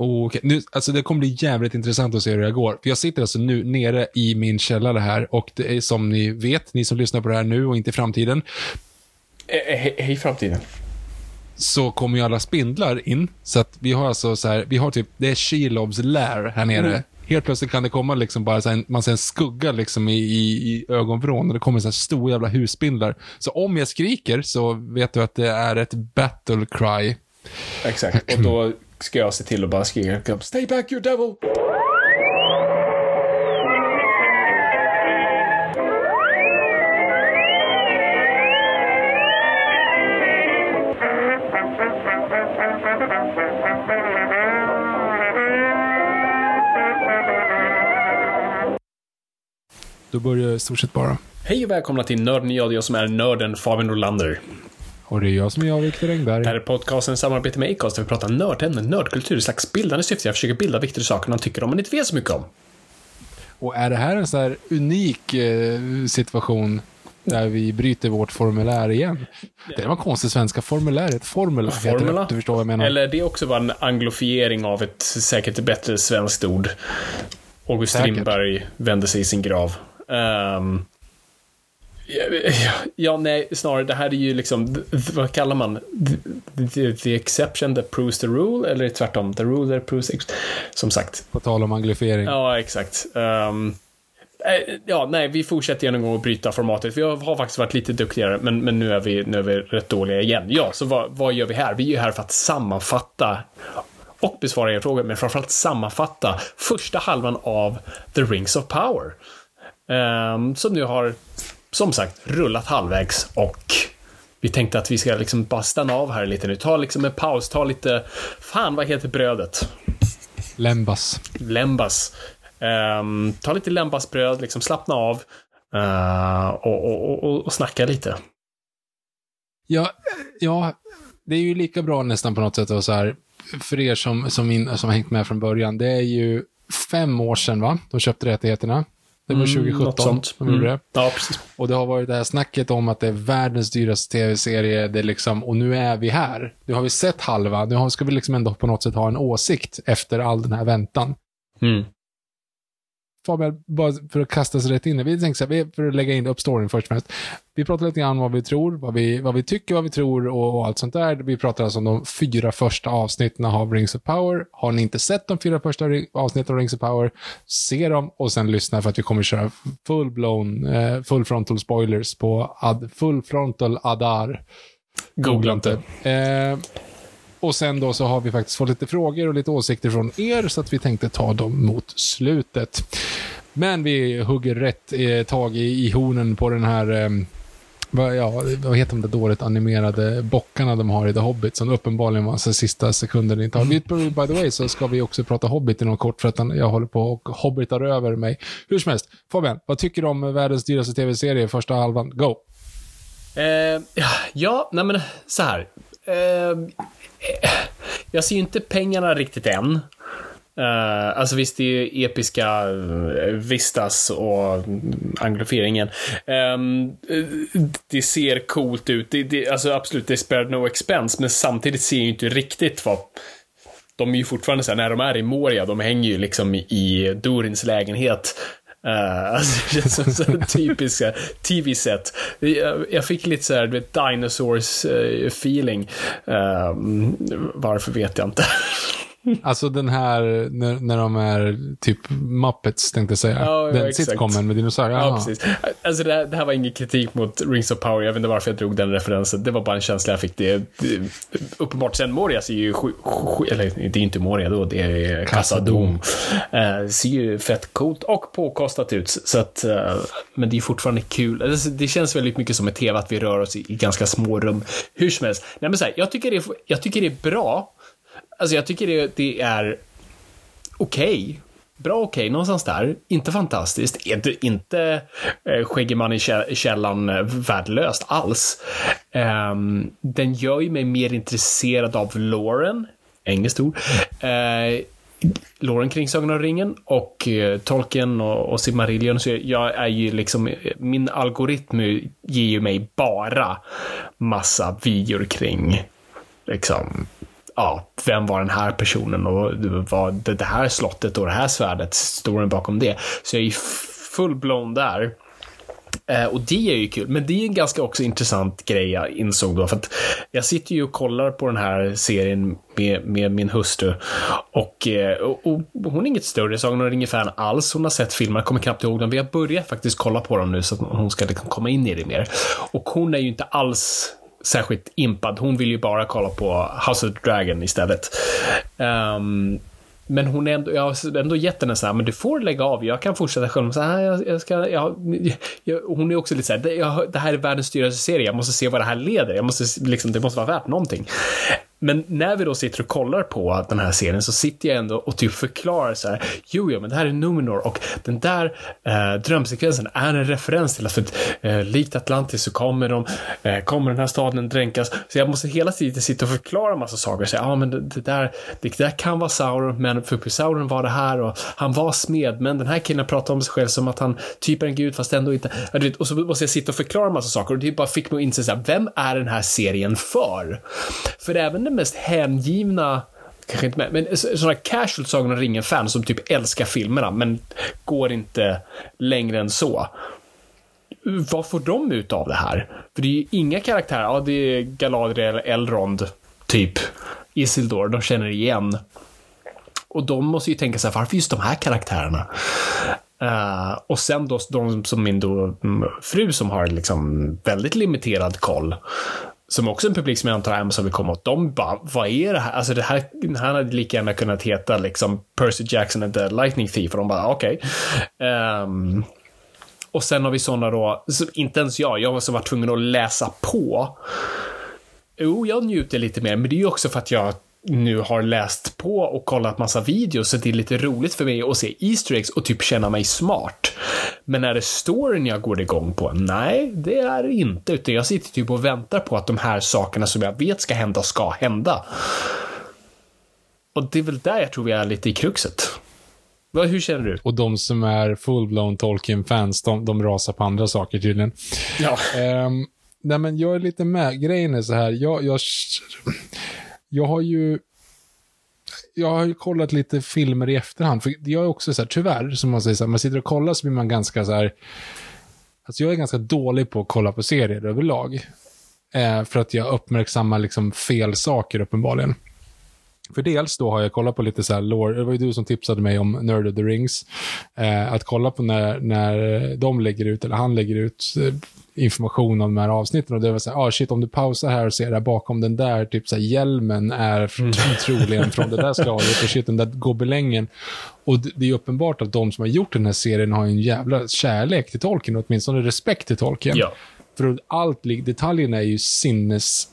Okej, nu, alltså det kommer bli jävligt intressant att se hur det här går. För jag sitter alltså nu nere i min källare här och det är som ni vet, ni som lyssnar på det här nu och inte i framtiden, Eh, Hej, hej framtiden. så kommer ju alla spindlar in. Så att vi har alltså så här, vi har typ, det är Shelobs lär här nere. Mm. Helt plötsligt kan det komma liksom bara så här, man ser en skugga liksom i, i, i ögonvrån och det kommer så här stora jävla husspindlar. Så om jag skriker så vet du att det är ett battle cry. Exakt. Och då ska jag se till att bara skrika Stay back you devil! Då börjar jag i stort sett bara. Hej och välkomna till Nörden jag, jag som är nörden Fabian Nordlander. Och det är jag som är jag, Viktor Engberg. Det här är podcasten i samarbete med Acast där vi pratar nördämnen, nördkultur, slags bildande syfte. Jag försöker bilda viktiga saker man tycker om men inte vet så mycket om. Och är det här en så här unik eh, situation där vi bryter vårt formulär igen? Det var konstigt svenska. Formulär, ett formula. heter det. Formula? Du förstår vad jag menar. Eller det också var en anglofiering av ett säkert bättre svenskt ord. August Säkert. Strindberg vände sig i sin grav. Ehm, ja, ja, nej, snarare det här är ju liksom, vad kallar man? The, the, the exception that proves the rule, eller tvärtom, the rule that proves Som sagt. På tal om anglifiering. Ja, exakt. Eh, ja, nej, vi fortsätter genom att bryta formatet. Vi har, faktiskt varit lite duktigare, men, men nu, är vi, nu är vi rätt dåliga igen. Ja, så vad, vad gör vi här? Vi är ju här för att sammanfatta och besvara era frågor, men framförallt sammanfatta första halvan av The Rings of Power. Ehm, som nu har, som sagt, rullat halvvägs och vi tänkte att vi ska liksom bara stanna av här lite nu. Ta liksom en paus, ta lite, fan vad heter brödet? Lembas. Lembas. Ehm, ta lite lembasbröd, liksom slappna av eh, och, och, och, och snacka lite. Ja, ja, det är ju lika bra nästan på något sätt. Och så här, för er som, som, in, som har hängt med från början. Det är ju fem år sedan, va? De köpte rättigheterna. Det var Mm, 2017 något sånt. de gjorde Mm. det. Ja, precis. Och det har varit det här snacket om att det är världens dyraste tv-serie. Det är liksom, och nu är vi här. Nu har vi sett halva. Nu ska vi liksom ändå på något sätt ha en åsikt efter all den här väntan. Mm. Fabian, bara för att kasta sig rätt in Vi tänkte så här, vi- för att lägga in upp storyn först och främst. Vi pratar lite grann om vad vi tror, vad vi, vad vi tycker, vad vi tror och, och allt sånt där. Vi pratar alltså om de fyra första avsnitten av Rings of Power. Har ni inte sett de fyra första avsnitten av Rings of Power, se dem och sen lyssna för att vi kommer köra full-blown, eh, full frontal spoilers på ad, full frontal adar. Googla inte. Eh, och sen då så har vi faktiskt fått lite frågor och lite åsikter från er så att vi tänkte ta dem mot slutet. Men vi hugger rätt eh, tag i, i hornen på den här eh, vad, ja, vad heter de där dåligt animerade bockarna de har i The Hobbit som uppenbarligen var så sista sekunden inte har. Vi- By the way så ska vi också prata Hobbit inom kort för att han- jag håller på och hobbitar över mig. Hur som helst, Fabian, vad tycker du om världens dyraste tv-serie första halvan? Go! Eh, ja, ja, nej men så här. Ehm, eh, jag ser ju inte pengarna riktigt än. Eh, alltså visst, det är ju episka eh, Vistas och anglofieringen. Ehm, eh, det ser coolt ut. Det, det, alltså absolut, det är spared no expense, men samtidigt ser jag ju inte riktigt vad de är ju fortfarande så här, när de är i Moria, de hänger ju liksom i Durins lägenhet. Uh, alltså, det känns som så typiska tv-set. Jag, fick lite så här, du vet, dinosaurs uh, feeling. Uh, varför vet jag inte. Alltså den här, när, när de är typ Muppets, tänkte jag säga. Ja, den ja, sitcomen med dinosaurier. Ja, precis. Alltså det här, det här, var ingen kritik mot Rings of Power, jag vet inte varför jag drog den referensen. Det var bara en känsla jag fick. Det, det uppenbart, sen Moria ser ju, eller det är inte Moria då, det är Casa Dom. Uh, ser ju fett coolt och påkostat ut. Så att, uh, men det är fortfarande kul. Alltså, det känns väldigt mycket som ett tv att vi rör oss i, i ganska små rum. Hur som helst. Nej, men så här, jag, tycker det är, jag tycker det är bra Alltså jag tycker det, det är okej. Okay. Bra okej, okay, någonstans där. Inte fantastiskt. Inte, inte eh, Skäggeman i källan eh, värdelöst alls. Um, den gör ju mig mer intresserad av Lauren, engelskt ord. Uh, Lauren kring Sagan om ringen och uh, Tolkien och, och Silmarillion. Så jag är ju liksom, min algoritm ger ju mig bara massa videor kring liksom ja, vem var den här personen och vad det här slottet och det här svärdet, storyn bakom det. Så jag är full-blown där. Eh, och det är ju kul, men det är en ganska också intressant grej jag insåg då. För att jag sitter ju och kollar på den här serien med, med min hustru. Och, eh, och, och hon är inget större Sagan om ringen-fan alls. Hon har sett filmerna, kommer knappt ihåg dem. Vi har börjat faktiskt kolla på dem nu så att hon ska liksom komma in i det mer. Och hon är ju inte alls särskilt impad. Hon vill ju bara kolla på House of the Dragon istället. Um, men hon är ändå, jag har ändå gett henne så här, men du får lägga av, jag kan fortsätta själv. Så här, ah, jag, jag ska, jag, jag, hon är också lite så här, det, det här är världens dyraste serie, jag måste se vad det här leder. Jag måste, liksom, det måste vara värt någonting. Men när vi då sitter och kollar på den här serien så sitter jag ändå och typ förklarar så här. Jo, jo, men det här är Numenor och den där eh, drömsekvensen är en referens till att för, eh, likt Atlantis så kommer de, eh, kommer den här staden dränkas. Så jag måste hela tiden sitta och förklara massa saker. Så, ja, ah, men det, det, där, det där kan vara Sauron, men för Sauron var det här och han var smed, men den här killen pratar om sig själv som att han typ är en gud fast ändå inte. Och så måste jag sitta och förklara massa saker och det bara fick mig att inse så här, vem är den här serien för? För även den mest hängivna kanske inte med, men sådana casual Sagan om ringen-fans som typ älskar filmerna, men går inte längre än så. Vad får de ut av det här? För det är ju inga karaktärer, ja det är Galadriel, Elrond, typ. Isildur, de känner igen. Och de måste ju tänka sig varför just de här karaktärerna? Uh, och sen då de som min då, mm, fru som har liksom väldigt limiterad koll som också är en publik som jag antar Amazon vill komma åt, de bara, vad är det här? Alltså det här, han hade lika gärna kunnat heta liksom Percy Jackson and the Lightning Thief och de bara, okej. Okay. Um, och sen har vi sådana då, inte ens jag, jag har varit tvungen att läsa på. Jo, jag njuter lite mer, men det är ju också för att jag nu har läst på och kollat massa videos så det är lite roligt för mig att se Easter eggs och typ känna mig smart. Men är det storyn jag går igång på? Nej, det är det inte, utan jag sitter typ och väntar på att de här sakerna som jag vet ska hända ska hända. Och det är väl där jag tror vi är lite i kruxet. Hur känner du? Och de som är full-blown Tolkien-fans, de, de rasar på andra saker tydligen. Ja. Um, nej, men jag är lite med. Grejen är så här, jag, jag jag har ju jag har ju kollat lite filmer i efterhand. För jag är också så här, tyvärr, som man säger, så här, man sitter och kollar så blir man ganska så här, alltså jag är ganska dålig på att kolla på serier överlag. Eh, för att jag uppmärksammar liksom fel saker uppenbarligen. För dels då har jag kollat på lite så här lore, det var ju du som tipsade mig om Nerd of the Rings. Eh, att kolla på när, när de lägger ut, eller han lägger ut eh, information om de här avsnitten och det var så här, ah shit om du pausar här och ser där bakom den där, typ så här, hjälmen är mm. troligen från det där slaget och shit den där gobelängen. Och det, är uppenbart att de som har gjort den här serien har en jävla kärlek till Tolkien, åtminstone respekt till Tolkien. Ja. För allt, detaljerna är ju sinnes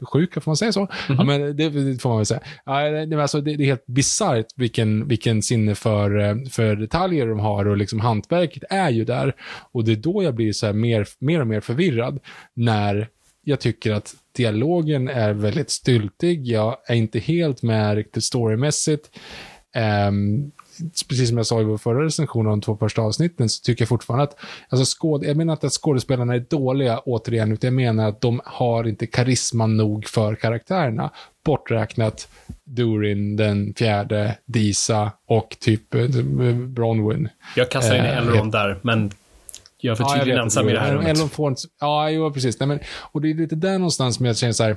sjuka, får man säga så? Mm -hmm. Ja, men det, det, får man väl säga. Ja, det, alltså, det, det är helt bisarrt vilken, vilken sinne för, för detaljer de har och liksom hantverket är ju där. Och det är då jag blir så mer, mer och mer förvirrad när jag tycker att dialogen är väldigt styltig. Jag är inte helt med riktigt storymässigt. Um, precis som jag sa i vår förra recension av de två första avsnitten, så tycker jag fortfarande att, alltså skåd, jag menar inte att skådespelarna är dåliga återigen, utan jag menar att de har inte karisma nog för karaktärerna. Borträknat Durin, den fjärde, Disa och typ eh, Bronwyn. Jag kastar in Eh, Elrond där, men jag är för Ja, tydligen vet ensam i det här rummet. Eller får inte, ja, jo, precis. Nej, men, och det är lite där någonstans som jag känner så här,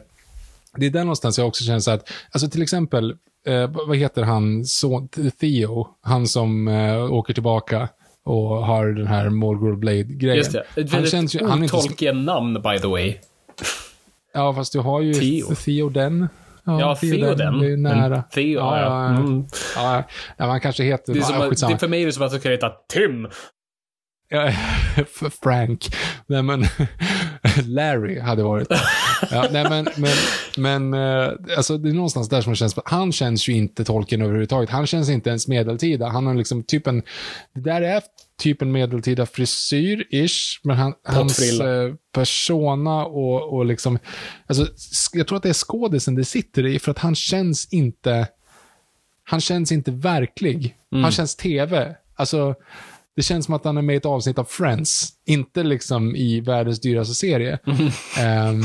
det är där någonstans jag också känner så att, alltså till exempel, eh, vad heter han, son, Theo, han som eh, åker tillbaka och har den här Morgul Blade-grejen. Just det. Ett Han känns ju, han otolkiga namn, by the way. ja, fast du har ju Theo. Theo den. Ja, Theo den. Det är nära. Theo, ja, ja. ja, ja. Mm. ja, ja, man kanske heter, Det är ja, som skitsamma. det, för mig är det som att det ska heta Tim. Ja, Frank. Nej, men Larry hade varit. Ja, nej, men, men, men eh, alltså, det är någonstans där som känns, han känns ju inte tolken överhuvudtaget. Han känns inte ens medeltida. Han har liksom typ en, det där är typ en medeltida frisyr-ish, men han, hans eh, persona och, och liksom, alltså, jag tror att det är skådisen det sitter i, för att han känns inte, han känns inte verklig. Han känns tv. Alltså, det känns som att han är med i ett avsnitt av Friends, inte liksom i världens dyraste serie. Ehm,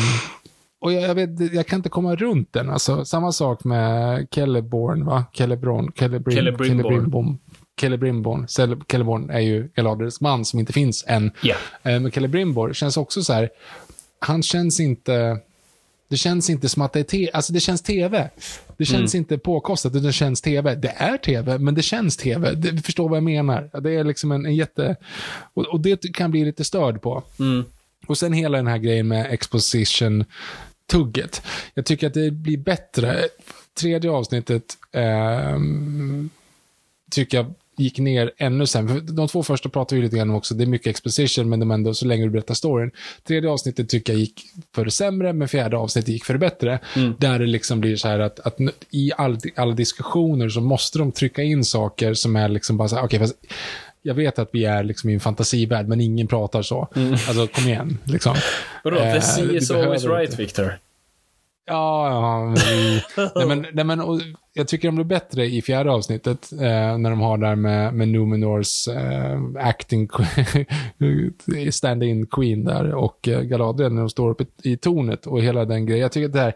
och jag, jag, vet, jag kan inte komma runt den. Alltså, samma sak med Kelleborn, va? Kelleborn, Kellebrim, Celebrimbor. Celebrimbom. Celebrimbor. Cele- Celeborn är ju Galadriels man som inte finns än. Eh, Men Celebrimbor känns också så här, han känns inte, det känns inte som att det är tv, alltså det känns tv. Det känns inte påkostat, utan det känns tv. Det är tv, men det känns tv. Det, du förstår vad jag menar. Det är liksom en, en jätte, och, och det kan bli lite störd på. Och sen hela den här grejen med exposition-tugget. Jag tycker att det blir bättre. Tredje avsnittet ehm, tycker jag gick ner ännu sämre. För De två första pratar vi lite grann om också. Det är mycket exposition, men de ändå så länge du berättar storyn. Tredje avsnittet tycker jag gick för det sämre, men fjärde avsnittet gick för det bättre. Där det liksom blir så här att, att i all, alla diskussioner så måste de trycka in saker som är liksom bara så här, okej, fast jag vet att vi är liksom i en fantasivärld, men ingen pratar så. Alltså, kom igen. Liksom. Vadå? Eh, The sea is always right. Victor. Ja, ja men, nej, men, nej, men och, jag tycker de blir bättre i fjärde avsnittet, eh, när de har där med, med Numenors eh, acting, stand-in queen där och eh, Galadriel när de står uppe i, i tornet och hela den grejen. Jag tycker att det här,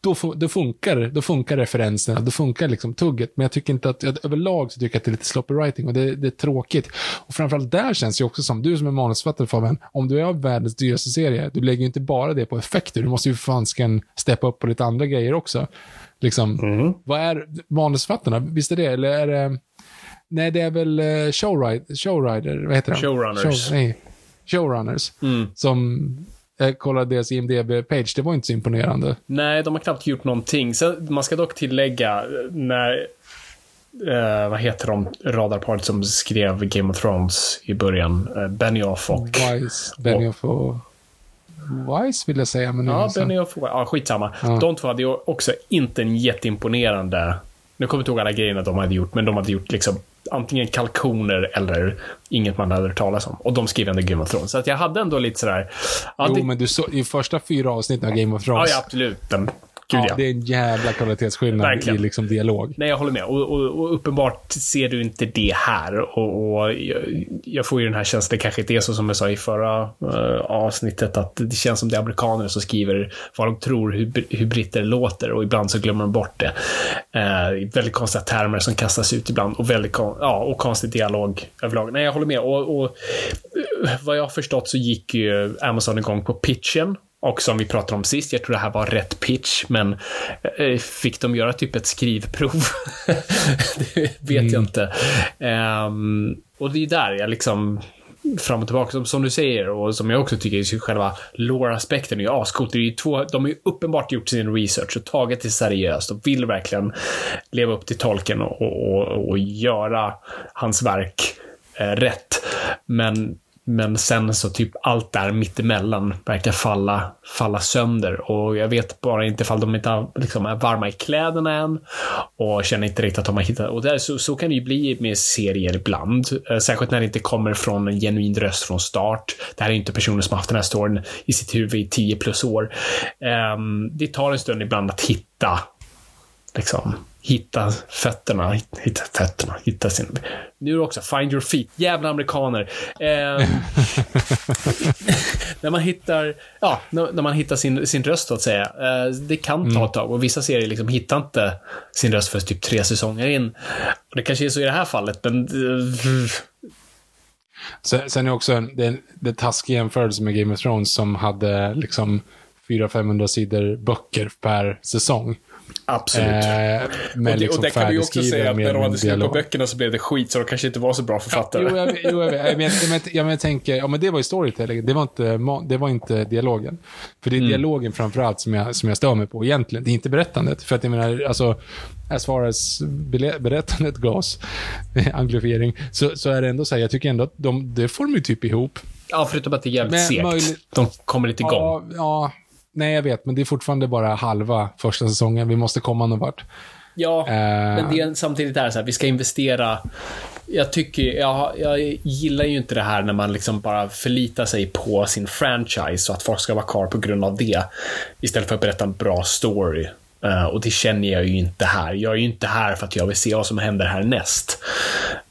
då, då funkar då funkar referenserna, då funkar liksom tugget, men jag tycker inte att, jag, överlag så tycker jag att det är lite sloppy writing och det, det är tråkigt. Och framförallt där känns det också som, du som är manusförfattare Fabian, om du är av världens dyraste serie, du lägger ju inte bara det på effekter, du måste ju för fansken steppa upp på lite andra grejer också. Liksom, vad är manusförfattarna? Visst är det, eller är det... Nej, det är väl uh, showrider, showrider, vad heter de? Showrunners. Show, nej, showrunners. Som, jag kollade deras IMDB-page, det var inte så imponerande. Nej, de har knappt gjort någonting. Sen, man ska dock tillägga, när... Eh, vad heter de radarparet som skrev Game of Thrones i början? Eh, Benioff och... Wise, Benioff och... Wise vill jag säga, men nu Ja, Benioff och... Ja, skitsamma. De två hade ju också inte en jätteimponerande... Nu kommer jag inte ihåg alla grejerna de hade gjort, men de hade gjort liksom antingen kalkoner eller inget man hade hört talas om. Och de skrev ändå Game of Thrones. Så att jag hade ändå lite sådär... Ja, Jo, det, men du så, i första fyra avsnitten av Game of ja, Thrones, ja absolut. Men, gud ja, det är en jävla kvalitetsskillnad Verkligen. i liksom dialog. Nej, jag håller med. Och, och, och uppenbart ser du inte det här. Och, och jag, jag får ju den här känslan, det kanske inte är så som jag sa i förra eh, avsnittet, att det känns som det är amerikaner som skriver vad de tror hur, hur britter låter och ibland så glömmer de bort det. Eh, väldigt konstiga termer som kastas ut ibland och väldigt kon- ja, och konstig dialog överlag. Nej, jag håller med. Och, och eh, vad jag har förstått så gick ju Amazon igång på pitchen och som vi pratade om sist, jag tror det här var rätt pitch, men eh, fick de göra typ ett skrivprov? det vet jag inte. Ehm, och det är där jag liksom fram och tillbaka, som, som du säger, och som jag också tycker är själva lore-aspekten är ju ascoolt. Det är ju två, de har ju uppenbart gjort sin research och tagit det seriöst och vill verkligen leva upp till tolken och, och, och, och göra hans verk eh, rätt. Men men sen så typ allt där mittemellan verkar falla, falla sönder. Och jag vet bara inte ifall de inte har, liksom, är varma i kläderna än. Och känner inte riktigt att de har hittat... Och där, så, så kan det ju bli med serier ibland. Eh, särskilt när det inte kommer från en genuin röst från start. Det här är inte personer som har haft den här storyn i sitt huvud i 10 plus år. Ehm, det tar en stund ibland att hitta liksom hitta fötterna, hitta fötterna, hitta sin... Nu är det också find your feet, jävla amerikaner. Eh, när man hittar, ja, när, man hittar sin, sin röst så att säga. Eh, det kan ta mm. ett tag och vissa serier liksom hittar inte sin röst för typ tre säsonger in. Och det kanske är så i det här fallet, men... Eh, sen, sen är också det, det taskiga jämförelse med Game of Thrones som hade liksom 400-500 sidor böcker per säsong. Absolut. Eh, och, det, liksom och det kan vi också säga att när de hade skrivit på böckerna så blev det skit, så de kanske inte var så bra författare. Ja, jo, jag, jo, jag, jag, men, jag, men, jag tänker, ja men det var ju storytelling, det var inte, det var inte dialogen. För det är mm. dialogen framförallt som jag, som jag stör mig på egentligen. Det är inte berättandet. För att jag menar, alltså, as far as berättandet goes, anglifiering, så, så är det ändå så här, jag tycker ändå att de, det får de ju typ ihop. Ja, förutom att det är jävligt segt. Möjligt... De kommer inte igång. Ja, ja, Nej, jag vet, men det är fortfarande bara halva första säsongen. Vi måste komma någon vart. Ja, uh, men det är samtidigt är det så här, vi ska investera. Jag tycker, jag, jag gillar ju inte det här när man liksom bara förlitar sig på sin franchise och att folk ska vara kvar på grund av det. Istället för att berätta en bra story. Uh, och det känner jag ju inte här. Jag är ju inte här för att jag vill se vad som händer härnäst.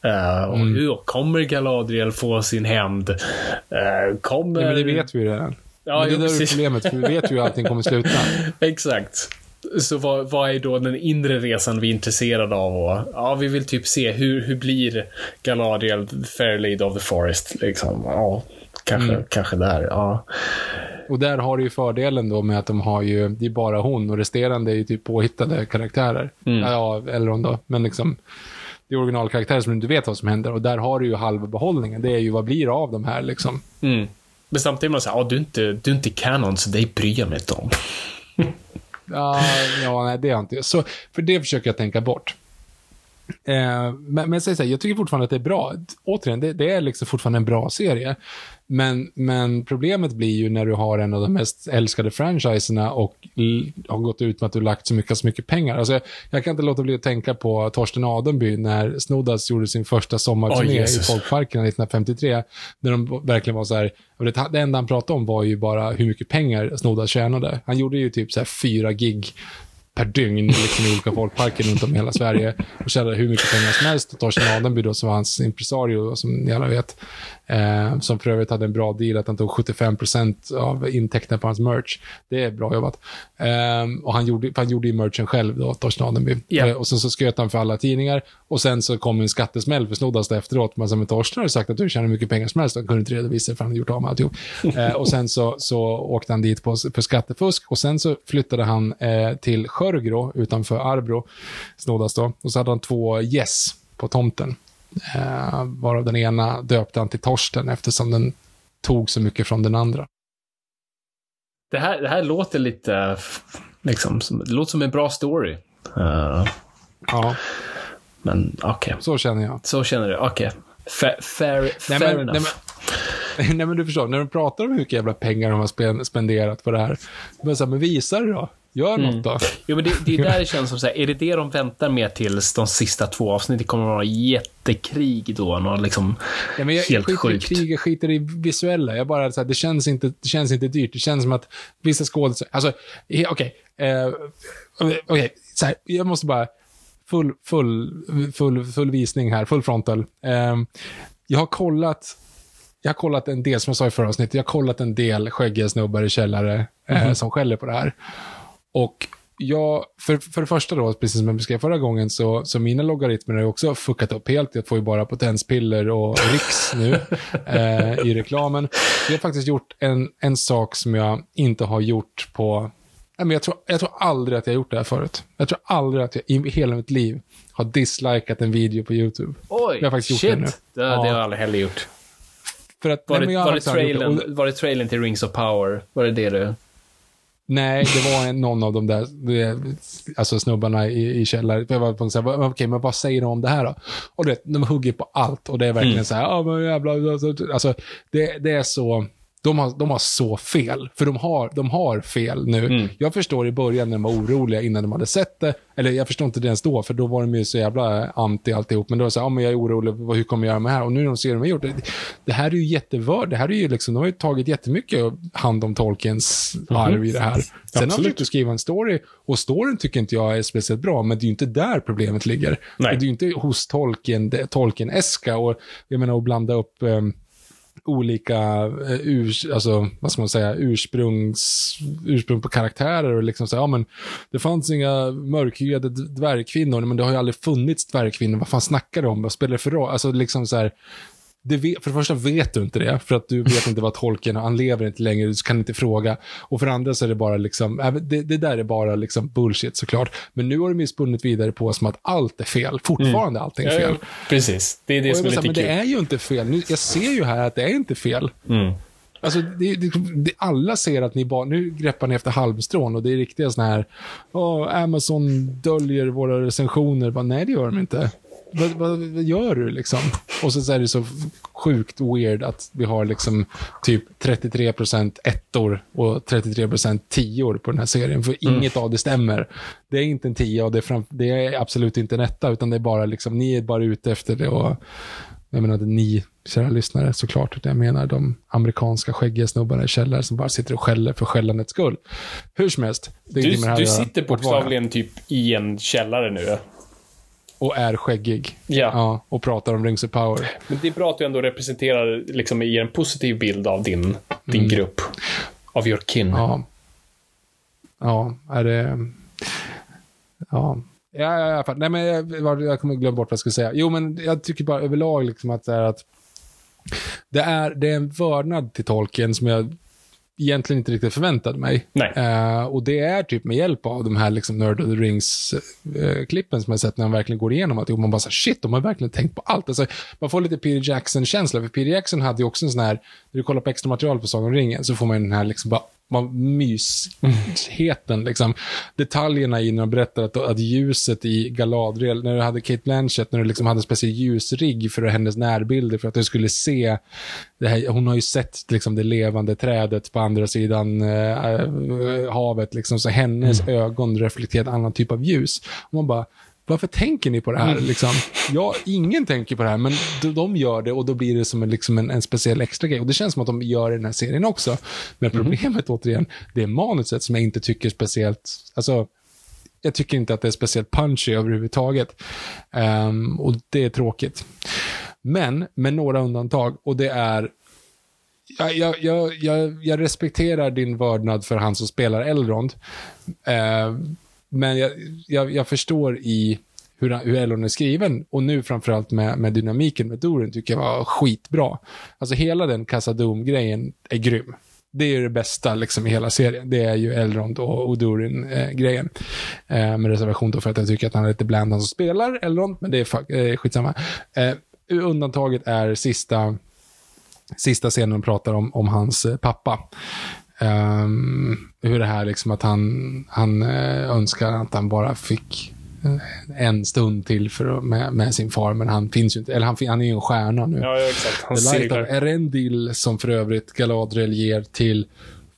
Uh, och mm. hur kommer Galadriel få sin hämnd? Uh, kommer... Ja, men det vet vi ju redan. Ja, men det där är problemet, för vi vet ju hur allting kommer sluta. Exakt. Så vad, vad, är då den inre resan vi är intresserade av? Och, ja, vi vill typ se hur, hur blir Galadriel Fairlade of the Forest? Liksom. Ja, kanske, mm. kanske där. Ja. Och där har du ju fördelen då med att de har ju, det är bara hon och resterande är ju typ påhittade karaktärer. Mm. Ja, Elrond då, men liksom det är originalkaraktärer som du inte vet vad som händer och där har du ju halva behållningen. Det är ju vad blir av de här liksom. Mm. Men samtidigt är man såhär, ah, du, är inte, du är inte canon så dig bryr jag mig inte om. ja, ja, nej, det är jag inte. Så, för det försöker jag tänka bort. Eh, men, men så här, jag tycker fortfarande att det är bra. Återigen, det, det, är liksom fortfarande en bra serie. Men, men problemet blir ju när du har en av de mest älskade franchiserna och har gått ut med att du lagt så mycket, så mycket pengar. Alltså, jag, jag kan inte låta bli att tänka på Torsten Adenby när Snoddas gjorde sin första sommarturné oh, i Folkparken 1953. När de verkligen var så här, det, det enda han pratade om var ju bara hur mycket pengar Snoddas tjänade. Han gjorde ju typ så här fyra gig per dygn liksom, i olika folkparker runt om i hela Sverige och tjänade hur mycket pengar som helst. Och Torsten Adenby då, som var hans impresario, som ni alla vet, eh, som för övrigt hade en bra deal, att han tog 75% av intäkterna på hans merch. Det är bra jobbat. Eh, och han gjorde, han gjorde ju merchen själv då, Torsten Adenby. Yeah. Eh, och sen så sköt han för alla tidningar och sen så kom en skattesmäll för Snoddas efteråt. Man sa, men Torsten har sagt att du tjänar mycket pengar som helst. Han kunde inte redovisa för han hade gjort av med alltihop. eh, och sen så, så åkte han dit på, för skattefusk och sen så flyttade han eh, till Skörgro utanför Arbro, Snoddas då. Och så hade han två gäss yes på tomten. Eh, varav den ena döpte han till Torsten eftersom den tog så mycket från den andra. Det här, det här låter lite, liksom, det låter som en bra story. Uh, ja. Men okej. Okay. Så känner jag. Så känner du, okej. Okay. Fair, fair, nej, fair men, enough. Nej men, nej men, du förstår, när de pratar om hur mycket jävla pengar de har spenderat på det här. Men, så här, men visa det då. Gör mm. något då. Jo, men det, det är där det känns som så här, är det det de väntar med tills de sista två avsnitten? Kommer att vara jättekrig då, något liksom ja, men jag, helt skiter sjukt. i krig, jag skiter i visuella. Jag bara, så här, det, känns inte, det känns inte dyrt. Det känns som att vissa skådespelare, alltså, okej, okay, eh, okay, så här, jag måste bara, full, full, full, full visning här, full frontal. Eh, jag har kollat jag har kollat en del, som jag sa i förra avsnittet, jag har kollat en del skäggiga snubbar i källare eh, mm som skäller på det här. Och jag, för, för det första då, precis som jag beskrev förra gången, så, så mina logaritmer har ju också fuckat upp helt. Jag får ju bara potenspiller och riks nu eh, i reklamen. Jag har faktiskt gjort en, en sak som jag inte har gjort på... jag, tror, jag tror aldrig att jag har gjort det här förut. Jag tror aldrig att jag i hela mitt liv har dislikat en video på YouTube. Oj, jag har faktiskt shit. Gjort det, nu. Det, ja. det har jag aldrig heller gjort. För att, var, nej, det, var, det trailen, var det trailern till Rings of Power? Var det det du... Nej, det var någon av de där alltså snubbarna i, i källaren. Jag var på så här, okej, men vad säger de om det här då? Och det, de hugger på allt och det är verkligen mm. så här, ja men jävlar. Alltså, det, det är så, De har, de har så fel, för de har, de har fel nu. Mm. Jag förstår i början när de var oroliga innan de hade sett det, eller jag förstår inte det ens då, för då var de ju så jävla anti alltihop. Men då var det så här, ja, men jag är orolig, hur kommer jag göra med det här? Och nu när de ser vad de har gjort, det, det här är ju jättevörd, det här är ju liksom, de har ju tagit jättemycket hand om Tolkiens arv i det här. Sen har de Absolut. försökt skriva en story, och storyn tycker inte jag är speciellt bra, men det är ju inte där problemet ligger. Nej. Det är ju inte hos Tolkien, Tolkien-eska, och jag menar att blanda upp ehm, olika eh, urs, alltså, vad ska man säga, ursprungs, ursprung på karaktärer och liksom säga, ja men det fanns inga mörkhyade dvärgkvinnor, men det har ju aldrig funnits dvärgkvinnor, vad fan snackar du om, vad spelar det för roll? Alltså liksom så här, det vet, för det första vet du inte det, för att du vet inte vad tolken och han lever inte längre, du kan inte fråga. Och för det andra så är det bara liksom, äh, det, det där är bara liksom bullshit såklart. Men nu har de ju spunnit vidare på som att allt är fel, fortfarande allting är fel. Ja, precis. Det är det som är lite men det kul. är ju inte fel. Nu, jag ser ju här att det är inte fel. Mm. Alltså, det, det, alla ser att ni bara, nu greppar ni efter halmstrån och det är riktiga såna här, "Åh, Amazon döljer våra recensioner. Bara, Nej, det gör de inte. Vad, vad, vad gör du liksom? Och så, är det så sjukt weird att vi har liksom typ 33% ettor och 33% tior på den här serien. För inget av det stämmer. Det är inte en tia och det är, fram, det är absolut inte en etta, utan det är bara liksom, ni är bara ute efter det och jag menar inte ni, kära lyssnare, såklart. utan Jag menar de amerikanska skäggiga snubbarna i källare som bara sitter och skäller för skällandets skull. Hur som helst. Du, du sitter bokstavligen typ i en källare nu. Och är skäggig. Ja. Ja, och pratar om Rings of Power. Men det är bra att du ändå representerar, liksom ger en positiv bild av din, din Mm. grupp. Av your kin. Ja. Ja, är det... Ja. Ja, ja, ja. Nej, men jag, jag kommer glömma bort vad jag ska säga. Jo, men jag tycker bara överlag liksom att det är att det är, det är en vördnad till tolken som jag egentligen inte riktigt förväntade mig. Eh, och det är typ med hjälp av de här liksom Nerd of the Rings-klippen som jag sett när han verkligen går igenom att man bara så shit, de har verkligen tänkt på allt. Alltså, man får lite Peter Jackson-känsla, för Peter Jackson hade ju också en sån här, när du kollar på extra material på Sagan om ringen, så får man ju den här liksom bara, man mysheten liksom. Detaljerna i när de berättar att, att ljuset i Galadriel, när du hade Kate Blanchett, när du liksom hade en speciell ljusrigg för hennes närbilder, för att du skulle se det här, hon har ju sett liksom det levande trädet på andra sidan eh, eh, havet, liksom, så hennes ögon reflekterar en annan typ av ljus. Och man bara, varför tänker ni på det här? Liksom? Ja, ingen tänker på det här, men de, de gör det och då blir det som en, liksom en, en speciell extra grej. Och det känns som att de gör det i den här serien också. Men problemet återigen, det är manuset som jag inte tycker speciellt, alltså, jag tycker inte att det är speciellt punchy överhuvudtaget. Ehm, och det är tråkigt. Men med några undantag, och det är jag, jag, jag, jag, respekterar din vördnad för han som spelar Elrond. Eh, men jag, jag, jag förstår i hur, hur Elrond är skriven. Och nu framförallt med, med dynamiken med Doren tycker jag var skitbra. Alltså hela den Casadum-grejen är grym. Det är ju det bästa liksom, i hela serien. Det är ju Elrond och Odurin-grejen. Eh, eh, med reservation då för att jag tycker att han är lite bland han som spelar Elrond, men det är fuck, eh, skitsamma. Eh, undantaget är sista sista scenen de pratar om, om hans eh, pappa. Ehm, hur det här liksom att han, han eh, önskar att han bara fick eh, en stund till för, med, med sin far, men han finns ju inte, eller han, han är ju en stjärna nu. Ja, ja, exakt. Han The Light of seglar. Erendil, som för övrigt Galadriel ger till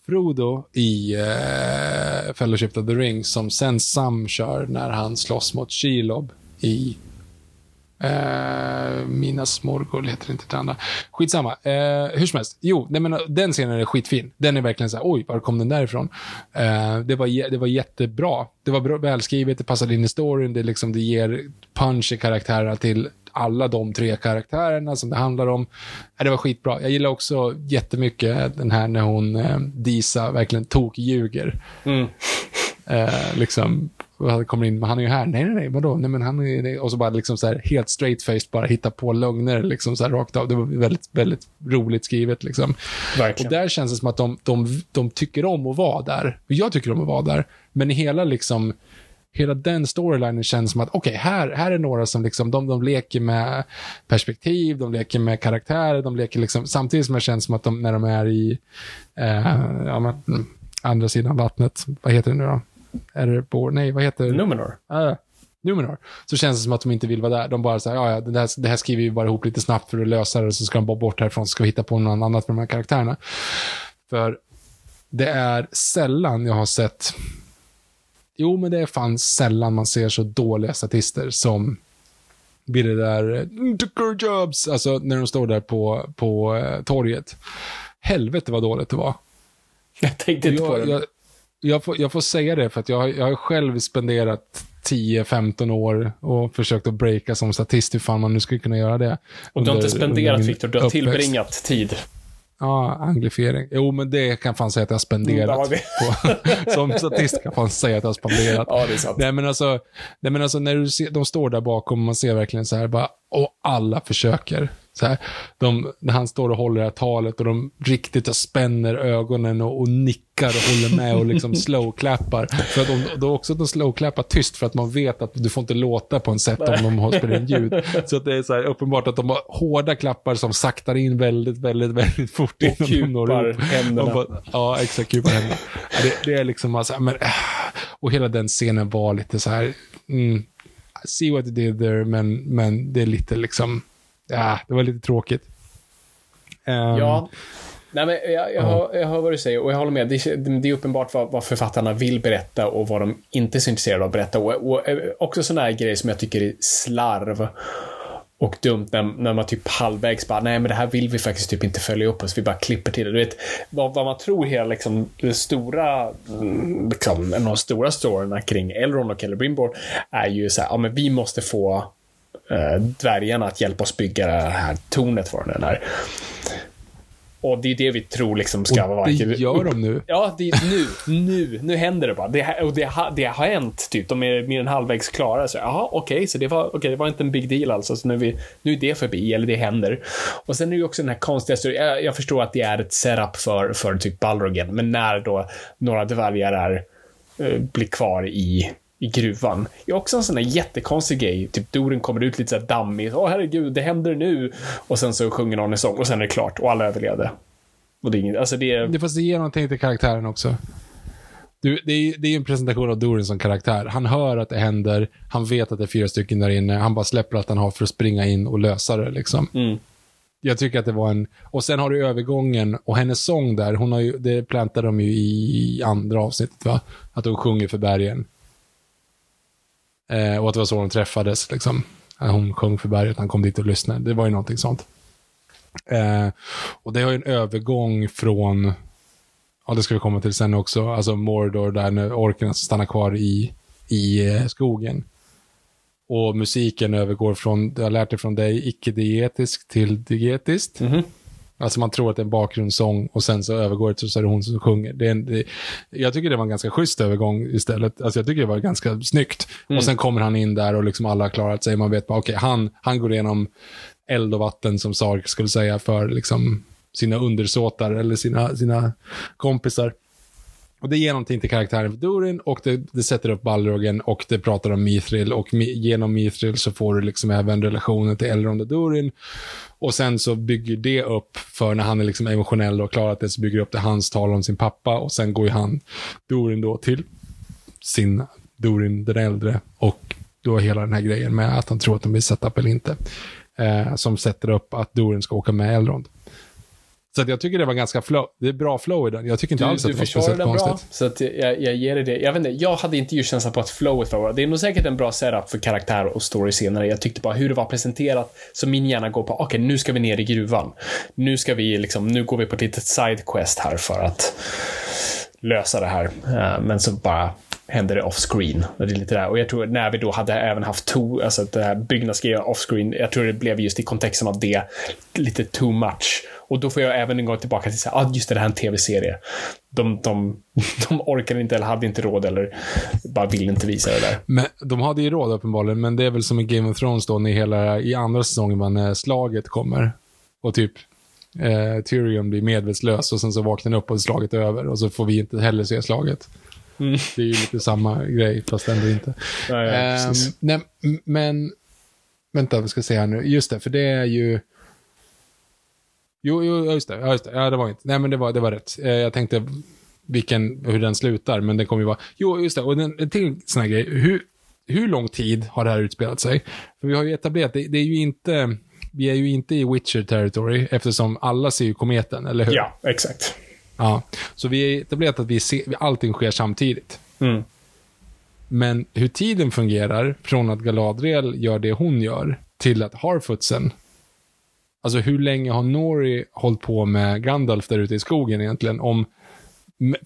Frodo i eh, Fellowship of the Ring, som sen Sam kör när han slåss mot Shelob i Eh, Minas Morgul heter inte det andra. Skitsamma. Eh, hur som helst. Jo, nej, men, den scenen är skitfin. Den är verkligen så här, oj, var kom den därifrån? Eh, det, var, det var jättebra. Det var bra, välskrivet, det passade in i storyn, det, liksom, det ger punch i karaktärerna till alla de tre karaktärerna som det handlar om. Eh, det var skitbra. Jag gillar också jättemycket den här när hon, eh, Disa, verkligen tok-ljuger. Mm. Eh, liksom, han kommer in, men han är ju här. Nej, nej, nej, vadå? Nej, men han är, nej. Och så bara liksom så här, helt straight-faced bara hitta på lögner liksom så här rakt av. Det var väldigt, väldigt roligt skrivet liksom. Och Verkligen. där känns det som att de, de, de tycker om att vara där. Och jag tycker om att vara där. Men hela liksom, hela den storylinen känns som att, okej, här, här är några som liksom, de, de leker med perspektiv, de leker med karaktärer, de leker liksom, samtidigt som det känns som att de, när de är i, eh, ja, men, andra sidan vattnet, vad heter det nu då? Är det Bor? Nej, vad heter? Numenor. Ah, Numenor, så känns det som att de inte vill vara där. De bara säger, ja, ja, det här, det här skriver vi bara ihop lite snabbt för att lösa det, så ska de bara bort härifrån, så ska vi hitta på något annat för de här karaktärerna. För det är sällan jag har sett, jo men det är fan sällan man ser så dåliga statister som vid det där, "Took jobs, alltså när de står där på, på eh, torget. Helvete vad dåligt det var. Jag tänkte inte på det. jag, jag, får, jag får säga det för att jag, har- jag har själv spenderat 10-15 år och försökt att breaka som statist, hur fan man nu skulle kunna göra det. Och du har inte spenderat, Viktor. Du har uppväxt. tillbringat tid. Ja, anglifiering. Jo, men det kan fan säga att jag spenderat. Mm, på, som statist kan fan säga att jag spenderat. Ja, det är sant. Nej men alltså, nej, men alltså när du ser, de står där bakom och man ser verkligen så här bara, och alla försöker. Så här, de, när han står och håller det här talet och de riktigt spänner ögonen och, och nickar och håller med och liksom slowklappar. För att de, då också att de slowklappar tyst för att man vet att du får inte låta på en sätt om de har spelat in ljud. Så att det är så här uppenbart att de har hårda klappar som saktar in väldigt, väldigt, väldigt fort innan de når upp. händerna. De bara, ja, exakt. Kupar händerna. Det, det är liksom alltså, men, äh, och hela den scenen var lite så här, mm, see what you did there, men, men det är lite liksom, ja, det var lite tråkigt. Ehm, Ja. Nej, men jag, jag, hör, jag hör vad du säger och jag håller med. Det, är- det är uppenbart vad, vad författarna vill berätta och vad de inte är så intresserade av att berätta. Och, och eh, också sådana här grejer som jag tycker är slarv och dumt när, när man typ halvvägs bara, nej men det här vill vi faktiskt typ inte följa upp oss, vi bara klipper till det. Du vet, vad, vad man tror hela liksom, den stora, liksom, en av de stora storyna kring Elrond och Celebrimbor är ju så här, ja men vi måste få eh, dvärgarna att hjälpa oss bygga det här tornet för den här. Och det är det vi tror liksom ska vara och det varken- gör de nu. Ja, det är nu, nu, nu händer det bara. Det, här- och det, har- det har hänt, typ. De är mer än halvvägs klara. Så, jaha, okej, så det var, okej, det var inte en big deal alltså. Så nu är, vi, nu är det förbi, eller det händer. Och sen är det ju också den här konstiga. Jag, jag förstår att det är ett setup för, för typ Balrogen, men när då några dvärgar är, eh, blir kvar i i gruvan. Det är också en sån där jättekonstig grej. Typ Doren kommer ut lite så här dammig. Åh herregud, det händer nu. Och sen så sjunger någon en sång och sen är det klart och alla överlevde. Och det är inget, alltså det är... Det fast det ger någonting till karaktären också. Du, det, är, det är en presentation av Dorin som karaktär. Han hör att det händer, han vet att det är fyra stycken där inne, han bara släpper att han har för att springa in och lösa det. Liksom. Mm. Jag tycker att det var en... Och sen har du övergången och hennes sång där, hon har ju, det plantade de ju i andra avsnittet, va? Att hon sjunger för bergen. Eh, och att det var så de träffades, liksom. Eh, hon sjöng för berget, han kom dit och lyssnade. Det var ju någonting sånt. Eh, och det har ju en övergång från, ja det ska vi komma till sen också, alltså Mordor där när orkerna stannar kvar i, i eh, skogen. Och musiken övergår från, jag har lärt det från dig, icke-dietisk till dietiskt. -hmm. Alltså man tror att det är en bakgrundssång och sen så övergår det till så är det hon som sjunger. Det är en, det, jag tycker det var en ganska schysst övergång istället. Alltså jag tycker det var ganska snyggt. Och sen kommer han in där och liksom alla har klarat sig. Man vet bara, okej, han, han går igenom eld och vatten som Sark skulle säga för liksom sina undersåtar eller sina, sina kompisar. Och det ger någonting till karaktären för Durin och det, det sätter upp Balrogen och det pratar om Mithril och mi, genom Mithril så får du liksom även relationen till Elrond och Durin. Och sen så bygger det upp, för när han är liksom emotionell och klarat det, så bygger det upp det hans tal om sin pappa och sen går ju han, Durin då, till sin Durin den äldre och då hela den här grejen med att han tror att de blir setup eller inte. Eh, som sätter upp att Durin ska åka med Elrond. Så jag tycker det var ganska flow, det är bra flow i den. Jag tycker inte Du, alls att du det var speciellt den bra, konstigt. så att jag, jag ger dig det. Jag vet inte, jag hade inte just känslan på att flowet var bra. Det är nog säkert en bra setup för karaktär och story senare. Jag tyckte bara hur det var presenterat, så min hjärna går på, okej, nu ska vi ner i gruvan. Nu ska vi liksom, nu går vi på ett litet sidequest här för att lösa det här. Eh, Men så bara händer det off-screen. Och Det är lite där. Och jag tror när vi då hade även haft to, alltså det här byggnadsgrejen off-screen, jag tror det blev just i kontexten av det lite too much. Och då får jag även en gång tillbaka till så här, ah, just det, det här är en tv-serie. De, de, de orkade inte eller hade inte råd eller bara vill inte visa det där. Men de hade ju råd uppenbarligen, men det är väl som i Game of Thrones då, när hela, i andra säsongen, när slaget kommer. Och typ eh, Tyrion blir medvetslös och sen så vaknar han upp och slaget är över och så får vi inte heller se slaget. Det är ju lite samma grej, fast ändå inte. Ja, ja, Ehm, precis. nej, men, vänta, vad ska jag säga här nu? Just det, för det är ju... Jo, jo, ja, just det. Ja, just det. Ja, det var inte. Nej, men det var, det var rätt. Eh, jag tänkte vilken, hur den slutar, men den kommer ju vara... Jo, just det. Och den, en till sån här grej. Hur, hur lång tid har det här utspelat sig? För vi har ju etablerat, det, det är ju inte, vi är ju inte i Witcher territory eftersom alla ser ju kometen, eller hur? Ja, exakt. Ja. Så vi har etablerat att vi ser, allting sker samtidigt. Mm. Men hur tiden fungerar från att Galadriel gör det hon gör till att Harfutsen Alltså hur länge har Nori hållit på med Gandalf där ute i skogen egentligen? Om,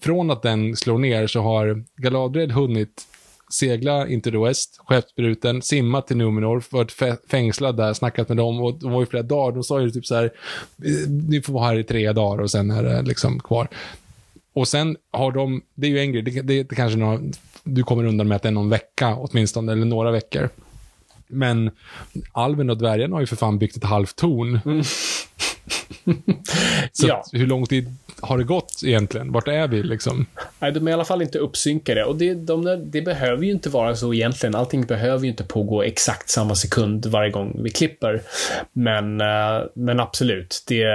från att den slår ner så har Galadriel hunnit segla into the west, skeppsbruten, simma till Numenor, varit fängslad där, snackat med dem och de var ju flera dagar. De sa ju typ så här, eh, ni får vara här i tre dagar och sen är det liksom kvar. Och sen har de, det är ju en grej, det, det, det kanske några, du kommer undan med att det är någon vecka åtminstone, eller några veckor. Men alven och dvärgarna har ju för fan byggt ett halvt torn. Så Ja. hur lång tid har det gått egentligen? Vart är vi liksom? Nej, de är i alla fall inte uppsynkade. Och det, de, där- det behöver ju inte vara så egentligen. Allting behöver ju inte pågå exakt samma sekund varje gång vi klipper. Men, eh, men absolut, det,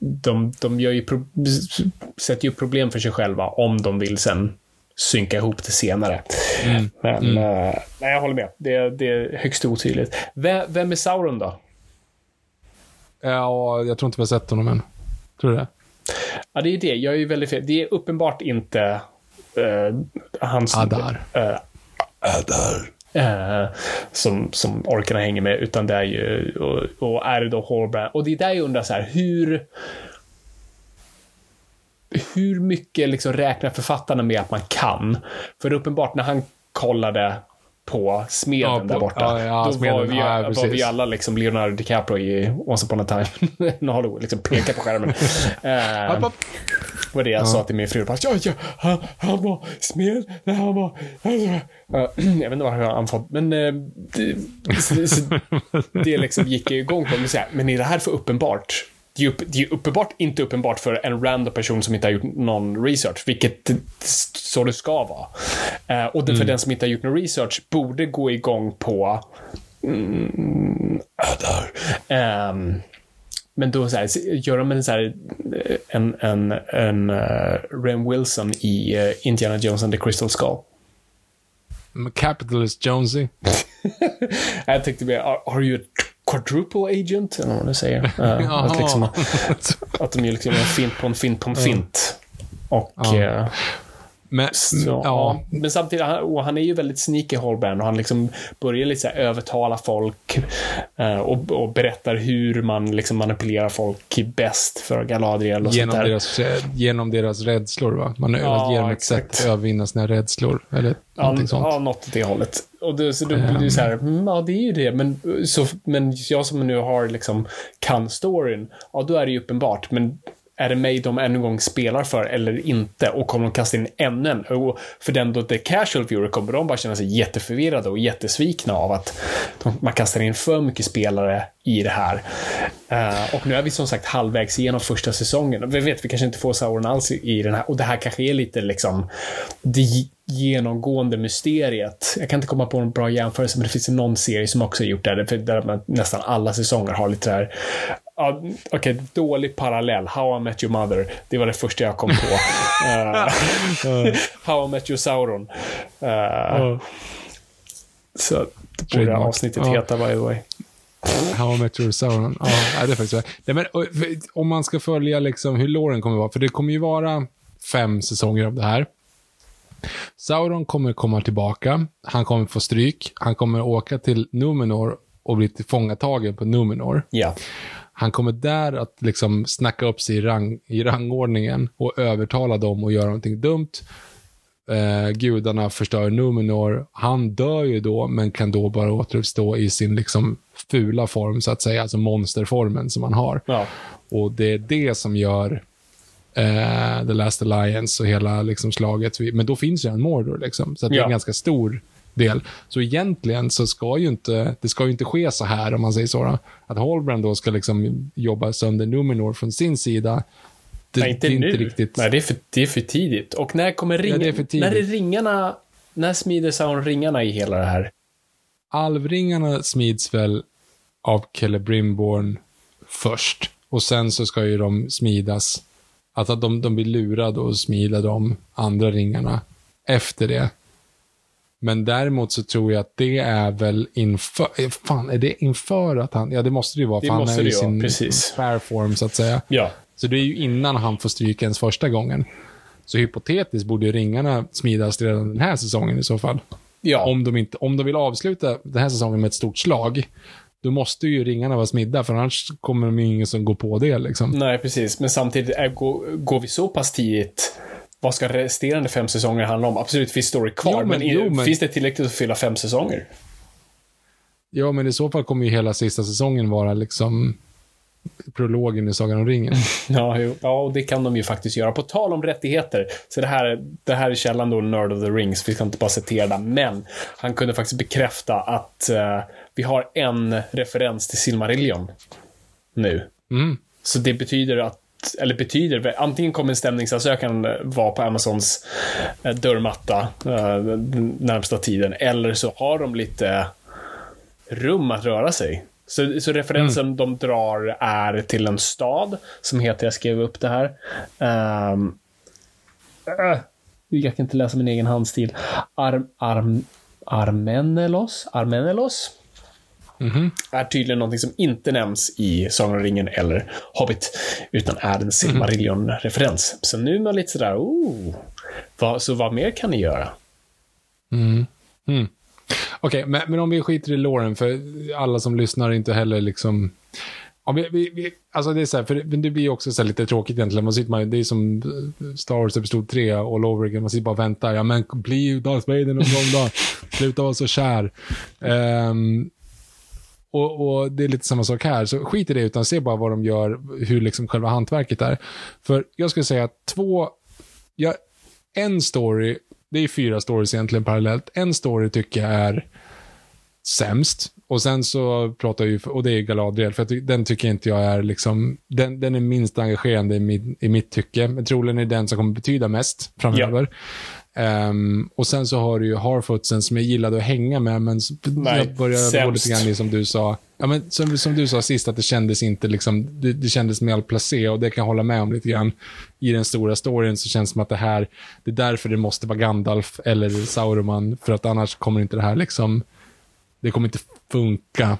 de, de gör ju pro, sätter ju problem för sig själva om de vill sen synka ihop det senare. Men eh, nej, jag håller med. Det, det är högst otydligt. Vem, vem är Sauron då? Ja, jag tror inte vi har sett honom än. Tror du det? Ja, det är det. Jag är ju väldigt fel. Det är uppenbart inte uh, hans... Adar. eh, eh, som, som orkarna hänger med, utan det är ju, och, och är det då Horbrand. Och det är där jag undrar så här, hur hur mycket liksom räknar författarna med att man kan? För uppenbart när han kollade på smeden Ja, på- där borta, ja, ja, då smeden. var vi, var vi alla liksom Leonardo DiCaprio i Once upon a time in Hollywood, liksom pekar på skärmen. Eh, var det jag sa till min fru. Ja, ja, han, han var smed när han var... Uh, jag vet inte vad han fått, men uh, det, så, det liksom gick igång på. Här, men är det här för uppenbart? Det är, upp, det är uppenbart inte uppenbart för en random person som inte har gjort någon research, vilket så det ska vara. Eh, och för den som inte har gjort någon research borde gå igång på mm, ödar. Ehm, men då så här, gör de en så här, eh, en, en, en uh, Ren Wilson i eh, Indiana Jones and the Crystal Skull. Capitalist Jonesy. Jag tyckte mer, are you a quadruple agent? Eller vad man säger. Uh, att, liksom, att de gör liksom en fint på en fint på en fint. Och Ja. eh, Men, Så, ja. ja. Men samtidigt, han, och han är ju väldigt sneaky Holbrand och han liksom börjar lite så övertala folk eh, och, och berättar hur man liksom manipulerar folk bäst för Galadriel och Genom sånt där. deras, genom deras rädslor, va? Man Ja, ger dem ett exakt. sätt att övervinna sina rädslor. Eller Ja, någonting sånt. ja, något åt det hållet. Och det, så då blir det så här, mm, ja det är ju det, men, så, men jag som nu har liksom kan storyn, ja då är det ju uppenbart, men är det mig de ännu en gång spelar för eller inte? Och kommer de kasta in ännu en? Och för den då the casual viewer kommer de bara känna sig jätteförvirrade och jättesvikna av att de, man kastar in för mycket spelare i det här. Uh, och nu är vi som sagt halvvägs igenom första säsongen. Vi vet, vi kanske inte får Sauron alls i, den här. Och det här kanske är lite liksom det genomgående mysteriet. Jag kan inte komma på någon bra jämförelse, men det finns någon serie som också har gjort det, för där man nästan alla säsonger har lite det Ja, Okej, dålig parallell. How I Met Your Mother. Det var det första jag kom på. Eh, How I Met Your Sauron. Eh, Så det borde avsnittet Ja. heta, by the way. How I Met Your Sauron. Ja, det är faktiskt Nej, men, Om man ska följa liksom hur låren kommer vara, för det kommer ju vara fem säsonger av det här. Sauron kommer komma tillbaka, han kommer få stryk, han kommer åka till Numenor och bli tillfångatagen på Numenor. Ja. Han kommer där att liksom snacka upp sig i, rang, i rangordningen och övertala dem att göra någonting dumt. Eh, gudarna förstör Numenor. Han dör ju då, men kan då bara återuppstå i sin liksom fula form, så att säga, alltså monsterformen som han har. Ja. Och det är det som gör eh, The Last Alliance och hela liksom, slaget. Men då finns ju en Mordor, liksom, så att det är Ja. en ganska stor del. Så egentligen så ska ju inte, det ska ju inte ske så här, om man säger så. Då. Att Holbrand då ska liksom jobba sönder Numenor från sin sida. Det, Nej, inte det är nu. inte riktigt... Nej, det är, för, det är för tidigt. Och när kommer ringarna? det är. När är ringarna? När smider Sauron ringarna i hela det här? Alvringarna smids väl av Celebrimborn först. Och sen så ska ju de smidas, alltså att de, de blir lurade och smida de andra ringarna efter det. Men däremot så tror jag att det är väl inför, eh, fan är det inför att han, ja det måste det ju vara, Det för han är i ju vara, sin precis. spare form så att säga. Ja. Så det är ju innan han får stryk ens första gången. Så hypotetiskt borde ju ringarna smidas redan den här säsongen i så fall. Ja. Om, de inte, om de vill avsluta den här säsongen med ett stort slag, då måste ju ringarna vara smidda, för annars kommer de ju ingen som går på det liksom. Nej, precis. Men samtidigt, är, går, går vi så pass tidigt vad ska resterande fem säsonger handla om? Absolut, finns story kvar, Jo, men- men, jo, men- finns det tillräckligt att fylla fem säsonger? Ja, men i så fall kommer ju hela sista säsongen vara liksom prologen i Sagan om ringen. Ja, jo. ja, och det kan de ju faktiskt göra. På tal om rättigheter, så det här, det här är källan då, Nerd of the Rings, vi ska inte bara citera den, men han kunde faktiskt bekräfta att eh, vi har en referens till Silmarillion nu. Mm. Så det betyder att eller betyder, antingen kommer en stämningsansökan vara på Amazons eh, dörrmatta eh, den närmsta tiden, eller så har de lite rum att röra sig. Så, så referensen de drar är till en stad som heter, jag skrev upp det här. Um, jag kan inte läsa min egen handstil. Arm, arm, Armenelos? Armenelos? Är tydligen någonting som inte nämns i Sagan om ringen eller Hobbit, utan är en Silmarillion-referens. Så nu är man lite sådär, oh, vad, så vad mer kan ni göra? Okej, men, men om vi skiter i Lauren, för alla som lyssnar inte heller liksom... Om vi, vi, vi, alltså det är så här, för det, men det blir också så lite tråkigt egentligen. Man sitter man, det är som eh, Star Wars Episod 3 all over again. Man sitter bara och väntar. Ja, men bli Darth Vader någon gång då. Sluta vara så kär. Ehm, och, och det är lite samma sak här. Så skit i det, utan se bara vad de gör, hur liksom själva hantverket är. För jag skulle säga att två... Ja, en story, det är fyra stories egentligen parallellt. En story tycker jag är sämst. Och sen så pratar jag ju, och det är Galadriel, för ty- den tycker inte jag är liksom, den, den är minst engagerande i, min, i mitt tycke. Men troligen är den som kommer betyda mest framöver. Ehm, och sen så har du ju Harfootsen som jag gillade att hänga med, men Nej, jag började gå lite grann i som du sa. Ja, men som, som du sa sist, att det kändes inte liksom, det, det kändes malplacé och det kan jag hålla med om lite grann. I den stora storyn så känns det som att det här, det är därför det måste vara Gandalf eller Sauron, för att annars kommer inte det här liksom, det kommer inte funka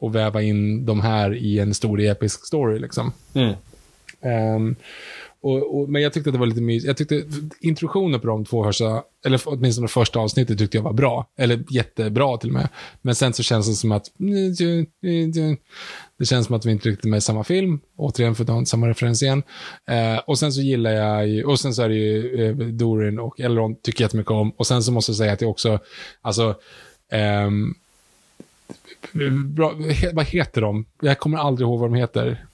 att väva in de här i en stor episk story liksom. Mm. Ehm, och, och, men jag tyckte att det var lite mysigt. Jag tyckte introduktionen på de två första, eller åtminstone första avsnittet tyckte jag var bra. Eller jättebra till och med. Men sen så känns det som att det känns som att vi inte riktigt är med i samma film. Återigen för att ha samma referens igen. Eh, och sen så gillar jag ju, och sen så är det ju eh, Dorin och Elrond tycker jag jättemycket om. Och sen så måste jag säga att jag också, alltså, ehm, bra, he, vad heter de? Jag kommer aldrig ihåg vad de heter.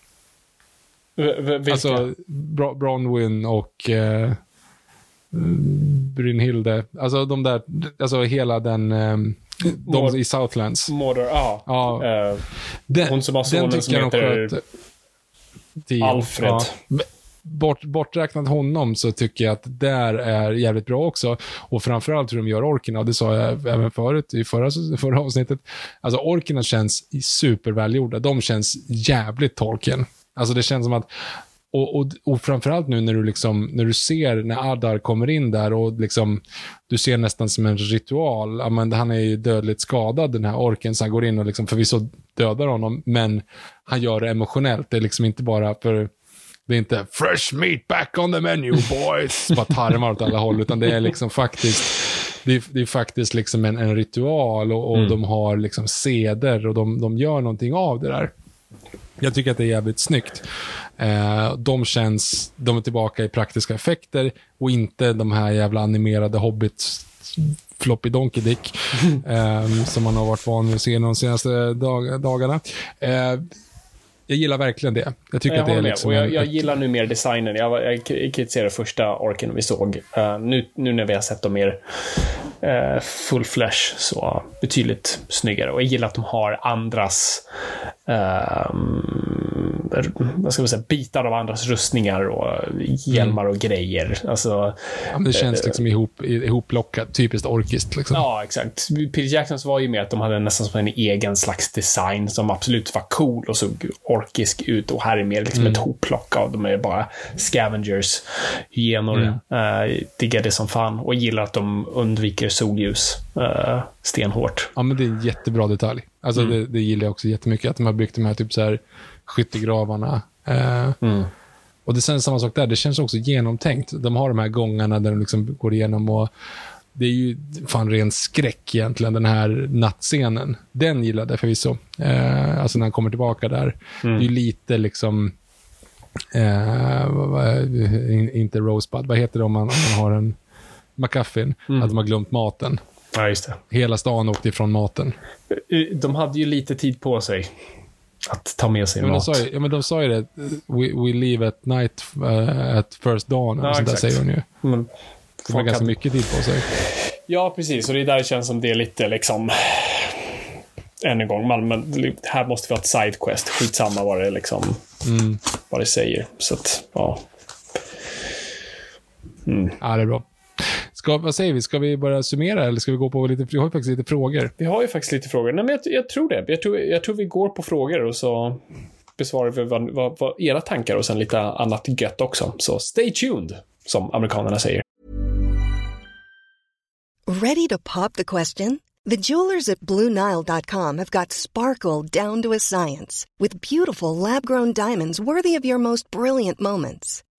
Vilka? Alltså, Bronwyn och eh, Brynhilde. Alltså de där, alltså hela den, eh, de Mord- i Southlands. Mordor, ja. Ja. Eh, Den, Hon som har sonen som heter. Tio. Alfred. Ja. Bort, borträknat honom så tycker jag att där är jävligt bra också. Och framförallt hur de gör orkerna, och det sa jag även förut i förra, förra avsnittet. Alltså orkerna känns supervälgjorda. De känns jävligt Tolkien. Alltså det känns som att och, och, och framförallt nu när du, liksom, när du ser när Adar kommer in där och liksom, du ser nästan som en ritual. Ja, men han är ju dödligt skadad den här orken, så han går in och liksom förvisso dödar honom, men han gör det emotionellt. Det är liksom inte bara för det är inte fresh meat back on the menu boys, bara tarmar åt alla håll, utan det är liksom faktiskt det är, det är faktiskt liksom en, en ritual och, och de har liksom seder och de, de gör någonting av det där. Jag tycker att det är jävligt snyggt. Eh, de känns, de är tillbaka i praktiska effekter och inte de här jävla animerade hobbits floppy donkey dick eh, som man har varit van vid att se de senaste dag, dagarna. Eh, jag gillar verkligen det. Jag tycker jag att det är liksom jag, jag gillar nu mer designen. Jag, jag kritiserade första orken vi såg. Eh, nu, nu när vi har sett dem mer uh, full flesh så betydligt snyggare. Och jag gillar att de har andras ehm, vad ska man säga, bitar av andras rustningar och hjälmar och grejer. Alltså, ja, det känns liksom ihop, ihoplockat, typiskt orkiskt. Liksom. Ja, exakt. Peter Jacksons var ju med att de hade nästan som en egen slags design som absolut var cool och såg orkisk ut. Och här är mer liksom ett hopplock av de är bara scavengers, hyenor. Uh, diggar det som fan och gillar att de undviker solljus. uh, stenhårt. Ja, men det är en jättebra detalj. Alltså Mm. det, det gillar jag också jättemycket, att de har byggt de här typ så här skyttegravarna. Eh, Mm. Och det känns samma sak där, det känns också genomtänkt. De har de här gångarna där de liksom går igenom och det är ju fan ren skräck egentligen, den här nattscenen. Den gillade jag förvisso. Eh, alltså när han kommer tillbaka där. Det är ju lite liksom, eh, inte Rosebud, vad heter det om man, om man har en McGuffin? Att de har glömt maten. Ja, just det. Hela stan åkte ifrån maten. Eh, De hade ju lite tid på sig att ta med sig Ja, men de, mat. sa ju, ja, men de sa ju det, we, we leave at night uh, at first dawn, Ja, sånt där säger hon ju. Men De har ganska mycket tid på sig. Ja, precis. Och det är där det känns som det är lite liksom... Än en gång, man, men här måste vi ha ett sidequest. Skitsamma vad det liksom... Vad det säger. Så att, ja. Ja, det är bra. Ska, vad säger vi? Ska vi börja summera eller ska vi gå på lite, vi har ju faktiskt lite frågor. Vi har ju faktiskt lite frågor. Nej, men jag, jag tror det. Jag tror, jag tror vi går på frågor och så besvarar vi vad, vad, vad era tankar och sen lite annat gött också. Så stay tuned, som amerikanerna säger. Ready to pop the question? The jewelers at BlueNile.com have got sparkle down to a science with beautiful lab grown diamonds worthy of your most brilliant moments.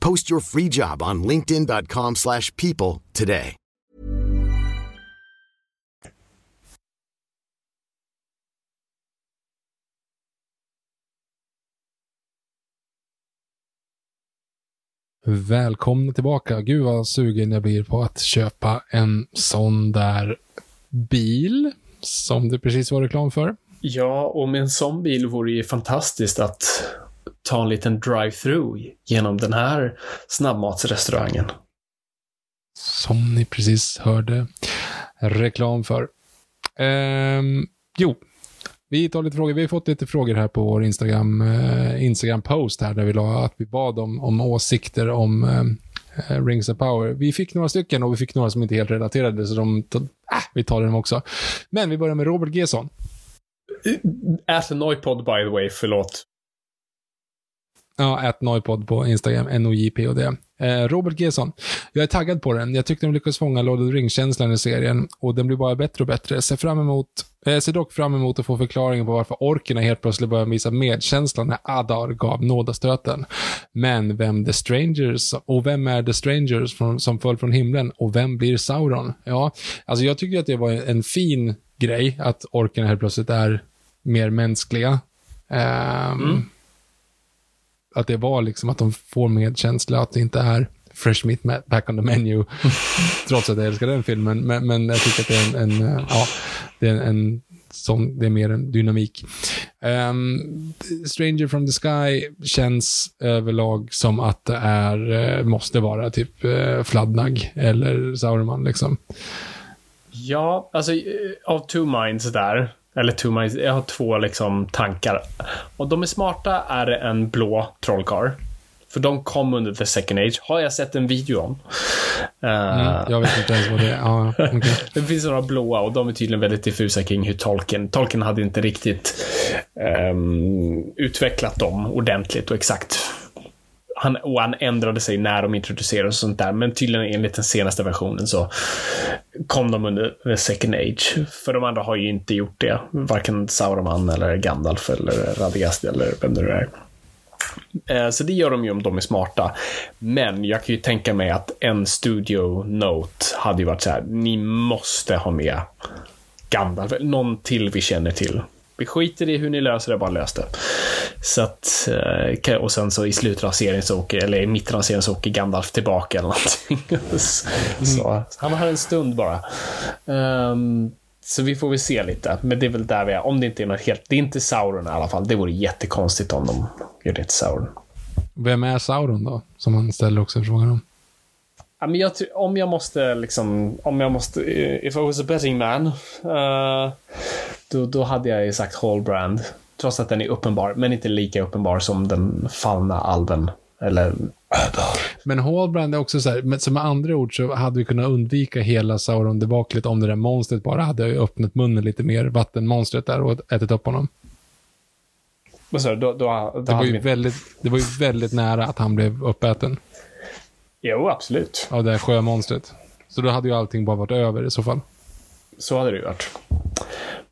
Post your free job on linkedin.com/people slash people today. Välkomna tillbaka. Gud vad sugen jag blir på att köpa en sån där bil som det precis var reklam för. Ja, och med en sån bil vore det ju fantastiskt att ta en liten drive-through genom den här snabbmatsrestaurangen. Som ni precis hörde reklam för. Ehm, jo, vi tar lite frågor. Vi har fått lite frågor här på vår Instagram, eh, Instagram-post här där vi la att vi bad om, om åsikter om eh, Rings of Power. Vi fick några stycken och vi fick några som inte är helt relaterade, så de, äh, vi tar dem också. Men vi börjar med Robert Gesson. At Noipod, by the way, förlåt. Ja, ät Noipod på Instagram, NOJPOD. Eh, Robert Gesson. Jag är taggad på den. Jag tyckte de lyckades fånga Lord of the Rings-känslan i serien och den blir bara bättre och bättre. Ser, fram emot, eh, ser dock fram emot att få förklaringen på varför orkerna helt plötsligt börjar visa medkänsla när Adar gav nådastöten. Men vem The Strangers, och vem är The Strangers från, som föll från himlen och vem blir Sauron? Ja, alltså jag tycker att det var en fin grej att orkerna helt plötsligt är mer mänskliga. Ehm, mm att det var liksom att de får medkänsla, att det inte är Fresh Meat Back on the Menu, trots att jag älskar den filmen. Men, men jag tycker att det är en, en eh, ja, det är en, en sån, det är mer en dynamik. Ehm, Stranger from the Sky känns överlag som att det är, eh, måste vara typ uh, Fladnag eller Sauron liksom. Ja, alltså eh, av two minds där. Eller two minds, jag har två liksom tankar. Och de är smarta är det en blå trollkarl. För de kom under the second age. Har jag sett en video om. Eh, Mm, jag vet inte ens vad det är. Ja, okej. Det finns några blåa och de är tydligen väldigt diffusa kring hur Tolkien... Tolkien hade inte riktigt ehm, utvecklat dem ordentligt och exakt han, och han ändrade sig när de introducerades och sånt där. Men tydligen enligt den senaste versionen så kom de under the second age. För de andra har ju inte gjort det. Varken Sauron eller Gandalf eller Radagast eller vem det nu är. Eh, så det gör de ju om de är smarta. Men jag kan ju tänka mig att en studio note hade ju varit så här, ni måste ha med Gandalf, någon till vi känner till. Vi skiter i hur ni löser det, bara lös det. Så att, eh, och sen så i slutet av serien så åker, eller i mitten av serien så åker Gandalf tillbaka eller någonting. så, han har en stund bara. Ehm, så vi får väl se lite. Men det är väl där vi är. Om det inte är något helt... Det är inte Sauron i alla fall. Det vore jättekonstigt om de gör det till Sauron. Vem är Sauron då? Som han ställer också frågan om. Ja, men jag, om jag måste liksom... Om jag måste... eh, If I was a betting man. eh, då, då hade jag ju sagt Hallbrand. Trots att den är uppenbar. Men inte lika uppenbar som den fallna alven. Eller... Men Hallbrand är också så här, men som med andra ord så hade vi kunnat undvika hela Sauron-debaklet om det där monstret bara hade öppnat munnen lite mer, vattenmonstret där, och ätit upp honom. Vad sa du? Då, då, då Det var, ju väldigt, det var ju väldigt nära att han blev uppäten Jo, absolut. av det här sjömonstret. Så då hade ju allting bara varit över i så fall. Så hade det ju varit.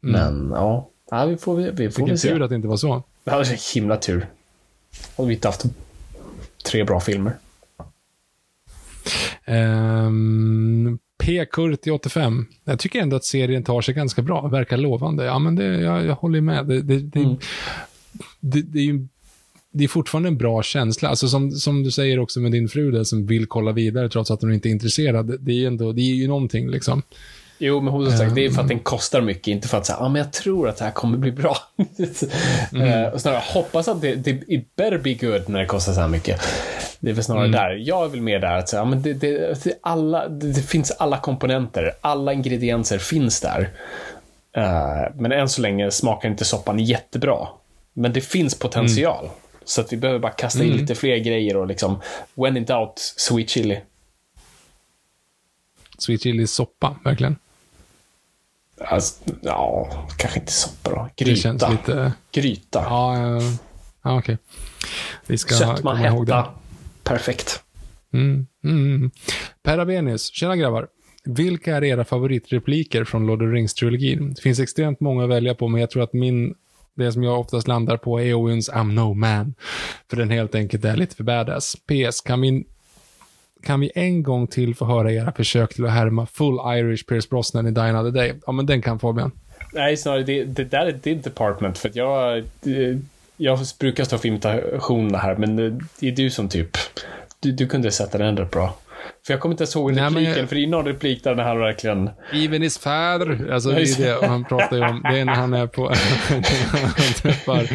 Men ja, ja vi får, vi, vi får Vilken se. tur att det inte var så. Det hade varit himla tur. Hade vi inte haft tre bra filmer. Um, P. Kurti 85. Jag tycker ändå att serien tar sig ganska bra. Verkar lovande. Ja, men det, jag, jag håller med. Det, det, det, Mm. det, det är ju det är fortfarande en bra känsla. Alltså som, som du säger också med din fru där, som vill kolla vidare trots att hon inte är intresserad. Det, det är, ju ändå, det är ju någonting liksom. Jo, men hon sagt, det är för att den kostar mycket, inte för att säga, ah, men jag tror att det här kommer bli bra. Eh, och snarare hoppas att det, det it better be good när det kostar så här mycket. Det är väl snarare där. Jag är väl mer där att säga, ah, men det, det, det, alla, det, finns alla komponenter, alla ingredienser finns där. Eh, men än så länge smakar inte soppan jättebra. Men det finns potential. Så att vi behöver bara kasta in lite fler grejer och liksom, when in doubt, sweet chili. Sweet chili soppa, verkligen. Alltså, ja, kanske inte då. Det Gryta. känns lite... Gryta. Ja, ja, ja okej. Vi ska Sötma, komma ihåg det. Perfekt. Mm, mm. Per Abenius, tjena grabbar. Vilka är era favoritrepliker från Lord of the Rings-trilogin? Det finns extremt många att välja på, men jag tror att min, det som jag oftast landar på är Eowyn's I'm no man. För den helt enkelt är lite för badass. PS, kan vi, kan vi en gång till få höra era försök till att härma full Irish Pierce Brosnan i Die Another Day? Ja, men den kan Fabian. Nej, snarare det, det där är ditt department. För att jag, eh, jag brukar stå för imitationerna här, men det, det är du som typ... Du, du kunde sätta den rätt bra. För jag kommer inte ens ihåg Nej, men repliken, jag- för det är någon replik där han verkligen... Even his father. Alltså, det är det han pratar ju om. Det är när han är på... han, träffar,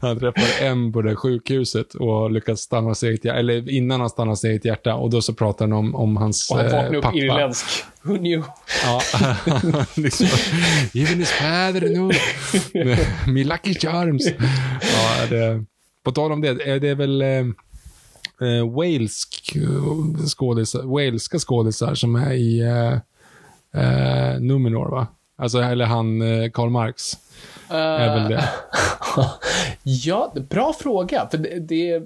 han träffar M på det sjukhuset och lyckas stanna sitt hjärta. Eller innan han stannar sitt hjärta. Och då så pratar han om, om hans Och han eh, vaknar upp pappa. irländsk. Who knew? Ja, liksom. Even his father no. Me lucky charms. Ja, det, på tal om det, är det väl eh, eh, walesk eh, skådisar, walska skådisar som är i eh, eh, Numenor, va? Alltså, eller han, eh, Karl Marx. är väl det. ja, bra fråga. För det... det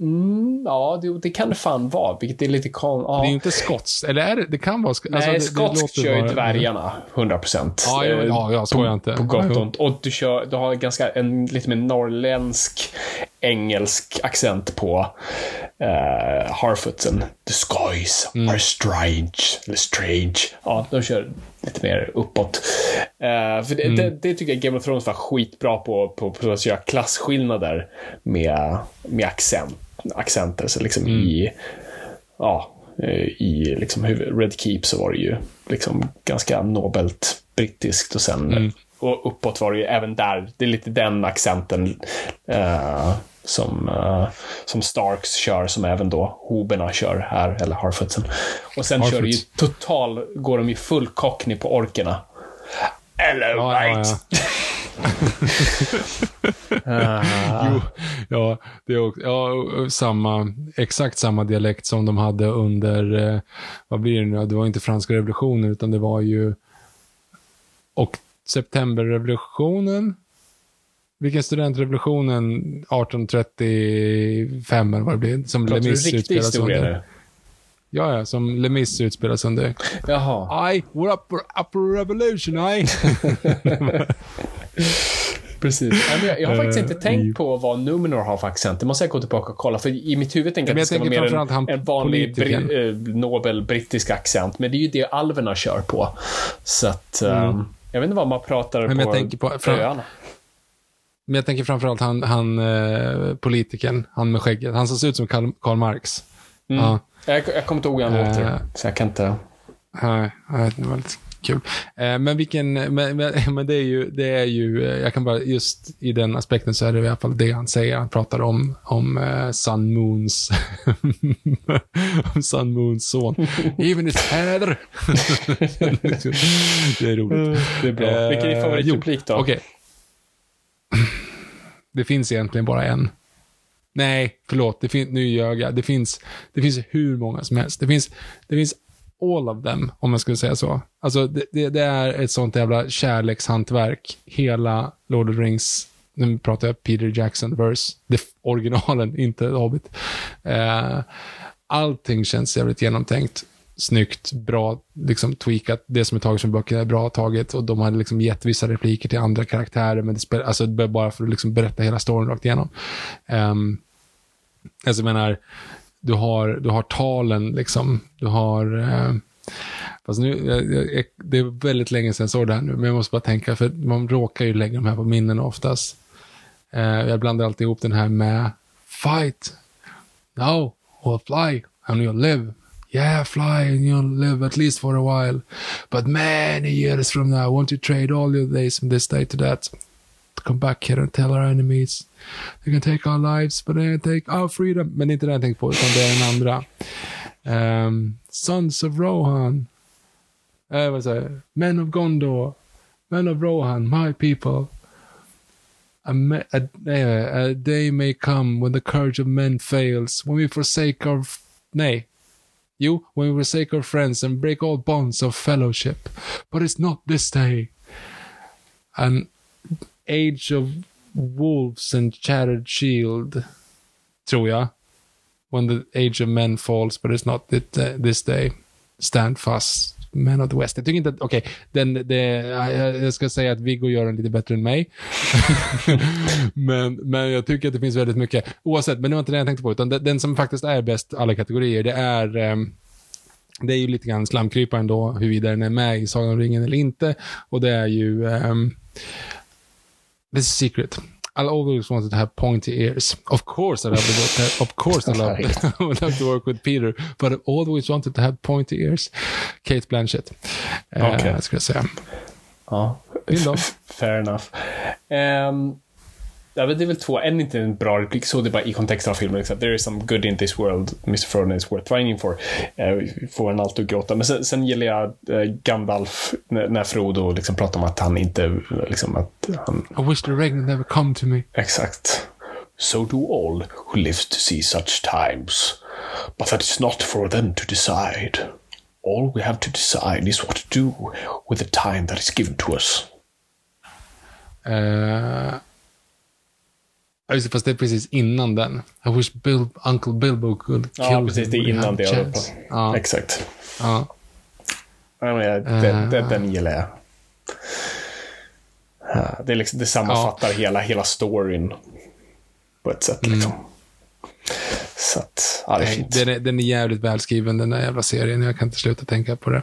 mm, ja, det, det kan det fan vara, vilket är lite kon... Ja. Det är ju inte skots, eller är det? Det kan vara sk- Nej, alltså, skotskt kör ju dvärgarna, 100 procent. Ja, ja, ja, ja, skojar inte. På gott och ont. Och du, kör, du har ganska en lite mer norrländsk engelsk accent på uh, Harfootsen. The skies Mm. are strange. Eller strange. Ja, de kör lite mer uppåt. Eh, för det, Mm. det, det tycker jag Game of Thrones var skitbra på, på, på att göra klasskillnader med, med accent, accenter. Så liksom Mm. i ja, eh, i liksom Red Keep så var det ju liksom ganska nobelt brittiskt och sen Mm. och uppåt var det ju även där, det är lite den accenten eh, som, eh, som Starks kör, som även då hoberna kör här, eller Harfootsen. Och sen kör det ju total, går de ju full cockney på orkerna. Hello Ja, ja, mate! Jo, ja, det är också, ja, samma, exakt samma dialekt som de hade under, eh, vad blir det nu, det var inte franska revolutionen utan det var ju, och septemberrevolutionen, vilken studentrevolutionen 1835 eller vad det blir, som Pratar Lemis utspelas historia under. Ja, ja, som Lemis utspelas under. Jaha. I, we're up for upper revolution, I. Precis. Jag, jag har faktiskt inte Eh, tänkt på vad Numenor har för accent. Det måste jag gå tillbaka och kolla. För i mitt huvud tänker jag att det ska vara mer han en, en vanlig bri, eh, nobel brittisk accent. Men det är ju det alverna kör på. Så att... ehm, jag vet inte vad man pratar. Men på, jag tänker på- öarna. Men jag tänker framförallt han, han eh, politikern, han med skägget. Han som ser ut som Karl, Karl Marx. Mm. Ja. Jag, jag kommer inte ihåg hur han låter. Så jag kan inte... Nej, det var lite kul. Eh, men vilken, men, men, men det är ju, det är ju, eh, jag kan bara, just i den aspekten så är det i alla fall det han säger. Han pratar om, om eh, Sun Moons, om Sun Moons son. Even his father. det är roligt. Det är bra. Vilken är favoritreplik då? jo, Okej. Det finns egentligen bara en. Nej, förlåt. Det fin- nu ljög jag. Det finns, det finns hur många som helst. Det finns, det finns all of them, om man skulle säga så. Alltså, det, det, det är ett sånt jävla kärlekshantverk. Hela Lord of the Rings, nu pratar jag Peter Jackson-vers, originalen, inte Hobbit. Eh, allting känns jävligt genomtänkt. Snyggt, bra, liksom tweakat. Det som är taget från böckerna är bra taget och de hade liksom gett vissa repliker till andra karaktärer, men det spelar, alltså det är bara för att liksom berätta hela storyn rakt igenom. Um, alltså jag menar, du har, du har talen liksom, du har uh, Fast nu, jag, jag, det är väldigt länge sedan jag såg det här nu, men jag måste bara tänka, för man råkar ju lägga de här på minnen oftast. Uh, jag blandar alltid ihop den här med fight. No, or fly, and you'll live. Yeah, fly and you'll live at least for a while. But many years from now, won't you trade all your days from this day to that? To come back here and tell our enemies. They can take our lives, but they can take our freedom. Men inte det jag på, utan det är den andra. Um, Sons of Rohan. Uh, vad säger? Men of Gondor. Men of Rohan, my people. A, a, a day may come when the courage of men fails, when we forsake our... f- Nej. Jo, when we forsake our friends and break all bonds of fellowship. But it's not this day. An age of wolves and shattered shield. Tror jag. When the age of men falls, but it's not this day. Standfast Man Men of the West. Jag tycker inte att, okej, den, det, jag ska säga att Viggo gör den lite bättre än mig. men, men jag tycker att det finns väldigt mycket, oavsett, men det var inte det jag tänkte på, utan den, den som faktiskt är bäst alla kategorier, det är um, det är ju lite grann slamkrypa ändå, huruvida den är med i Sagan om ringen eller inte. Och det är ju... Ehm, um, this is secret. I'll always wanted to have pointy ears. Of course I love to work, of course I love, I would love to work with Peter, but I've always wanted to have pointy ears. Kate Blanchett. Eh, Okej. ska jag säga. Ja. Fair enough. Um, ja, det är väl två. En är inte en bra replik, så det är bara i kontexten av filmen. Liksom. There is some good in this world Mr. Frodo is worth fighting for. Uh, får en alltid att gråta. Men sen, sen gillar jag uh, Gandalf när Frodo liksom pratar om att han inte, liksom att han, I wish the rain never come to me. exakt. So do all who live to see such times. But that is not for them to decide. All we have to decide is what to do with the time that is given to us. Uh, ja, just det, fast det är precis innan den. I wish Bill, Uncle Bilbo could kill Ja, precis. Det är innan det. Ja, Exakt. ja. Ja, men jag, den, Eh. den, den gillar jag. Ja, Det, är liksom, det sammanfattar hela, hela storyn på ett sätt. Liksom. Så att, ja, det är fint. den, är, den är jävligt välskriven, den där jävla serien. Jag kan inte sluta tänka på det.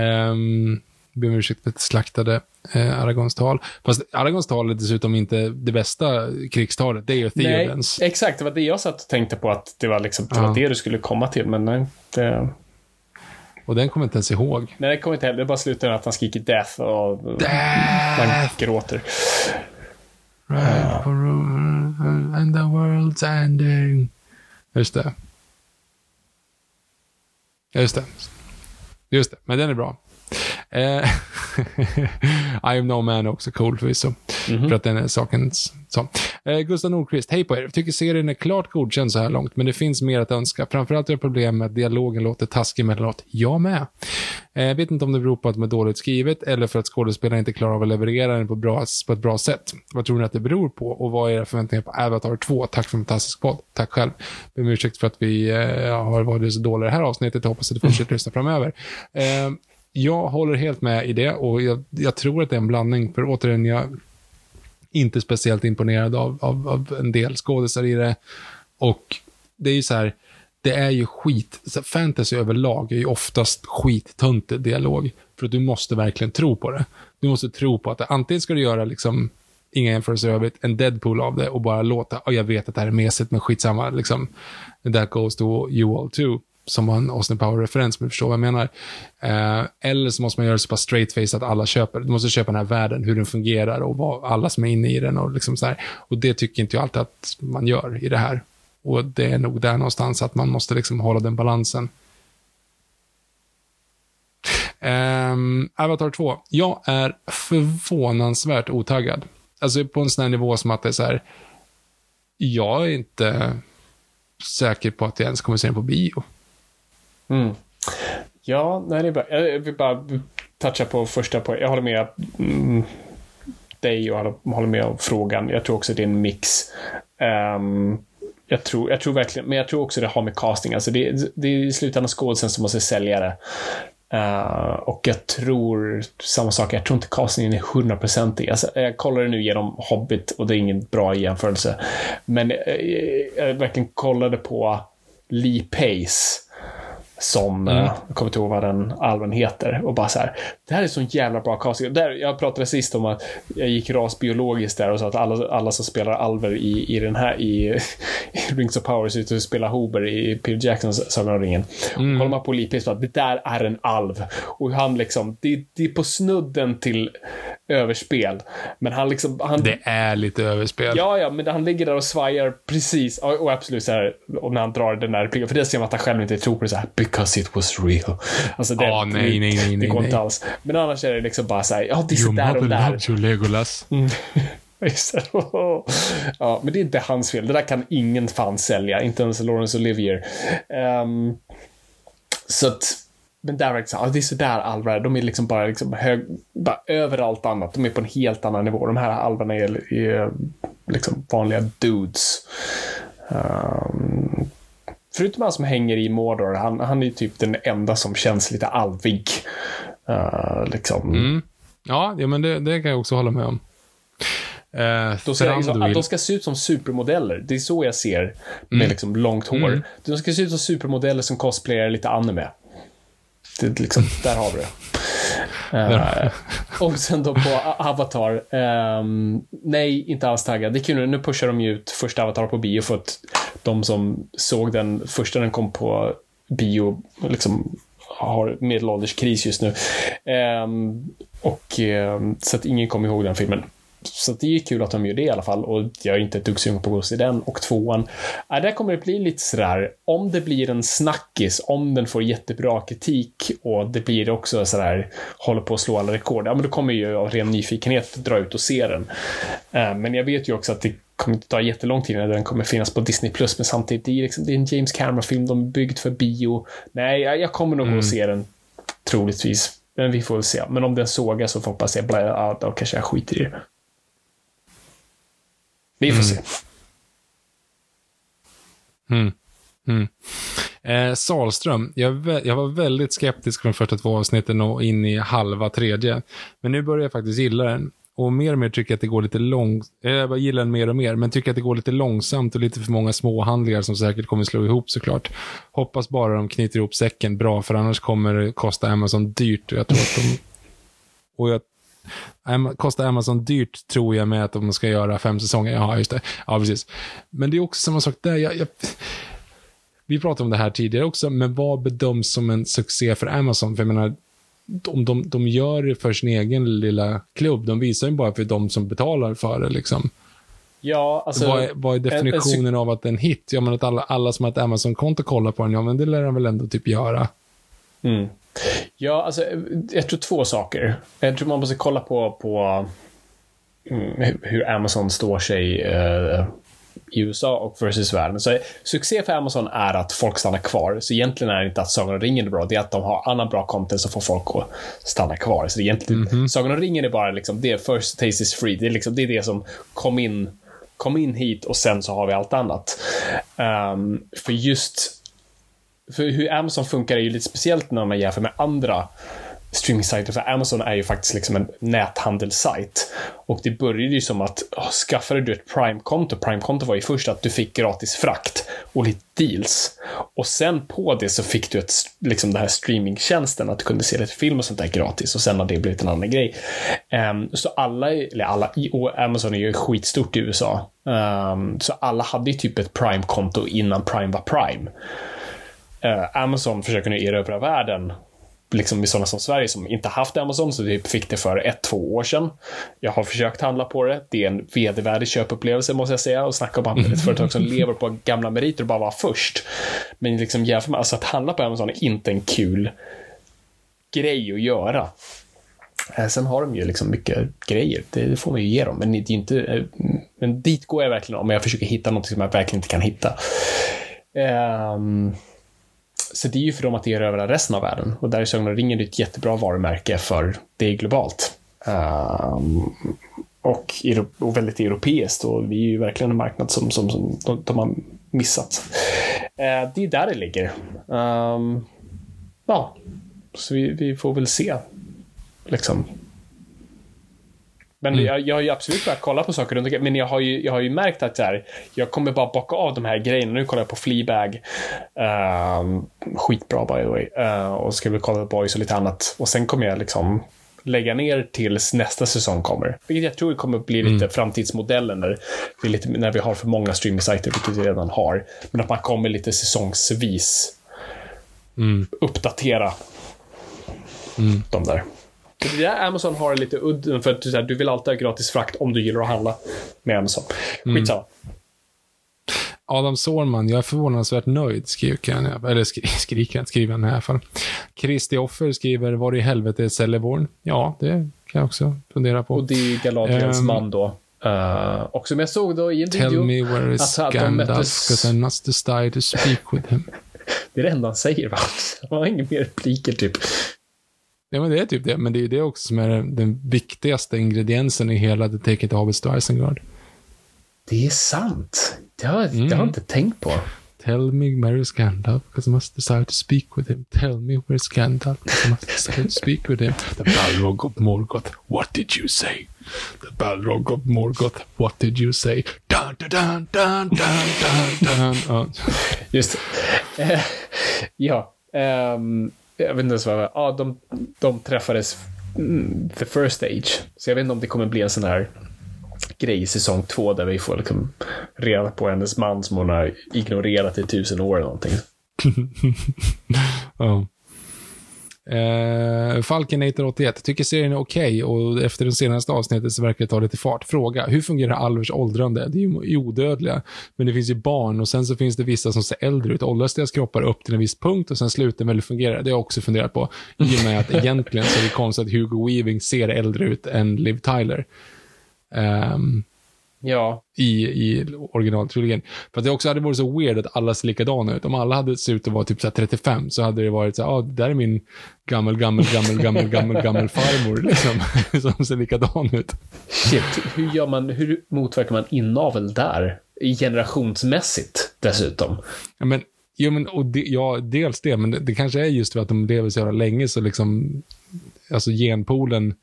Um, ber om ursäkt för jag slaktade uh, Aragons tal. Fast Aragons tal är dessutom inte det bästa krigstalet. Det är ju Nej, Theodens. exakt. Det var det jag satt och tänkte på att det var, liksom, det, Ja. var det du skulle komma till. Men nej, det, Och den kommer inte ens ihåg. nej, det kommer inte heller. Det bara slutar med att han skriker death och man Death! gråter. Right for and the world's ending. Just det. Just det. Just det, men den är bra. Eh, I am no man är också cool förvisso. För att den är sakens så. Eh, Gustav Nordqvist, hej på er. Tycker serien är klart godkänd så här långt, men det finns mer att önska. Framförallt är det problem med att dialogen låter taskig emellanåt. Jag med. Eh, vet inte om det beror på att de är dåligt skrivet eller för att skådespelarna inte klarar av att leverera den på, bra, på ett bra sätt. Vad tror ni att det beror på och vad är era förväntningar på Avatar 2? Tack för en fantastisk podd. Tack själv. Ber om ursäkt för att vi eh, har varit så dåliga i det här avsnittet. Jag hoppas att du fortsätter lyssna framöver. Eh, jag håller helt med i det och jag, jag tror att det är en blandning, för återigen, jag är inte speciellt imponerad av, av, av en del skådisar i det. Och det är ju så här, det är ju skit, fantasy överlag är ju oftast skittöntig dialog. För att du måste verkligen tro på det. Du måste tro på att det, antingen ska du göra liksom, inga jämförelser i övrigt, en Deadpool av det och bara låta, och jag vet att det här är mesigt, men skitsamma, liksom, that goes to you all too som var en Austin Power-referens, men du förstår vad jag menar. Eh, eller så måste man göra det så pass straight face att alla köper. Du måste köpa den här världen, hur den fungerar och vad, alla som är inne i den. Och, liksom så här. och det tycker inte jag alltid att man gör i det här. Och det är nog där någonstans att man måste liksom hålla den balansen. Eh, Avatar 2. Jag är förvånansvärt otaggad. Alltså på en sån här nivå som att det är så här. Jag är inte säker på att jag ens kommer se den på bio. Mm. Ja, nej, det är bra. Jag vill bara toucha på första poängen. Jag håller med mm, dig och håller med om frågan. Jag tror också det är en mix. Um, jag tror, jag tror verkligen, men jag tror också det har med casting. Alltså det, det är i slutändan skådisen som måste sälja det. Uh, och jag tror samma sak, jag tror inte castingen är hundraprocentig. Alltså, jag kollade nu genom Hobbit och det är ingen bra jämförelse. Men jag, jag, jag verkligen kollade på Lee Pace som, mm. uh, jag kommer inte ihåg vad den alven heter, och bara så här, det här är sån jävla bra casting. Där, jag pratade sist om att jag gick rasbiologiskt där och sa att alla, alla som spelar alver i, i den här, i, i Rings of Power ser ut att spela Hober i Peter Jacksons Sagan om ringen. Mm. Och kollar man på Lipis, att det där är en alv. Och han liksom, det, det är på snudden till överspel. Men han liksom... Han, det är lite överspel. Ja, ja, men han ligger där och svajar precis. Och, och absolut så här, och när han drar den där repliken, för det ser man att han själv inte tror på det så här, because it was real. Alltså det, oh, nej, nej, nej, det går nej, inte alls. Men annars är det liksom bara så här, ja, det är Your där och där. loves you, Legolas. Mm. ja, men det är inte hans fel. Det där kan ingen fan sälja, inte ens Laurence Olivier. Um, så att, men där är det, så, ja, det är sådär alvar, de är liksom bara, liksom hög, bara över allt annat. De är på en helt annan nivå. De här alvarna är, är liksom vanliga dudes. Um, förutom han som hänger i Mordor, han, han är typ den enda som känns lite alvig. Uh, liksom. Mm. Ja, ja, men det, det kan jag också hålla med om. Eh, de, ska, liksom, att de ska se ut som supermodeller. Det är så jag ser med Mm. liksom långt hår. Mm. De ska se ut som supermodeller som cosplayar lite anime. Det, liksom, där har vi det. Uh, och sen då på Avatar. Um, nej, inte alls taggad. Det är kul, nu pushar de ju ut första Avatar på bio för att de som såg den första den kom på bio liksom har medelålderskris just nu. Um, och um, Så att ingen kommer ihåg den filmen. Så att det är kul att de gör det i alla fall och jag är inte ett dugg sugen på att gå och se den. Och tvåan, äh, där kommer det bli lite sådär, om det blir en snackis, om den får jättebra kritik och det blir också sådär, håller på att slå alla rekord, ja men då kommer jag ju av ren nyfikenhet dra ut och se den. Eh, Men jag vet ju också att det kommer inte ta jättelång tid när den kommer finnas på Disney+, Plus men samtidigt, det är, liksom, det är en James Cameron-film, de är byggd för bio. Nej, jag jag kommer nog gå och se den, troligtvis. Men vi får väl se. Men om den sågar så hoppas jag, ja, då kanske jag skiter i det. Vi får se. Mm. Mm. Eh, Salström, jag, jag var väldigt skeptisk från första två avsnitten och in i halva tredje. Men nu börjar jag faktiskt gilla den. Och mer och mer tycker jag att det går lite långt. Jag bara gillar den mer och mer, men tycker att det går lite långsamt och lite för många småhandlingar som säkert kommer slå ihop såklart. Hoppas bara de knyter ihop säcken bra, för annars kommer det kosta Amazon dyrt. Och jag tror att de... Och jag Kostar Amazon dyrt tror jag med att de ska göra fem säsonger. Ja, just det. Ja, precis. Men det är också samma sak där. Jag, jag, vi pratade om det här tidigare också, men vad bedöms som en succé för Amazon? För jag menar, de, de, de gör det för sin egen lilla klubb. De visar ju bara för de som betalar för det. Liksom. Ja, alltså... vad, är, vad är en- en definitionen psyk- av att en hit? Ja, men att alla, alla som har ett Amazon-konto kollar på den, ja men det lär de väl ändå typ göra. Mm. Ja, alltså, jag tror två saker. Jag tror man måste kolla på, på mm, hur Amazon står sig eh, i USA och versus världen. Så succé för Amazon är att folk stannar kvar. Så egentligen är det inte att Sagan om ringen är bra, det är att de har annan bra content som får folk att stanna kvar. Så det är egentligen, mm -hmm. Sagan om ringen är bara liksom, det är first taste is free. Det är, liksom, det, är det som kom in, kom in hit och sen så har vi allt annat. Um, för just för hur Amazon funkar är ju lite speciellt när man jämför med andra Streamingsajter för Amazon är ju faktiskt liksom en näthandelssajt. Och det började ju som att, oh, skaffade du ett Prime-konto, Prime-konto var ju först att du fick gratis frakt och lite deals. Och sen på det så fick du ett, liksom den här streamingtjänsten, att du kunde se lite film och sånt där gratis. Och sen har det blivit en annan grej. Um, så alla, eller alla, och Amazon är ju skitstort i USA. Um, så alla hade ju typ ett Prime-konto innan Prime var Prime. Uh, Amazon försöker nu erövra världen liksom i sådana som Sverige som inte haft Amazon, så typ fick det för ett, två år sedan. Jag har försökt handla på det. Det är en vedervärdig köpupplevelse måste jag säga och snacka om ett företag som lever på gamla meriter och bara var först. Men liksom jämför med, alltså att handla på Amazon är inte en kul grej att göra. Eh, sen har de ju liksom mycket grejer, det får man ju ge dem, men det är inte, eh, men dit går jag verkligen om jag försöker hitta något som jag verkligen inte kan hitta. Um, så det är ju för dem att erövra resten av världen. Och där är Sagan om ringen ett jättebra varumärke för det är globalt. Um, och, och, väldigt europeiskt och vi är ju verkligen en marknad som, som, som de, de har missat. Uh, det är där det ligger. Um, ja, så vi, vi, får väl se. Liksom men mm. jag, jag har ju absolut börjat kolla på saker runt omkring, men jag har ju, jag har ju märkt att här, jag kommer bara bocka av de här grejerna. Nu kollar jag på Fleabag. Uh, skitbra by the way. Uh, och ska väl kolla på Boys och lite annat. Och sen kommer jag liksom lägga ner tills nästa säsong kommer. Vilket jag tror kommer bli lite mm. framtidsmodellen när, det lite, när vi har för många streamingsajter, vilket vi redan har. Men att man kommer lite säsongsvis mm. uppdatera mm. de där. Det där Amazon har lite udden för att du, du vill alltid ha gratis frakt om du gillar att handla med Amazon. Skitsamma. Mm. Adam Sårman, jag är förvånansvärt nöjd, skriver han, eller skri, skriker, skriver han i alla fall. Kristi Offer skriver, var i helvete är Celeborn? Ja, det kan jag också fundera på. Och det är Galadriels um, man då. Uh, och som jag såg då i en Tell video. me where is att, Gandalf, because I must decide to speak with him. det är det enda han säger, va? Han har inga mer repliker, typ. Ja, men det är typ det. Men det är ju det också som är den viktigaste ingrediensen i hela The Take It to Hobbits to Isengard. Det är sant. Det har, mm. det har jag mm. inte tänkt på. Tell me where is Gandalf, because I must decide to speak with him. Tell me where is Gandalf, because I must decide to speak with him. The Balrog of Morgoth, what did you say? The Balrog of Morgoth, what did you say? Dun, dun, dun, dun, dun, dun, dun. Just det. ja. Um, jag vet inte ens vad, ja, de, de träffades mm, the first stage. Så jag vet inte om det kommer bli en sån här grej i säsong två där vi får liksom reda på hennes man som hon har ignorerat i tusen år eller någonting. oh. Uh, Falkenator 81 tycker serien är okej okay, och efter det senaste avsnittet så verkar det ta lite fart. Fråga, hur fungerar Alvers åldrande? Det är ju odödliga, men det finns ju barn och sen så finns det vissa som ser äldre ut. Åldras deras kroppar upp till en viss punkt och sen slutar väl fungera. Det har jag också funderat på. I och med att egentligen så är det konstigt att Hugo Weaving ser äldre ut än Liv Tyler. Um, Ja. I, i originaltrilogin. För att det också hade varit så weird att alla ser likadana ut. Om alla hade sett ut att vara typ så 35 så hade det varit så ja, ah, där är min gammel, gammel, gammel, gammel, gammel, gammel farmor liksom. som ser likadan ut. Shit, hur gör man, hur motverkar man inavel där? Generationsmässigt dessutom. Ja, men, jo, men och de, ja, dels det, men det, det kanske är just för att de lever så jävla länge så liksom, alltså genpoolen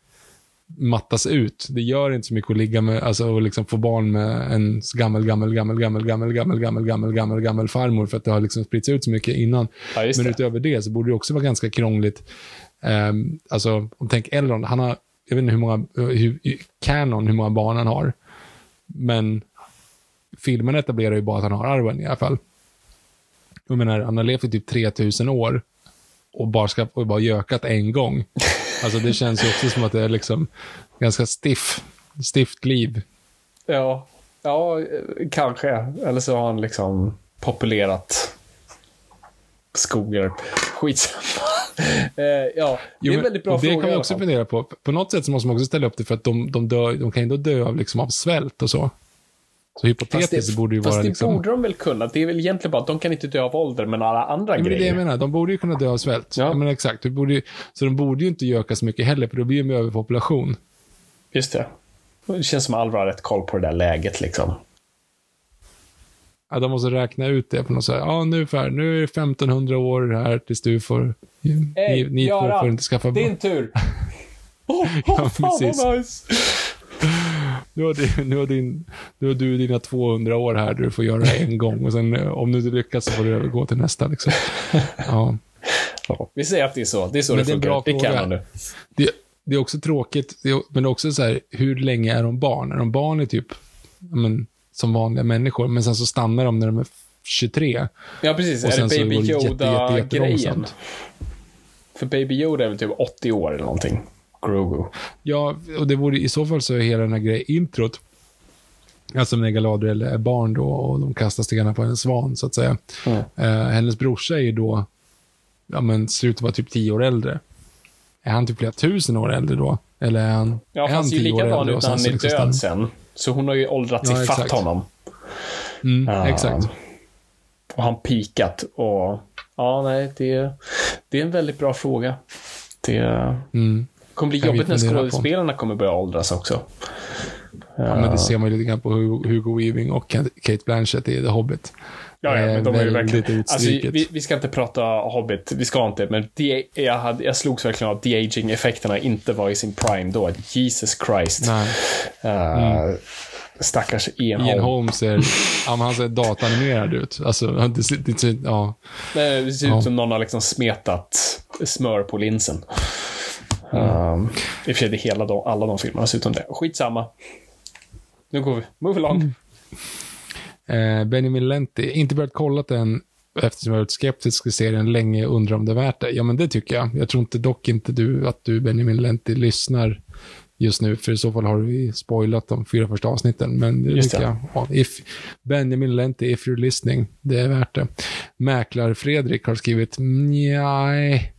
mattas ut. Det gör inte så mycket att ligga med, alltså och liksom få barn med en gammel, gammel, gammel, gammel, gammel, gammel, gammel, gammel, gammel, gammel farmor för att det har liksom spritts ut så mycket innan. Ja, Men det. utöver det så borde det också vara ganska krångligt. Um, alltså, om tänk Elrond, han har, jag vet inte hur många, hur, Canon, hur många barn han har. Men filmen etablerar ju bara att han har arven i alla fall. Jag menar, han har levt i typ 3000 år och bara, ska, och bara gökat en gång. Alltså det känns ju också som att det är liksom ganska stiff, stift liv. Ja, ja, kanske. Eller så har han liksom populerat skogar. Skitsamma. Eh, ja, det är en väldigt bra det fråga. kan i man också fundera på. På något sätt så måste man också ställa upp det för att de, de, dör, de kan ju ändå dö av, liksom, av svält och så. Så hypotetiskt Fast det, borde ju fast vara det liksom... borde de väl kunna. Det är väl egentligen bara att de kan inte dö av ålder, men alla andra men är det grejer. jag menar. De borde ju kunna dö av svält. Ja. Men exakt. Det borde ju, så de borde ju inte göka så mycket heller, för då blir de ju överpopulation. Just det. Det känns som att Alvar har rätt koll på det där läget liksom. Ja, de måste räkna ut det på något sätt. Ja, nu, för, nu är det 1500 år här tills du får... ni ni två får inte skaffa barn. Din tur! Åh, oh, Ja, fan vad nice! Nu har, du, nu, har din, nu har du dina 200 år här där du får göra det en gång och sen eh, om du inte lyckas så får du övergå till nästa. Liksom. Ja. Ja, vi säger att det är så. Det är så Men det det är funkar. bra Det kan man nu. Det, det är också tråkigt, det är, men det är också så här, hur länge är de barn? Är de barn i typ, men, som vanliga människor, men sen så stannar de när de är 23. Ja, precis. Och Är sen det Baby jätte, jätte, Yoda-grejen? För Baby Yoda är väl typ 80 år eller någonting. Grogu. Ja, och det vore i så fall så är hela den här grejen, introt, alltså när Galadriel är barn då och de kastar stenarna på en svan så att säga. Mm. Eh, hennes brorsa är ju då, ja men slutet var typ tio år äldre. Är han typ flera tusen år äldre då? Eller är han, Ja, är han han ser ju tio år likadan äldre? ut när han är liksom död sen. Så hon har ju åldrats Ja, ifatt honom. Mm, Ja. Exakt. Och han pikat och... Ja, nej, det, det är en väldigt bra fråga. Det Mm. Kommer bli jobbigt när skådespelarna kommer börja åldras också. Ja, men det ser man ju lite grann på Hugo, Weaving och Kate Blanchett i The Hobbit. Ja, ja, Eh, men de är ju verkligen... Alltså, vi, vi ska inte prata Hobbit, vi ska inte, men det, jag, hade, jag slogs verkligen av att de-aging-effekterna inte var i sin prime då. Jesus Christ. Nej. Uh, Stackars Ian, Ian Holm. Ser, ja, han ser datanimerad ut. Alltså, det, ser- det, ser- ja. Nej, Det ser ut Ja. som någon har liksom smetat smör på linsen. Mm. Um, I och för sig, det är hela de, alla de filmerna ser ut som det. Skitsamma. Nu går vi. Move along. Eh, Benjamin Lenti, inte börjat kolla den eftersom jag varit skeptisk till serien länge och undrar om det är värt det. Ja, men det tycker jag. Jag tror inte dock inte du att du, Benjamin Lenti, lyssnar just nu, för i så fall har vi spoilat de fyra första avsnitten. Men det Just tycker det. jag. Ja, if, Benjamin Lenti, if you're listening, det är värt det. Mäklar-Fredrik har skrivit nej.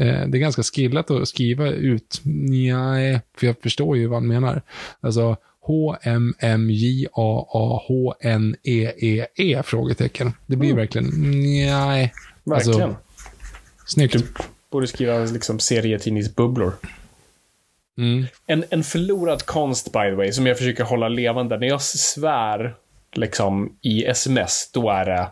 Eh, Det är ganska skillat att skriva ut nej, för jag förstår ju vad han menar. Alltså H-M-M-J-A-A-H-N-E-E-E E, frågetecken. Det blir verkligen nej. Verkligen. Alltså, snyggt. Borde skriva liksom serietidningsbubblor. Mm. En, en förlorad konst, by the way, som jag försöker hålla levande. När jag svär liksom i sms, då är det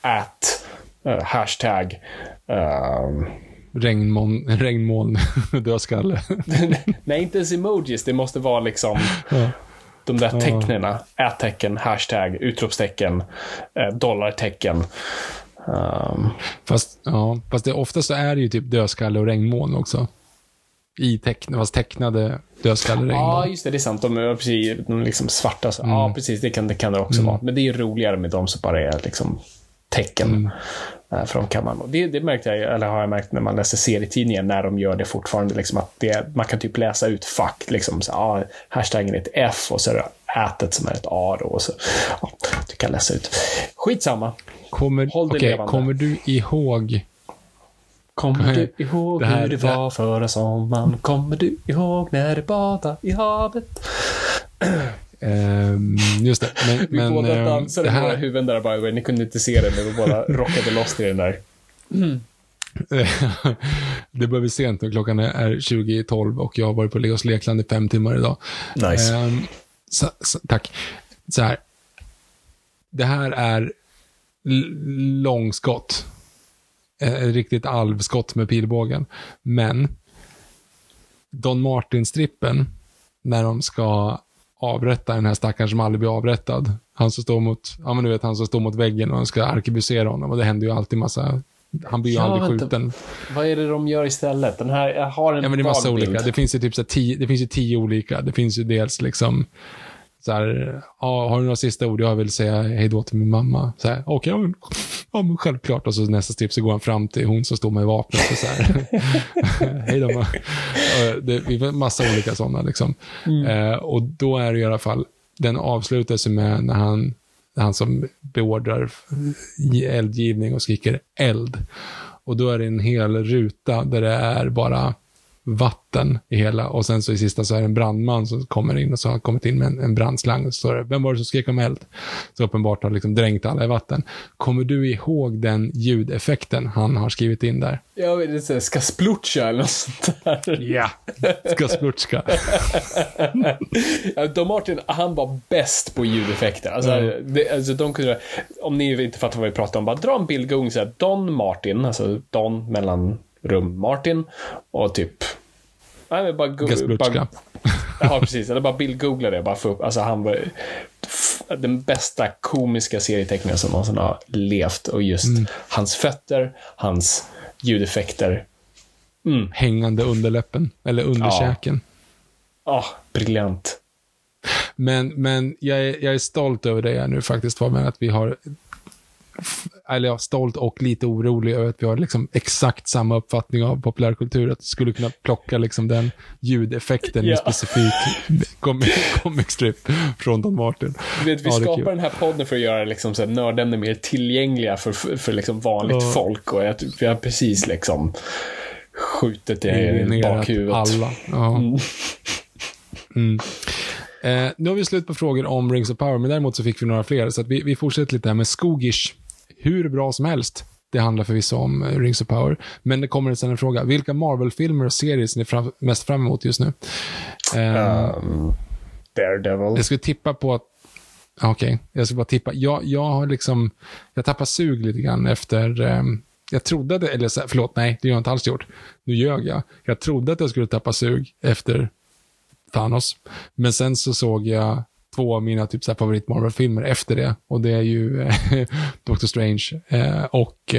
at, eh, hashtag, ehm, Regnmoln, regnmoln dödskalle. nej, inte ens emojis. Det måste vara liksom de där tecknen. At-tecken, hashtag, utropstecken, eh, dollartecken. Ehm, Fast, ja, fast det, oftast så är det ju typ dödskalle och regnmoln också. I teckn, fast tecknade dödskalle och Ja, regnmoln. just det. Det är sant. De är precis de är liksom svarta. Så. Ja, precis. Det kan det, kan det också vara. Men det är roligare med de som bara är liksom tecken. Eh, Kan man. och Det, det märkte jag, eller har jag märkt när man läser serietidningar, när de gör det fortfarande. Liksom att det, man kan typ läsa ut fack. Liksom, så, ja, hashtaggen är ett F och så är det ätet som är ett A. Då, och så, ja, du kan läsa ut. Skitsamma. Kommer, Håll det okej, levande. kommer du ihåg Kommer du ihåg Det här- hur det var förra sommaren? Kommer du ihåg när du badade i havet? Ehm, just det. Men, Vi men båda ehm, dansade det med våra här, huvuden där, by the way. Ni kunde inte se det, men vi båda rockade loss i den där. det börjar bli sent nu. Klockan är 20.12 och jag har varit på Leos Lekland i fem timmar idag. Nice. Ehm, så, så, tack. Så här. Det här är långskott. Eh, Ett riktigt alvskott med pilbågen. Men Don Martin-strippen, när de ska avrätta den här stackaren som aldrig blir avrättad. Han som står mot, ja men du vet han som står mot väggen och ska arkebusera honom och det händer ju alltid massa, han blir ju Ja, aldrig vänta. skjuten. Vad är det de gör istället? Den här, jag har en Ja, men det är massa olika. Det finns ju typ så tio, det finns ju tio olika. Det finns ju dels liksom så här, ja, har du några sista ord? Jag vill säga hej då till min mamma. Så här, okej, ja, men, ja, men självklart. Och så nästa stripp så går han fram till hon som står med vapnet och så här, hej då mamma. Det är massa olika sådana liksom. Eh, och då är det i alla fall, den avslutas med när han, han som beordrar eldgivning och skriker eld. Och då är det en hel ruta där det är bara vatten i hela och sen så i sista så är det en brandman som kommer in och så har kommit in med en, en brandslang och så står det, vem var det som skrek om eld? Så uppenbart har liksom dränkt alla i vatten. Kommer du ihåg den ljudeffekten han har skrivit in där? Jag vet inte, ska splutcha eller något sånt där. Ja, ska splutska. Don Martin, han var bäst på ljudeffekter. Alltså, Mm. det, alltså, de kunde, om ni inte fattar vad vi pratar om, bara dra en bild, gång så här, Don Martin, alltså Don mellan rum Martin och typ Nej, bara, go- bara, Ja, precis. Eller bara bildgoogla det. Bara upp. Alltså, han var den bästa komiska serietecknaren som någonsin har levt. Och just Mm. hans fötter, hans ljudeffekter. Hängande underläppen, eller underkäken. Ah, briljant. Men, men jag, är, jag är stolt över det nu faktiskt, Fabian, att vi har eller ja, stolt och lite orolig över att vi har liksom exakt samma uppfattning av populärkultur. Att vi skulle kunna plocka liksom den ljudeffekten i Ja. en specifik comic, comic strip från Don Martin. Vet, vi Ja, skapar den här podden för att göra liksom, så nördämnen mer tillgängliga för, för, för liksom vanligt Ja. folk. Och jag, vi har precis liksom skjutit det i bakhuvudet. Alla. Ja. Mm. Eh, nu har vi slut på frågor om Rings of Power, men däremot så fick vi några fler. Så vi, vi fortsätter lite här med Skogish. Hur bra som helst. Det handlar förvisso om eh, Rings of Power. Men det kommer sen en fråga. Vilka Marvel-filmer och serier ser ni fram, mest fram emot just nu? Um, Daredevil. jag skulle tippa på att... Okej, jag ska bara tippa. Jag, jag har liksom... Jag tappar sug lite grann efter... ehm, jag trodde att... Eller förlåt, nej, det har jag inte alls gjort. Nu ljög jag. Jag trodde att jag skulle tappa sug efter Thanos. Men sen så såg jag två av mina typ, så här, favorit Marvel-filmer efter det. Och det är ju eh, Doctor Strange eh, och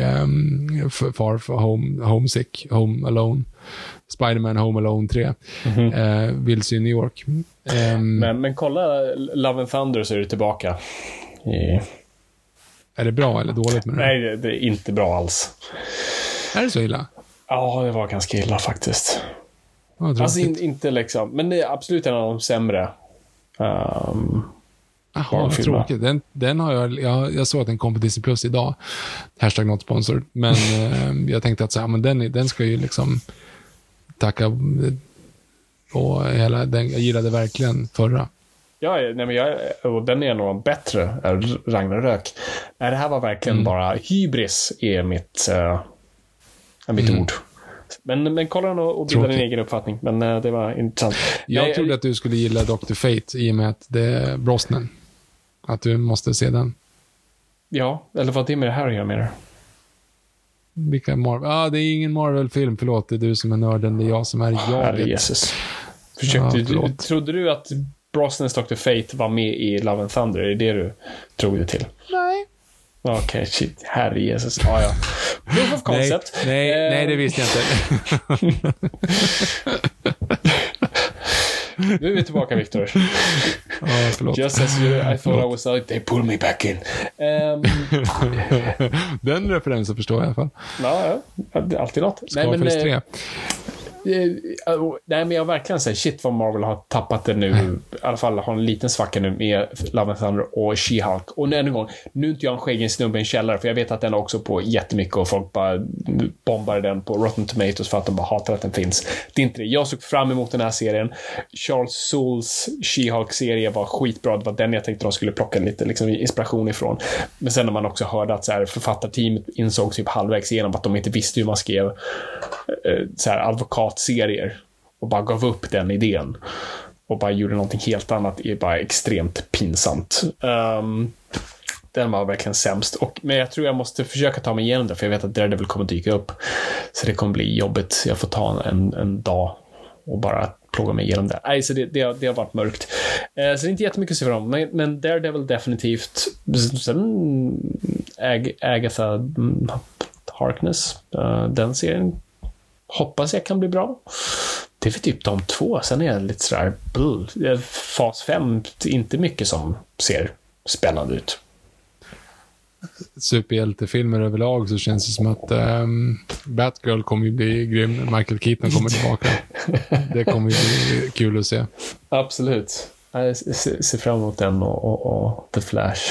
F- Far From Home, Homesick, Home Alone. Spider-Man Home Alone 3. eh, Vilse i New York. Ehm, Men, men kolla Love and Thunder så är du tillbaka. I... Är det bra eller dåligt med det? Nej, det, det är inte bra alls. Är det så illa? Ja, det var ganska illa faktiskt. Ja. Alltså in, inte liksom, men det är absolut en av de sämre. Um, Jaha, tråkigt. Den, den har jag, jag, jag såg att den kom på Disney Plus idag. Hashtag not sponsored. Men eh, jag tänkte att så här, men den, den ska ju liksom tacka eh, och hela den, jag gillade verkligen förra. ja, nej, men jag, och den är en av de bättre, är Ragnarök. Nej, det här var verkligen Mm. bara hybris, är mitt, uh, är mitt ord. Men, men kolla den och, och bilda din egen uppfattning. Men eh, det var intressant. Jag Nej, trodde att du skulle gilla Dr. Fate i och med att det är Brosnan. Att du måste se den. Ja, eller vad det med det här att göra med det? Vilka Marvel? Ah, det är ingen Marvel-film, förlåt. Det är du som är nörden, det är jag som är Herre jaget. Jesus. Försökte, Ja, du, förlåt. trodde du att Brosnans Dr. Fate var med i Love and Thunder? Är det det du drog det till? Nej. Okej, shit. Herre Jesus. Ja, ja. Proof of Nej, concept. nej, Eh, nej, det visste jag inte. Nu är vi tillbaka, Viktor. Förlåt. Just as you, I thought I was out, they pull me back in. Ehm, Den referensen förstår jag i alla fall. ja, ja. Alltid något. Scarface 3. Eh, eh, nej, men jag verkligen säger shit vad Marvel har tappat det nu. I alla fall har en liten svacka nu med Love and Thunder och She-Hulk. Och nu än en gång, nu är inte jag en skäggig snubbe i en källare, för jag vet att den är också på jättemycket och folk bara bombar den på Rotten Tomatoes för att de bara hatar att den finns. Det är inte det. Jag såg fram emot den här serien. Charles Soules She-Hulk-serie var skitbra. Det var den jag tänkte de skulle plocka lite liksom, inspiration ifrån. Men sen när man också hörde att så här, författarteamet insåg typ halvvägs igenom att de inte visste hur man skrev eh, så här, advokatserier och bara gav upp den idén och bara gjorde någonting helt annat är bara extremt pinsamt. Um, den var verkligen sämst. Och, men jag tror jag måste försöka ta mig igenom det, för jag vet att Daredevil kommer dyka upp. Så det kommer bli jobbigt. Jag får ta en, en dag och bara plåga mig igenom det. Nej, så det, det, har, det har varit mörkt. Eh, så det är inte jättemycket att se fram emot, men, men Daredevil definitivt. Sen Ag Agatha mm, Harkness, uh, den serien hoppas jag kan bli bra. Det är för typ de två. Sen är jag lite sådär, bull. Eh, Fas 5, inte mycket som ser spännande ut. superhjältefilmer överlag så känns det som att um, Batgirl kommer ju bli grym. Michael Keaton kommer tillbaka. det kommer ju bli kul att se. Absolut. Jag ser, ser fram emot den och, och, och The Flash.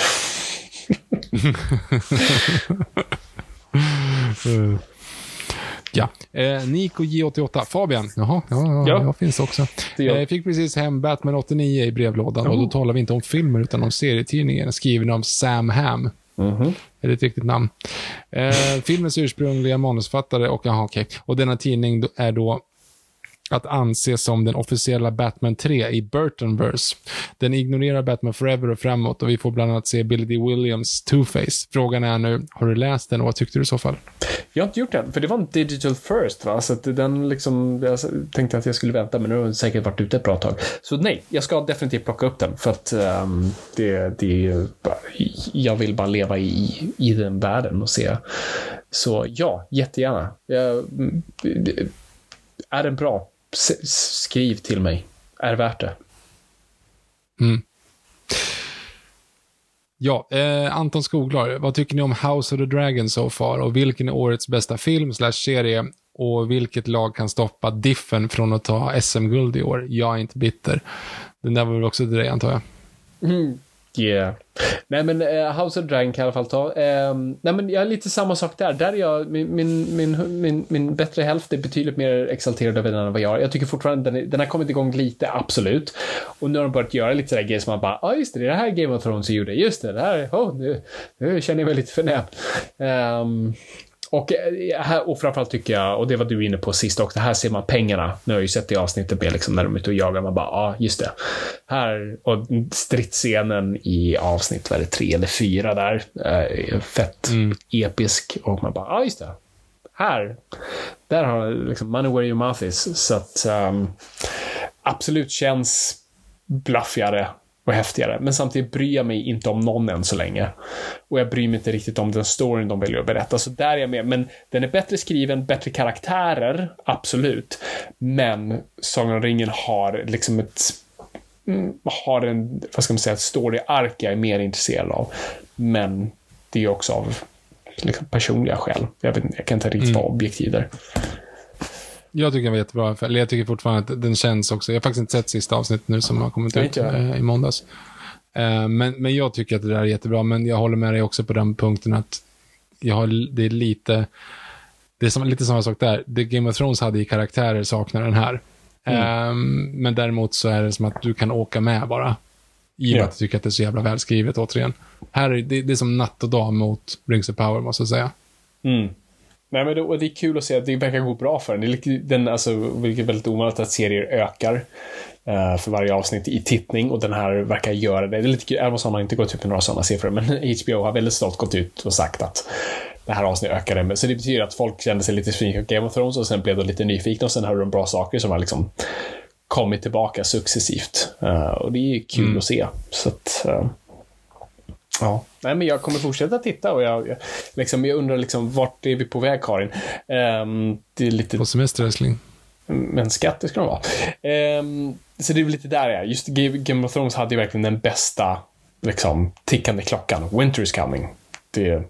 Ja. Eh, Nico J88. Fabian. Jaha, ja, ja, Ja. jag finns också. Det gör- Eh, fick precis hem Batman 89 i brevlådan och Oh. då talar vi inte om filmer utan om serietidningen skriven av Sam Ham. Mhm. Är det ett riktigt namn? Eh, filmens ursprungliga manusfattare och, aha, okej. och denna tidning är då att anse som den officiella Batman 3 i Burtonverse. Den ignorerar Batman Forever och framåt och vi får bland annat se Billy D. Williams Two-Face. Frågan är nu, har du läst den och vad tyckte du i så fall? Jag har inte gjort den, för det var en digital first va? Så att den liksom, jag tänkte att jag skulle vänta, men nu har den säkert varit ute ett bra tag. Så nej, jag ska definitivt plocka upp den, för att um, det, det är bara, jag vill bara leva i, i den världen och se. Så ja, jättegärna. Jag, det- är den bra? Skriv till mig. Är det värt det? Ja, eh, Anton Skoglar, vad tycker ni om House of the Dragon so far? Och vilken är årets bästa film slash serie? Och vilket lag kan stoppa Diffen från att ta SM-guld i år? Jag är inte bitter. Den där var väl också till dig, antar jag? Yeah. Nej men eh, House of Dragon kan jag i alla fall ta. Eh, nej men jag är lite samma sak där. Där är jag, min, min, min, min, min bättre hälft är betydligt mer exalterad över den än vad jag är. Jag tycker fortfarande den, är, den har kommit igång lite, absolut. Och nu har de börjat göra lite sådär grejer som man bara, ja ah, just det, det är det här Game of Thrones gjorde. Just det, det här, oh, nu, nu känner jag mig lite förnäm. Um, och, eh, här, och framförallt tycker jag, och det var du inne på sist också, här ser man pengarna. Nu har jag ju sett det avsnittet med liksom när de är ute och jagar, man bara, ja, ah, just det. Här, och stridsscenen i avsnitt, vad är det, tre eller fyra där, eh, fett episk. Och man bara, ja, ah, just det. Här, där har liksom money where your mouth is. Så att, um, absolut känns bluffigare och häftigare. Men samtidigt bryr jag mig inte om någon än så länge. Och jag bryr mig inte riktigt om den storyn de väljer att berätta. Så där är jag med. Men den är bättre skriven, bättre karaktärer, absolut. Men Sagan om ringen har liksom ett mm, har en, vad ska man säga, ett story-ark jag är mer intresserad av. Men det är också av liksom, personliga skäl. Jag, vet, jag kan inte riktigt vara objektiv där. Jag tycker den var jättebra. Eller jag tycker fortfarande att den känns också. Jag har faktiskt inte sett sista avsnittet nu som har kommit ut eh, i måndags. Eh, men, men jag tycker att det där är jättebra. Men jag håller med dig också på den punkten att jag har, det är lite... Det är som, lite samma sak där. Det Game of Thrones hade i karaktärer saknar den här. Eh, men däremot så är det som att du kan åka med bara. I och med att jag tycker att det är så jävla välskrivet återigen. Här är det, det är som natt och dag mot Rings of Power måste jag säga. Mm. Nej, men det, och det är kul att se att det verkar gå bra för den. Det är, den alltså, vilket är väldigt ovanligt att serier ökar eh, för varje avsnitt i tittning och den här verkar göra det. Det är lite kul. Amazon har inte gått ut med några sådana siffror, men HBO har väldigt stolt gått ut och sagt att det här avsnittet ökade. Så det betyder att folk kände sig lite nyfikna på Game of Thrones och sen blev de lite nyfikna och sen hörde de bra saker som har liksom kommit tillbaka successivt. Eh, och det är kul att se. Så att, eh, Ja, nej men jag kommer fortsätta titta och jag, jag, liksom, jag undrar liksom vart är vi på väg Karin? Ehm, det är lite, På semester älskling. men skatt det ska de vara. Ehm, så det är väl lite där jag är. Just Game of Thrones hade ju verkligen den bästa liksom, tickande klockan. Winter is coming. Det,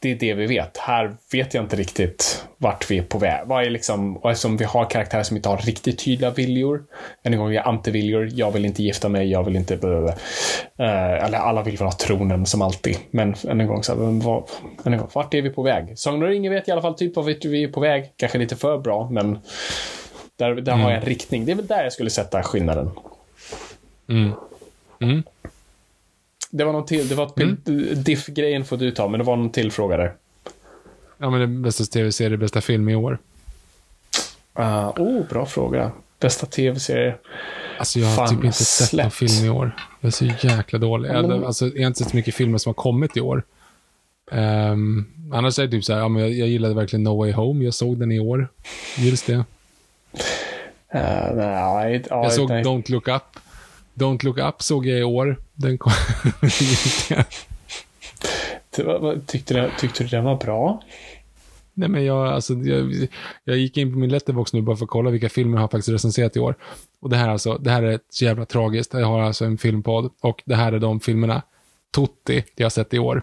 det är det vi vet. Här vet jag inte riktigt vart vi är på väg. Vad är liksom, och eftersom vi har karaktärer som inte har riktigt tydliga viljor. Än en gång, jag är antiviljor. Jag vill inte gifta mig, jag vill inte... Uh, eller alla vill väl ha tronen som alltid. Men än en gång, så här, vad, än en gång, vart är vi på väg? Sagan om ringen vet i alla fall typ vart vi är på väg. Kanske lite för bra, men där, där har jag en riktning. Det är väl där jag skulle sätta skillnaden. Mm. Mm. Det var någon till, det var ett diff-grejen får du ta, men det var någon till fråga där. Ja, men det bästa tv-serie, bästa film i år. Uh, oh, bra fråga. Bästa tv-serie? Alltså jag har Fan, typ inte sett någon film i år. Jag är så jäkla dålig. Ja, men- Jag, alltså, jag har inte sett så mycket filmer som har kommit i år. Um, annars är det typ så här, ja, men jag, jag gillade verkligen No Way Home. Jag såg den i år. Just det. Uh, nej, ja, Jag såg nej. Don't Look Up. Don't Look Up såg jag i år. Den kom... Tyckte du, tyckte du den var bra? Nej, men jag, alltså, jag, jag gick in på min letterbox nu bara för att kolla vilka filmer jag har faktiskt recenserat i år. Och det här, alltså, det här är så jävla tragiskt. Jag har alltså en filmpodd och det här är de filmerna, Tutti, jag har sett i år.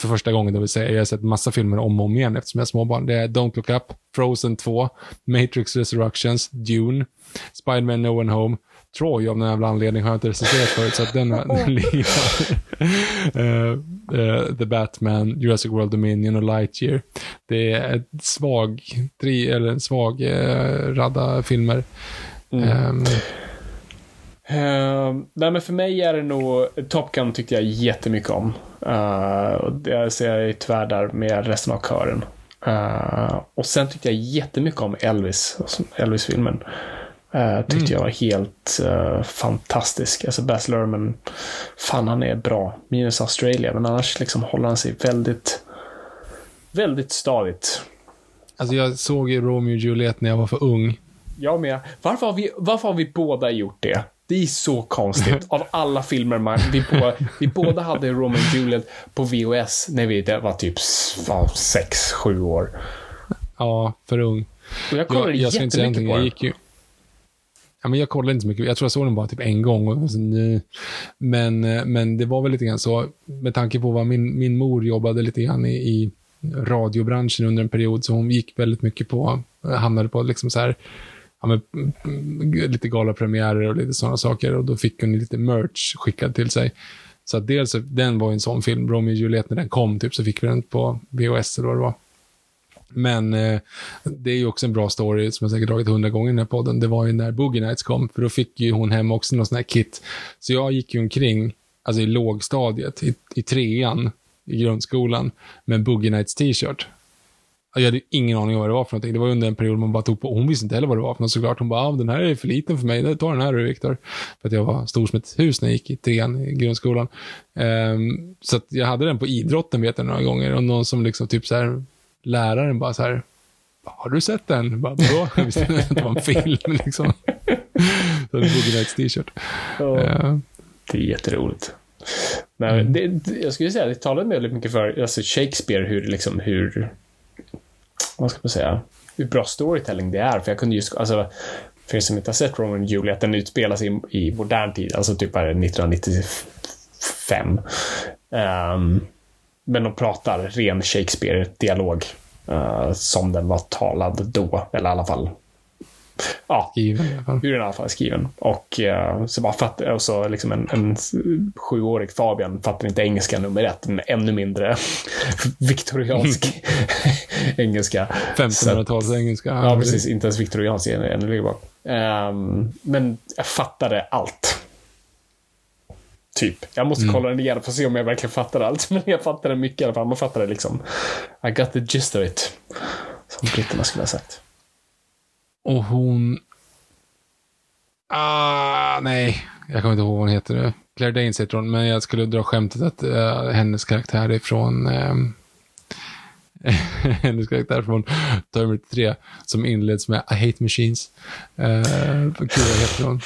För första gången, det vill säga. Jag har sett massa filmer om och om igen eftersom jag är småbarn. Det är Don't Look Up, Frozen 2, Matrix Resurrections, Dune, Spiderman No One Home. Troy av någon jävla anledning har jag inte recenserat förut, så att den, den ligger uh, uh, The Batman, Jurassic World Dominion och Lightyear. Det är ett svag, tri, eller en svag uh, radda filmer. Mm. Um, Uh, nej, men för mig är det nog, Top Gun tyckte jag jättemycket om. Uh, och det ser jag tyvärr där med resten av kören. Uh, och sen tyckte jag jättemycket om Elvis, Elvis-filmen. Uh, tyckte mm. jag var helt uh, fantastisk. Alltså Baz Luhrmann, fan han är bra. Minus Australia, men annars liksom håller han sig väldigt, väldigt stadigt. Alltså jag såg ju Romeo och Juliet när jag var för ung. Jag med. Varför har vi, varför har vi båda gjort det? Det är så konstigt. Av alla filmer man, vi, båda, vi båda hade Romeo och Juliet på VHS när vi var typ 6-7 år. Ja, för ung. Och jag kollade jag, jag jättemycket på jag den. gick ju, ja, men Jag kollade inte så mycket. Jag tror jag såg den bara typ en gång. Och så. Men, eh, men det var väl lite grann så, med tanke på vad min, min mor jobbade lite grann i, i radiobranschen under en period, så hon gick väldigt mycket på, eh, hamnade på liksom så här, ja, men, mm, lite galapremiärer och lite sådana saker. Och då fick hon lite merch skickad till sig. Så att dels, den var en sån film, Romeo och Juliet, när den kom, typ, så fick vi den på VHS eller vad det var. Men eh, det är ju också en bra story som jag säkert dragit hundra gånger i den här podden. Det var ju när Boogie Nights kom, för då fick ju hon hem också någon sån här kit. Så jag gick ju omkring, alltså i lågstadiet, i, i trean i grundskolan, med en Boogie Nights t-shirt. Jag hade ingen aning om vad det var för någonting. Det var under en period man bara tog på, hon visste inte heller vad det var för något såklart. Hon bara, ah, den här är för liten för mig, ta den här du Viktor. För att jag var stor som ett hus när jag gick i trean i grundskolan. Um, så att jag hade den på idrotten vet jag några gånger och någon som liksom typ så här, läraren bara så här, har du sett den? Bara, Vadå? Jag visste inte att det var en film liksom. Så det Boogie Nights t-shirt. Ja. Uh, Det är jätteroligt. Nej, Mm. det, det, jag skulle säga, det talade väldigt mycket för alltså Shakespeare, hur, liksom, hur, vad ska man säga, hur bra storytelling det är. För jag kunde just, alltså, för er som inte har sett Romeo och Juliet, den utspelas i, i modern tid, alltså typ här 1995. Ehm, men de pratar ren Shakespeare-dialog, eh, som den var talad då, eller i alla fall Ja, skriven i alla fall. hur den i alla fall är skriven. Och eh, så bara fatt, och så liksom en, en sjuårig Fabian fattar inte engelska nummer ett, men ännu mindre viktoriansk engelska. Så- 1500-tals engelska. Ja, precis. Inte ens viktoriansk ännu ännu längre bak. Ehm, men jag fattade allt. Typ. Jag måste kolla den igen för att se om jag verkligen fattar allt. Men jag fattade mycket i alla fall. Man fattade liksom. I got the gist of it. Som britterna skulle ha sagt. Och hon... Ah, nej. Jag kommer inte ihåg vad hon heter nu. Claire Danes heter hon, men jag skulle dra skämtet att eh, hennes karaktär är från... ehm, hennes karaktär från Terminator 3, som inleds med I hate machines. Uh, gud, vad heter hon?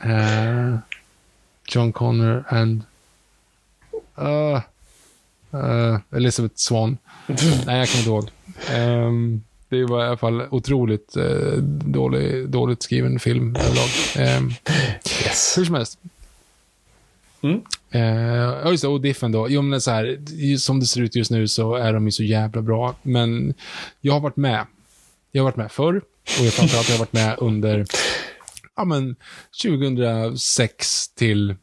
Eh, John Connor and... Uh, uh, Elizabeth Swan. Nej, jag kommer inte ihåg. Ehm, det var i alla fall otroligt uh, dålig, dåligt skriven film överlag. Um, Yes. hur som helst. Mm. Ja, just det. Och Diffen då. Jo, men så här, som det ser ut just nu så är de ju så jävla bra. Men jag har varit med. Jag har varit med förr och jag framförallt har jag varit med under ja, men 2006 till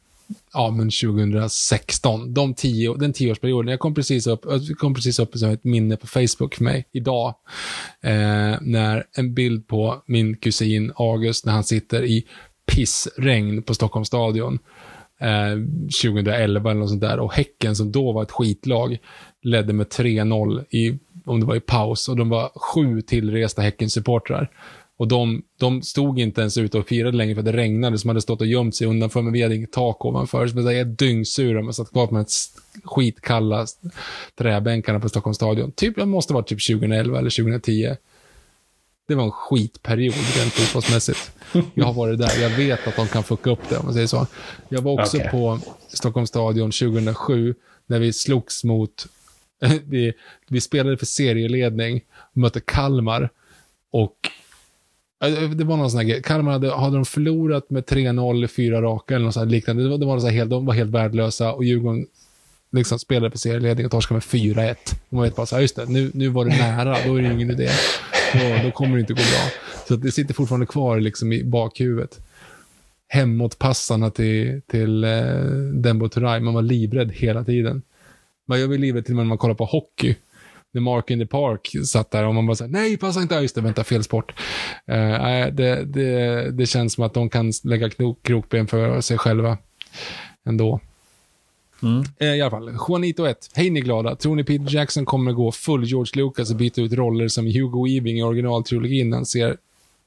ja, men 2016. De tio, den tioårsperioden. Jag kom precis upp, jag kom precis upp som ett minne på Facebook för mig idag. Eh, när en bild på min kusin August när han sitter i pissregn på Stockholms stadion. Eh, 2011 eller något sånt där. Och Häcken som då var ett skitlag ledde med 3-0 i, om det var i paus. Och de var sju tillresta Häcken-supportrar. Och de, de stod inte ens ute och firade längre för det regnade, som hade stått och gömt sig undanför, men vi hade inget tak ovanför. Så vi var dyngsura, man satt kvar på de här skitkalla träbänkarna på Stockholms stadion. Typ, det måste vara typ 2011 eller 2010. Det var en skitperiod rent fotbollsmässigt. Jag har varit där. Jag vet att de kan fucka upp det, om man säger så. Jag var också Okej. på Stockholms stadion 2007, när vi slogs mot... vi, vi spelade för serieledning, mötte Kalmar. Och det var någon sån här grej. Kalmar hade, hade de förlorat med 3-0 i fyra raka eller något sånt liknande. Det var, det var så helt, de var helt värdelösa och Djurgården liksom spelade på serieledning och torskade med 4-1. Man vet bara så här, just det, nu, nu var det nära, då är det ingen idé. Då, då kommer det inte gå bra. Så det sitter fortfarande kvar liksom i bakhuvudet. Hemåtpassarna till, till eh, Dembo Turay, man var livrädd hela tiden. Man gör väl livrädd till och med när man kollar på hockey. När Mark in the Park satt där och man bara såhär, nej, passa inte, just det, vänta, fel sport. Uh, det, det, det känns som att de kan lägga krok, krokben för sig själva ändå. Mm. I alla fall, Juanito 1. Hej ni glada. Tror ni Peter Jackson kommer gå full George Lucas och byta ut roller som Hugo Weaving i originaltrilogin han ser,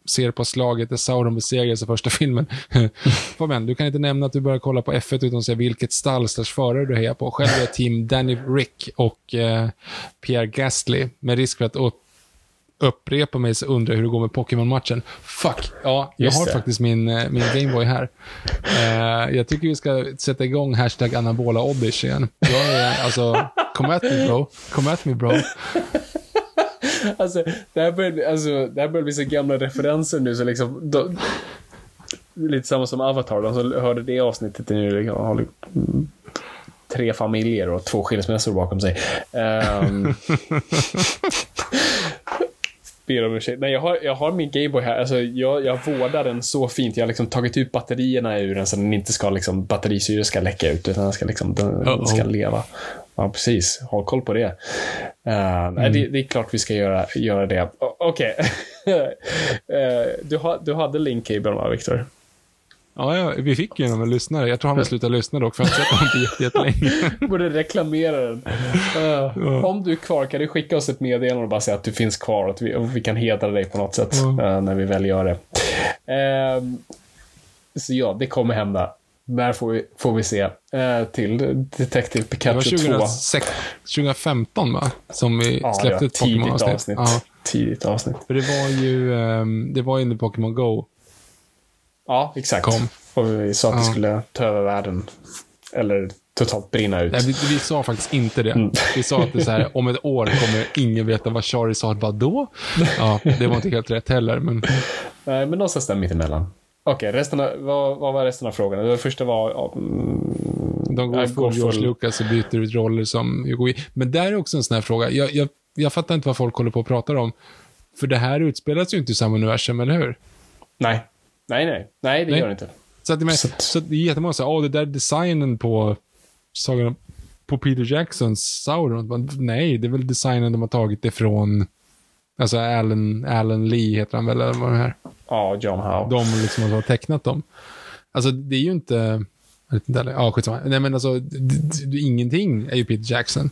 ser på slaget där Sauron besegras i första filmen? Fabian, du kan inte nämna att du börjar kolla på F1 utan att säga vilket stall förare du hejar på. Själv är jag team Danny Rick och eh, Pierre Gasly med risk för att upprepa mig så undrar jag hur det går med Pokémon-matchen. Fuck, ja, jag har det. faktiskt min, eh, min Gameboy här. Uh, jag tycker vi ska sätta igång hashtag anabola igen. Jag är, alltså, come at me bro. Come at me bro. Alltså, det här börjar, alltså, det här börjar bli så gamla referenser nu så liksom, då, lite samma som Avatar, de som hörde det avsnittet nu liksom, har tre familjer och två skilsmässor bakom sig. Um, ber om ursäkt. Nej, jag har, jag har min Gameboy här. Alltså, jag, jag vårdar den så fint. Jag har liksom tagit ut batterierna ur den så den inte ska, liksom, batterisyre ska läcka ut, utan den ska, liksom, den, uh -oh. ska leva. Ja, precis. Ha koll på det. Uh, mm. det, det, är klart vi ska göra, göra det. Okej. Okay. uh, eh, du, ha, du hade link cable, va, Viktor? Ja, ja, vi fick ju en lyssnare. Jag tror han har slutat lyssna dock, för jag har inte sett på jättelänge. Borde reklamera den. Uh, ja. Om du är kvar, kan du skicka oss ett meddelande och bara säga att du finns kvar och att vi, och vi kan hedra dig på något sätt ja. när vi väl gör det. Så ja, det kommer hända. När får vi, får vi se. Uh, till Detective Pikachu 2. Det var 2006, 2015 va? Som vi ja, släppte ett Pokémon-avsnitt. Avsnitt. Tidigt avsnitt. För det var ju, um, det var ju under Pokémon Go Ja, exakt. Kom. Och vi sa att vi skulle ta över världen. Eller totalt brinna ut. Nej, vi, vi sa faktiskt inte det. Mm. Vi sa att det så här, om ett år kommer ingen veta vad Charizard var då. Ja, det var inte helt rätt heller. Men... Nej, men någonstans där mittemellan. Okej, okay, resten av, vad, vad, var resten av frågorna? Det första var... Ja, mm, De går full George Lucas och byter ut roller som Hugo Men där är också en sån här fråga. Jag, jag, jag fattar inte vad folk håller på och pratar om. För det här utspelas ju inte i samma universum, eller hur? Nej. Nej, nej. Nej, det nej. gör det inte. Så, att, men, så, så det är jättemånga som säger, åh, det där designen på sagan på Peter Jacksons Sauron. Nej, det är väl designen de har tagit ifrån, alltså Alan, Alan Lee heter han väl, eller vad det är. Ja, John Howe. De liksom har tecknat dem. Alltså, det är ju inte, Ja, skitsamma. Nej, men alltså, ingenting är ju Peter Jackson.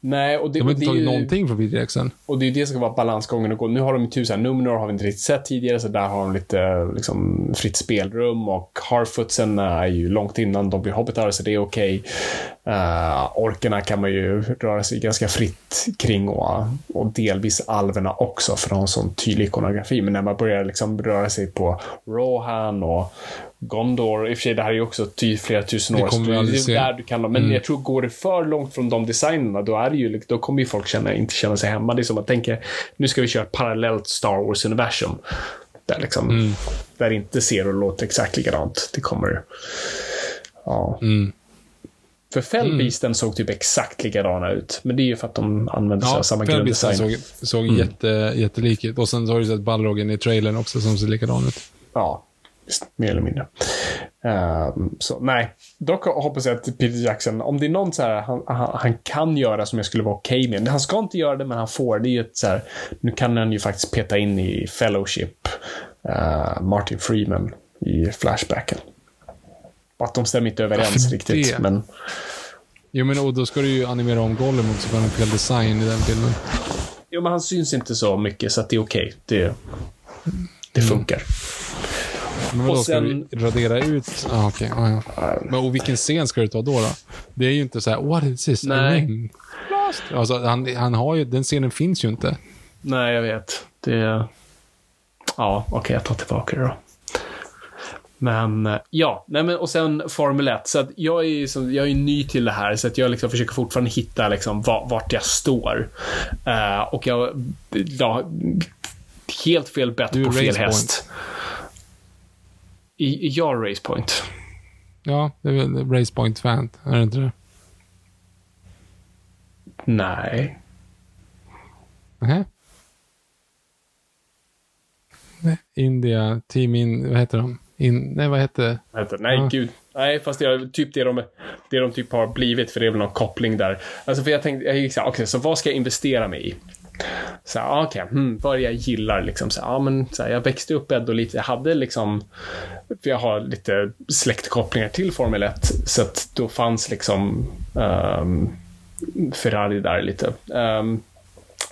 Nej, och det, de har inte tagit ju, någonting från Peter Jackson. Och det är det som ska vara balansgången att gå. Nu har de ju tusen Numenor har vi inte riktigt sett tidigare, så där har de lite liksom, fritt spelrum och Harfootsen är ju långt innan de blir hobbitar, så det är okej. Okay. Uh, orkerna kan man ju röra sig ganska fritt kring och, och delvis alverna också, för de har en sån tydlig ikonografi. Men när man börjar liksom röra sig på Rohan och Gondor, i och för sig det här är ju också ty, flera tusen år, så det är där du kan, men mm. jag tror går det för långt från de designerna, då är det ju, då kommer ju folk känna, inte känna sig hemma. Det är som att tänka, nu ska vi köra ett parallellt Star Wars-universum. Där liksom, mm. där inte ser och låter exakt likadant. Det kommer, ja. Mm. För Fellbeasten mm. såg typ exakt likadana ut. Men det är ju för att de använde sig ja, av samma grunddesign. såg, såg mm. jätte, jättelik ut. Och sen så har du sett Balrogen i trailern också som ser likadan ut. Ja, mer eller mindre. Um, så nej, dock hoppas jag att Peter Jackson, om det är någon så här han, han, han kan göra som jag skulle vara okej okay med. Han ska inte göra det, men han får. Det är ju ett så här, nu kan han ju faktiskt peta in i Fellowship, uh, Martin Freeman i Flashbacken. Att de stämmer inte överens riktigt, det? men... Jo, men och då ska du ju animera om Gollum också, för han har fel design i den filmen. Jo, men han syns inte så mycket, så det är okej. Okay. Det, det mm. Men vadå, sen... ska du radera ut? Ah, okay. ah, ja. Men och vilken scen ska du ta då? då? Det är ju inte så här, what is this? Nej. Alltså, han, han har ju, den scenen finns ju inte. Nej, jag vet. Det... Ja, okej, okay, jag tar tillbaka det då. Men ja, nej men, och sen Formel 1. Så att jag, är, så, jag är ny till det här, så att jag liksom försöker fortfarande hitta liksom, vart jag står. Uh, och jag, ja, helt fel bett på fel häst. Point. I, jag Racepoint. Ja, det är väl Racepoint-fan, är det inte det? Nej. Nej. India, Team In, vad heter de? In, nej, vad hette det? Nej, Ja. gud. Nej, fast det är typ det de, det de typ har blivit, för det är väl någon koppling där. Alltså, för jag tänkte, jag gick så här, okej, så vad ska jag investera mig i? Så här, ah, okay, hmm, vad är det jag gillar liksom? Så här, ja, men så här, jag växte upp ändå lite, jag hade liksom, för jag har lite släktkopplingar till Formel 1, så att då fanns liksom um, Ferrari där lite. Um,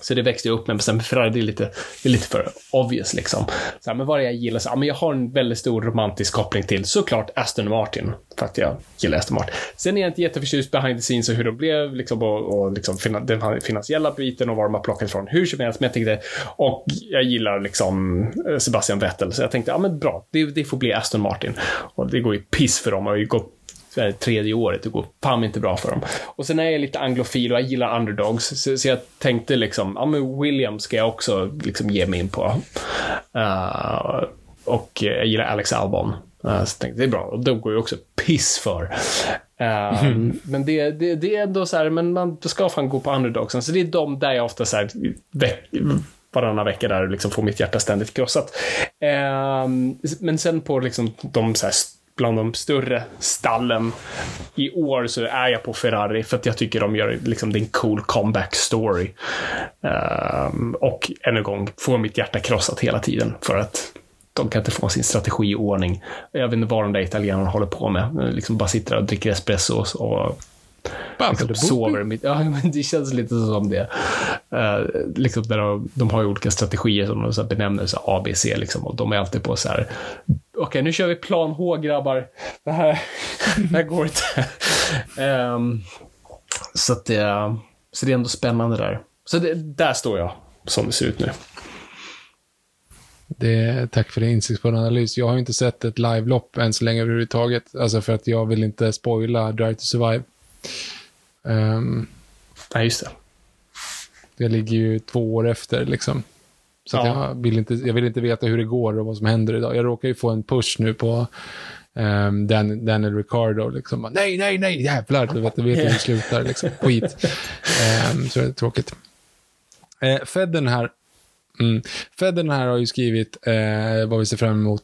så det växte jag upp med, men sen Ferrari det är lite, det är lite för obvious liksom. Så här, men vad är det jag gillar? Så, ja, men jag har en väldigt stor romantisk koppling till såklart Aston Martin, för att jag gillar Aston Martin. Sen är jag inte jätteförtjust behind the scenes och hur de blev liksom, och, och liksom, finan- den finansiella biten och var de har plockat ifrån. Hur som helst, men jag tänkte, och jag gillar liksom eh, Sebastian Vettel, så jag tänkte, ja men bra, det, det får bli Aston Martin. Och det går ju piss för dem, och har ju gått så här, tredje året, det går fan inte bra för dem. Och sen är jag lite anglofil och jag gillar underdogs, så, så jag tänkte liksom, ja men William ska jag också liksom ge mig in på. Eh, och jag gillar Alex Albon. Uh, så tänkte det är bra, och de går ju också piss för. Eh, Men det, det, det är ändå så här, men man ska fan gå på underdogsen. Så det är de där jag ofta så här, varannan vecka där och liksom får mitt hjärta ständigt krossat. Eh, men sen på liksom de så här, bland de större stallen i år så är jag på Ferrari för att jag tycker de gör liksom det är en cool comeback story. Um, och än en gång får mitt hjärta krossat hela tiden för att de kan inte få sin strategi i ordning. Jag vet inte vad de där italienarna håller på med. Eh, liksom bara sitter och dricker espresso och liksom sover. Mitt, ja, men det känns lite som det. Uh, liksom där de, de har ju olika strategier som de så benämner så här ABC liksom, och de är alltid på så här. Okej, nu kör vi plan H grabbar. Det här, det här går inte. Ehm, så att det, så det är ändå spännande där. Så det, där står jag, som det ser ut nu. Det, tack för din insiktsfulla analys. Jag har inte sett ett live-lopp än så länge överhuvudtaget. Alltså för att jag vill inte spoila Drive to Survive. Um, Nej, just det. jag ligger ju två år efter liksom. Så Ja. jag, vill inte, jag vill inte veta hur det går och vad som händer idag. Jag råkar ju få en push nu på um, Dan, Daniel Ricardo. Liksom. Nej, nej, nej, jävlar. Du vet, du vet hur det slutar. Liksom. Skit. Ehm, så det är tråkigt. Eh, Fedden här. Mm. Fedden här har ju skrivit eh, vad vi ser fram emot.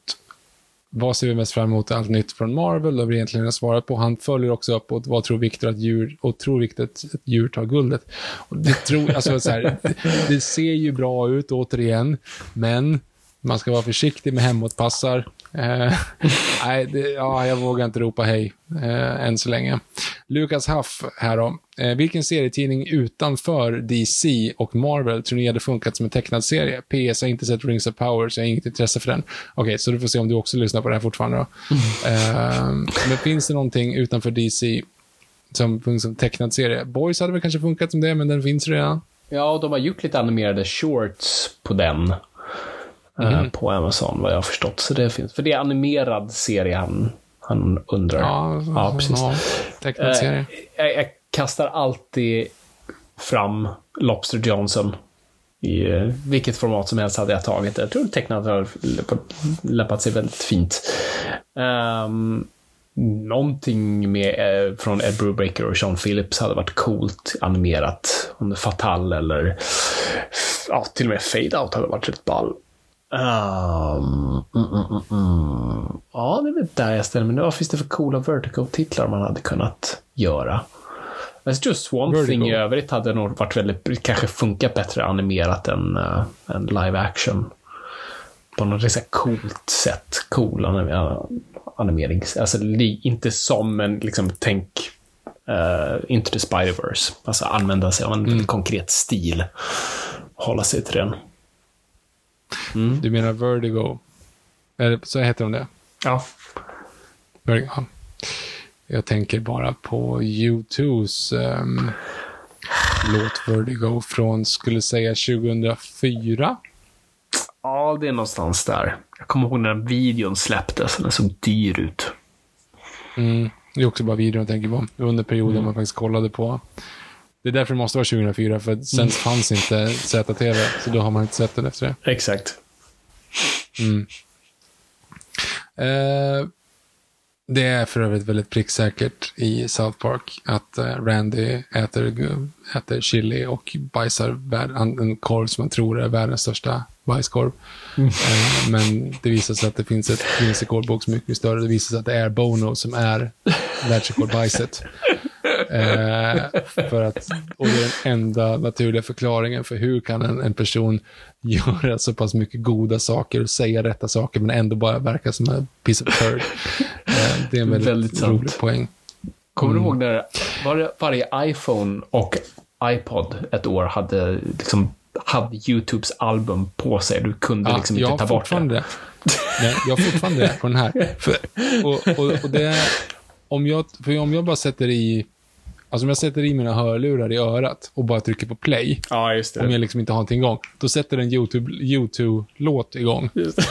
Vad ser vi mest fram emot allt nytt från Marvel? Det har vi egentligen redan svarat på. Han följer också upp och vad tror Viktor att djur, och tror Viktor att djur tar guldet. Och det, tror, alltså, så här, det ser ju bra ut återigen, men man ska vara försiktig med hemåtpassar. Eh, nej, det, ja, jag vågar inte ropa hej eh, än så länge. Lukas Huff här då. Eh, vilken serietidning utanför DC och Marvel tror ni hade funkat som en tecknad serie? PS har inte sett Rings of Power, så jag har inget intresse för den. Okej, så du får se om du också lyssnar på det här fortfarande då. Eh, men finns det någonting utanför DC som som tecknad serie? Boys hade väl kanske funkat som det, men den finns redan. Ja, och de har gjort lite animerade shorts på den. Eh, på Amazon, vad jag har förstått. Så det finns. För det är animerad serie han, han undrar. Ja, ja precis. ja, tecknad Eh, serie. jag, jag kastar alltid fram Lobster Johnson. I eh, vilket format som helst hade jag tagit det. Jag tror tecknat har lämpat- sig väldigt fint. Um, någonting med, eh, från Ed Brubaker och Sean Phillips hade varit coolt animerat. Om det Fatal eller ja, till och med Fade Out hade varit rätt ball. Um, mm, mm, mm, mm. Ja, det är väl där jag ställer mig. Vad finns det för coola Vertigo-titlar man hade kunnat göra? Jag tror Swamp Vertigo. Thing i övrigt hade nog varit väldigt, kanske funkat bättre animerat än, uh, än live action. På något så coolt sätt. Cool anim- animering. Alltså inte som en, liksom, tänk uh, Into the Spider-Verse. Alltså använda sig av en väldigt konkret stil. Hålla sig till den. Du menar Vertigo? Eller så heter de det? Ja. Vertigo. ja. Jag tänker bara på U2s ehm, låt Vertigo från, skulle säga 2004. Ja, det är någonstans där. Jag kommer ihåg när den videon släpptes. Den såg dyr ut. Mm. Det är också bara videon jag tänker på. Under perioden man faktiskt kollade på. Det är därför det måste vara 2004, för sen fanns inte ZTV, så då har man inte sett den efter det. Exakt. Eh, Det är för övrigt väldigt pricksäkert i South Park att eh, Randy äter, äter chili och bajsar en korv som man tror är världens största bajskorv. Eh, men det visar sig att det finns ett Guinness rekordbok som är mycket större. Det visar sig att det är Bono som är världsrekordbajset. Eh, för att, och det är den enda naturliga förklaringen för hur kan en, en person göra så pass mycket goda saker och säga rätta saker men ändå bara verka som en piece of turd. Eh, det är en väldigt, Väldigt sant. rolig poäng. Kommer Mm. du ihåg när var, varje iPhone och iPod ett år hade liksom hade YouTubes album på sig. Du kunde Ja, liksom inte ta bort det. det. Nej, jag har fortfarande det på den här. För, och, och, och det om jag, för om jag bara sätter i, alltså om jag sätter i mina hörlurar i örat och bara trycker på play, Ja, just om det. jag liksom inte har någonting igång, då sätter en YouTube, YouTube-låt igång. Just det.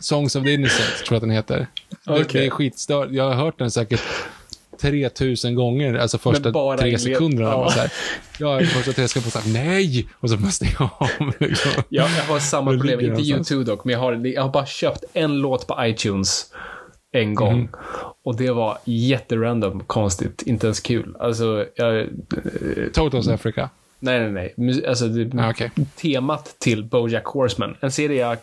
Songs of the Innocent, tror jag att den heter. Det, Okej. det är skitstört. Jag har hört den säkert 3000 gånger, alltså första bara tre sekunderna. Ja. Ja. Så här, ja, första tre sekunder, så här, nej! Och så måste jag av. Liksom. Ja, jag har samma Det problem. ligger Inte någonstans. YouTube dock, men jag har, jag har bara köpt en låt på iTunes en gång. Mhm. Och det var jätterandom, konstigt, inte ens kul. Alltså, jag, Totals Africa. Nej, nej, nej. Alltså, det, Ah, okej. temat till Bojack Horseman. En serie jag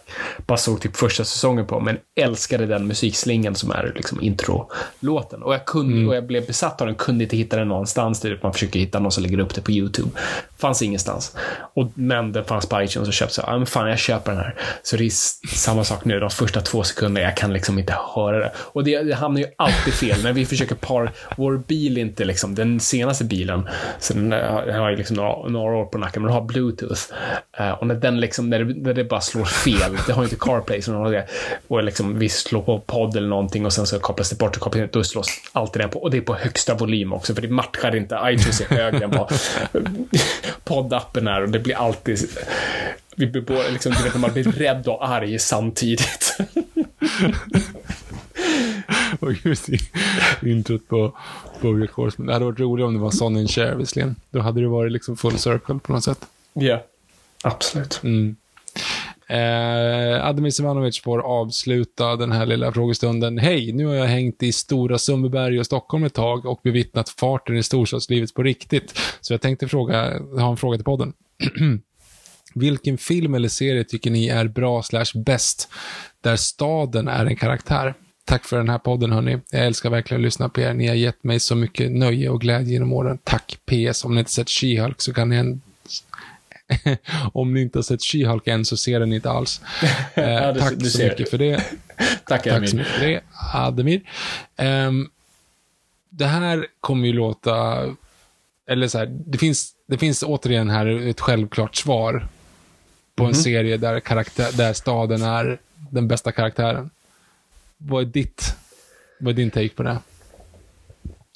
bara såg typ första säsongen på, men älskade den musikslingan som är liksom introlåten. Och jag, kunde, Mm. och jag blev besatt av den, kunde inte hitta den någonstans. Typ man försöker hitta någon som lägger upp det på YouTube. Fanns ingenstans. Och, men den fanns på iTunes och köpte så, ja men fan jag köper den här. Så det är samma sak nu, de första två sekunderna, jag kan liksom inte höra det. Och det, det hamnar ju alltid fel när vi försöker par, vår bil är inte liksom den senaste bilen, så den, den har ju liksom några, år på nacken, men du har bluetooth. Eh, och när den liksom, när det, när det bara slår fel, det har ju inte CarPlay, som har det, och liksom vi slår på podd eller någonting och sen så kopplas det bort och kopplas det, då slås alltid den på. Och det är på högsta volym också, för det matchar inte, iTunes är högre än vad poddappen är och det blir alltid vi blir båda, liksom, du vet när man blir rädd och arg samtidigt. Och just i introt på Bojack Horseman. Det hade varit roligt om det var Sonny and Cher visserligen. Då hade det varit liksom full circle på något sätt. Ja, absolut. Mm. Eh, Ademir Ivanovic får avsluta den här lilla frågestunden. Hej, nu har jag hängt i Stora Sundbyberg och Stockholm ett tag och bevittnat farten i storstadslivet på riktigt. Så jag tänkte fråga, ha en fråga till podden. Vilken film eller serie tycker ni är bra slash bäst, där staden är en karaktär? Tack för den här podden hörni. Jag älskar verkligen att lyssna på er. Ni har gett mig så mycket nöje och glädje genom åren. Tack. PS. Om ni inte sett She-Hulk så kan ni en... Om ni inte har sett She-Hulk än så ser den inte alls. Eh, Ja, du- tack du så mycket för det. Tack, Tack så mycket för det, Ademir. Ehm, det här kommer ju låta, eller så här, det finns, det finns återigen här ett självklart svar på en serie där, karaktär, där staden är den bästa karaktären. Vad är ditt, vad är din take på det?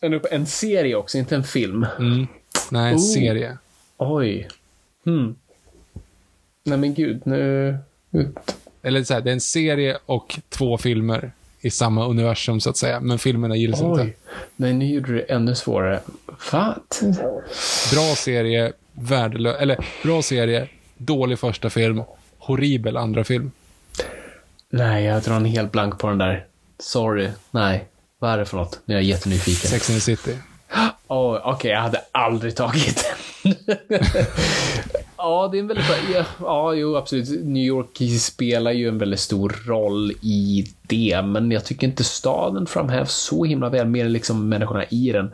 En, en serie också, inte en film. Mm. Nej, en Oh. serie. Oj. Hmm. Nej men gud, nu... Eller så här, det är en serie och två filmer i samma universum så att säga, men filmerna gills inte. Oj. Nej, nu gjorde du det ännu svårare. Vad? Bra serie, värdelös, eller bra serie, dålig första film, horribel andra film. Nej, jag drar en helt blank på den där. Sorry. Nej. Vad är det för något? Nu är jag jättenyfiken. Sex and the City. Oh, Okej, jag hade aldrig tagit den. ja, det är en väldigt bra... Ja, ja, jo, absolut. New York spelar ju en väldigt stor roll i det, men jag tycker inte staden framhävs så himla väl, mer än liksom människorna i den.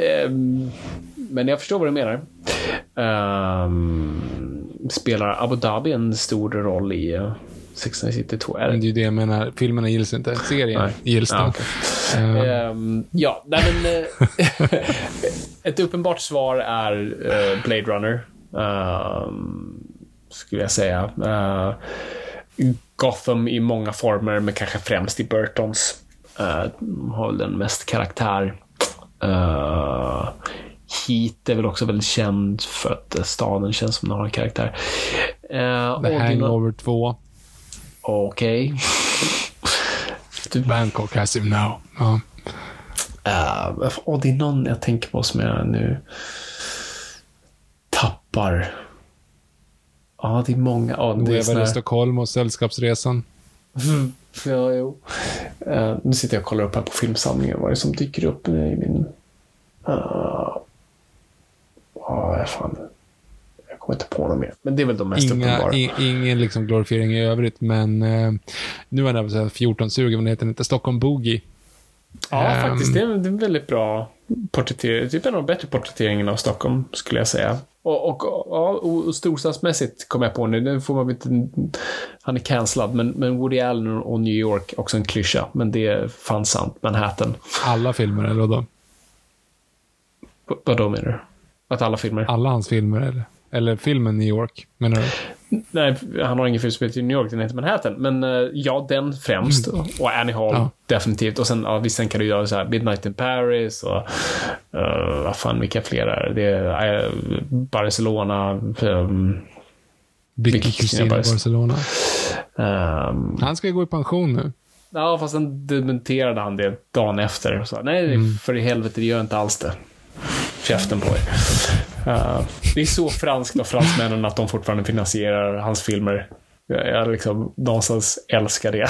Ehm, men jag förstår vad du menar. Ehm, spelar Abu Dhabi en stor roll i uh, Sex and the City 2? Är Men det? det är ju det jag menar, filmerna gills inte. Serien Nej. gills Ja, den. okej. Eh, Ehm, ja, nej men... eh, ett uppenbart svar är eh, Blade Runner. ehm, skulle jag säga. Eh, Gotham i många former, men kanske främst i Burtons. Uh, har väl den mest karaktär. Uh, Heat är väl också väldigt känd för att eh, staden känns som den har en karaktär. Uh, The Hangover 2. Okej. Du Bangkok has him now. Ja. Uh, och det är någon jag tänker på som jag nu tappar. Ja, det är många. Ja, det är såna i. Stockholm och Sällskapsresan. Ja, jo. Eh, nu sitter jag och kollar upp här på filmsamlingen vad det är som dyker upp i min... Uh, oh, fan. Jag kommer inte på något mer. Men det är väl de mest Inga, uppenbara. i, ingen liksom glorifiering i övrigt, men eh, nu är det säga 14 sugen, men heter den inte Stockholm Boogie? Ja, Ehm. faktiskt. Det är, en- det är en väldigt bra porträttering. Typ en av de bättre porträtteringen av Stockholm, skulle jag säga. Och, och, och, och storstadsmässigt kom jag på nu, den får man inte... Han är cancellad, men, men Woody Allen och New York, också en klyscha. Men det är fan sant. Manhattan. Alla filmer, eller vadå? V- Vadå menar du? Att alla filmer? Alla hans filmer, eller? Eller filmen New York, menar du? Nej, han har ingen film som heter New York, den heter Manhattan. Men eh, ja, den främst. Och Annie Hall, Ja. definitivt. Och sen, ja, visst, sen kan du göra så här Midnight in Paris och uh, vad fan, vilka fler är det? Är eh, Barcelona. Um, Cristina Cristina Barcelona. ehm, Han ska ju gå i pension nu. ja, fast sen dementerade han det dagen efter. Och sa, Nej, för i helvete, det gör inte alls det. Käften på er. Det är så franskt av fransmännen att de fortfarande finansierar hans filmer. Jag, jag liksom någonstans älskar det.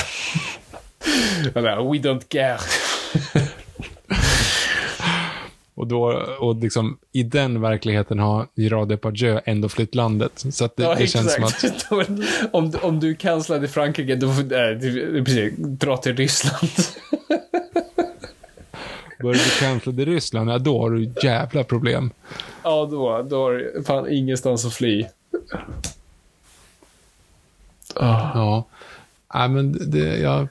We don't care. Och, då, och liksom, i den verkligheten har Gerard Depardieu ändå flytt landet. Så det, Ja, det känns som att... om, du- om du cancelade i Frankrike, då får äh, precis, dra till Ryssland. Börjar du cancellad i Ryssland, ja, då har du jävla problem. Ja, då, då har du fan ingenstans att fly. Ah. Ja. Nej, men det, jag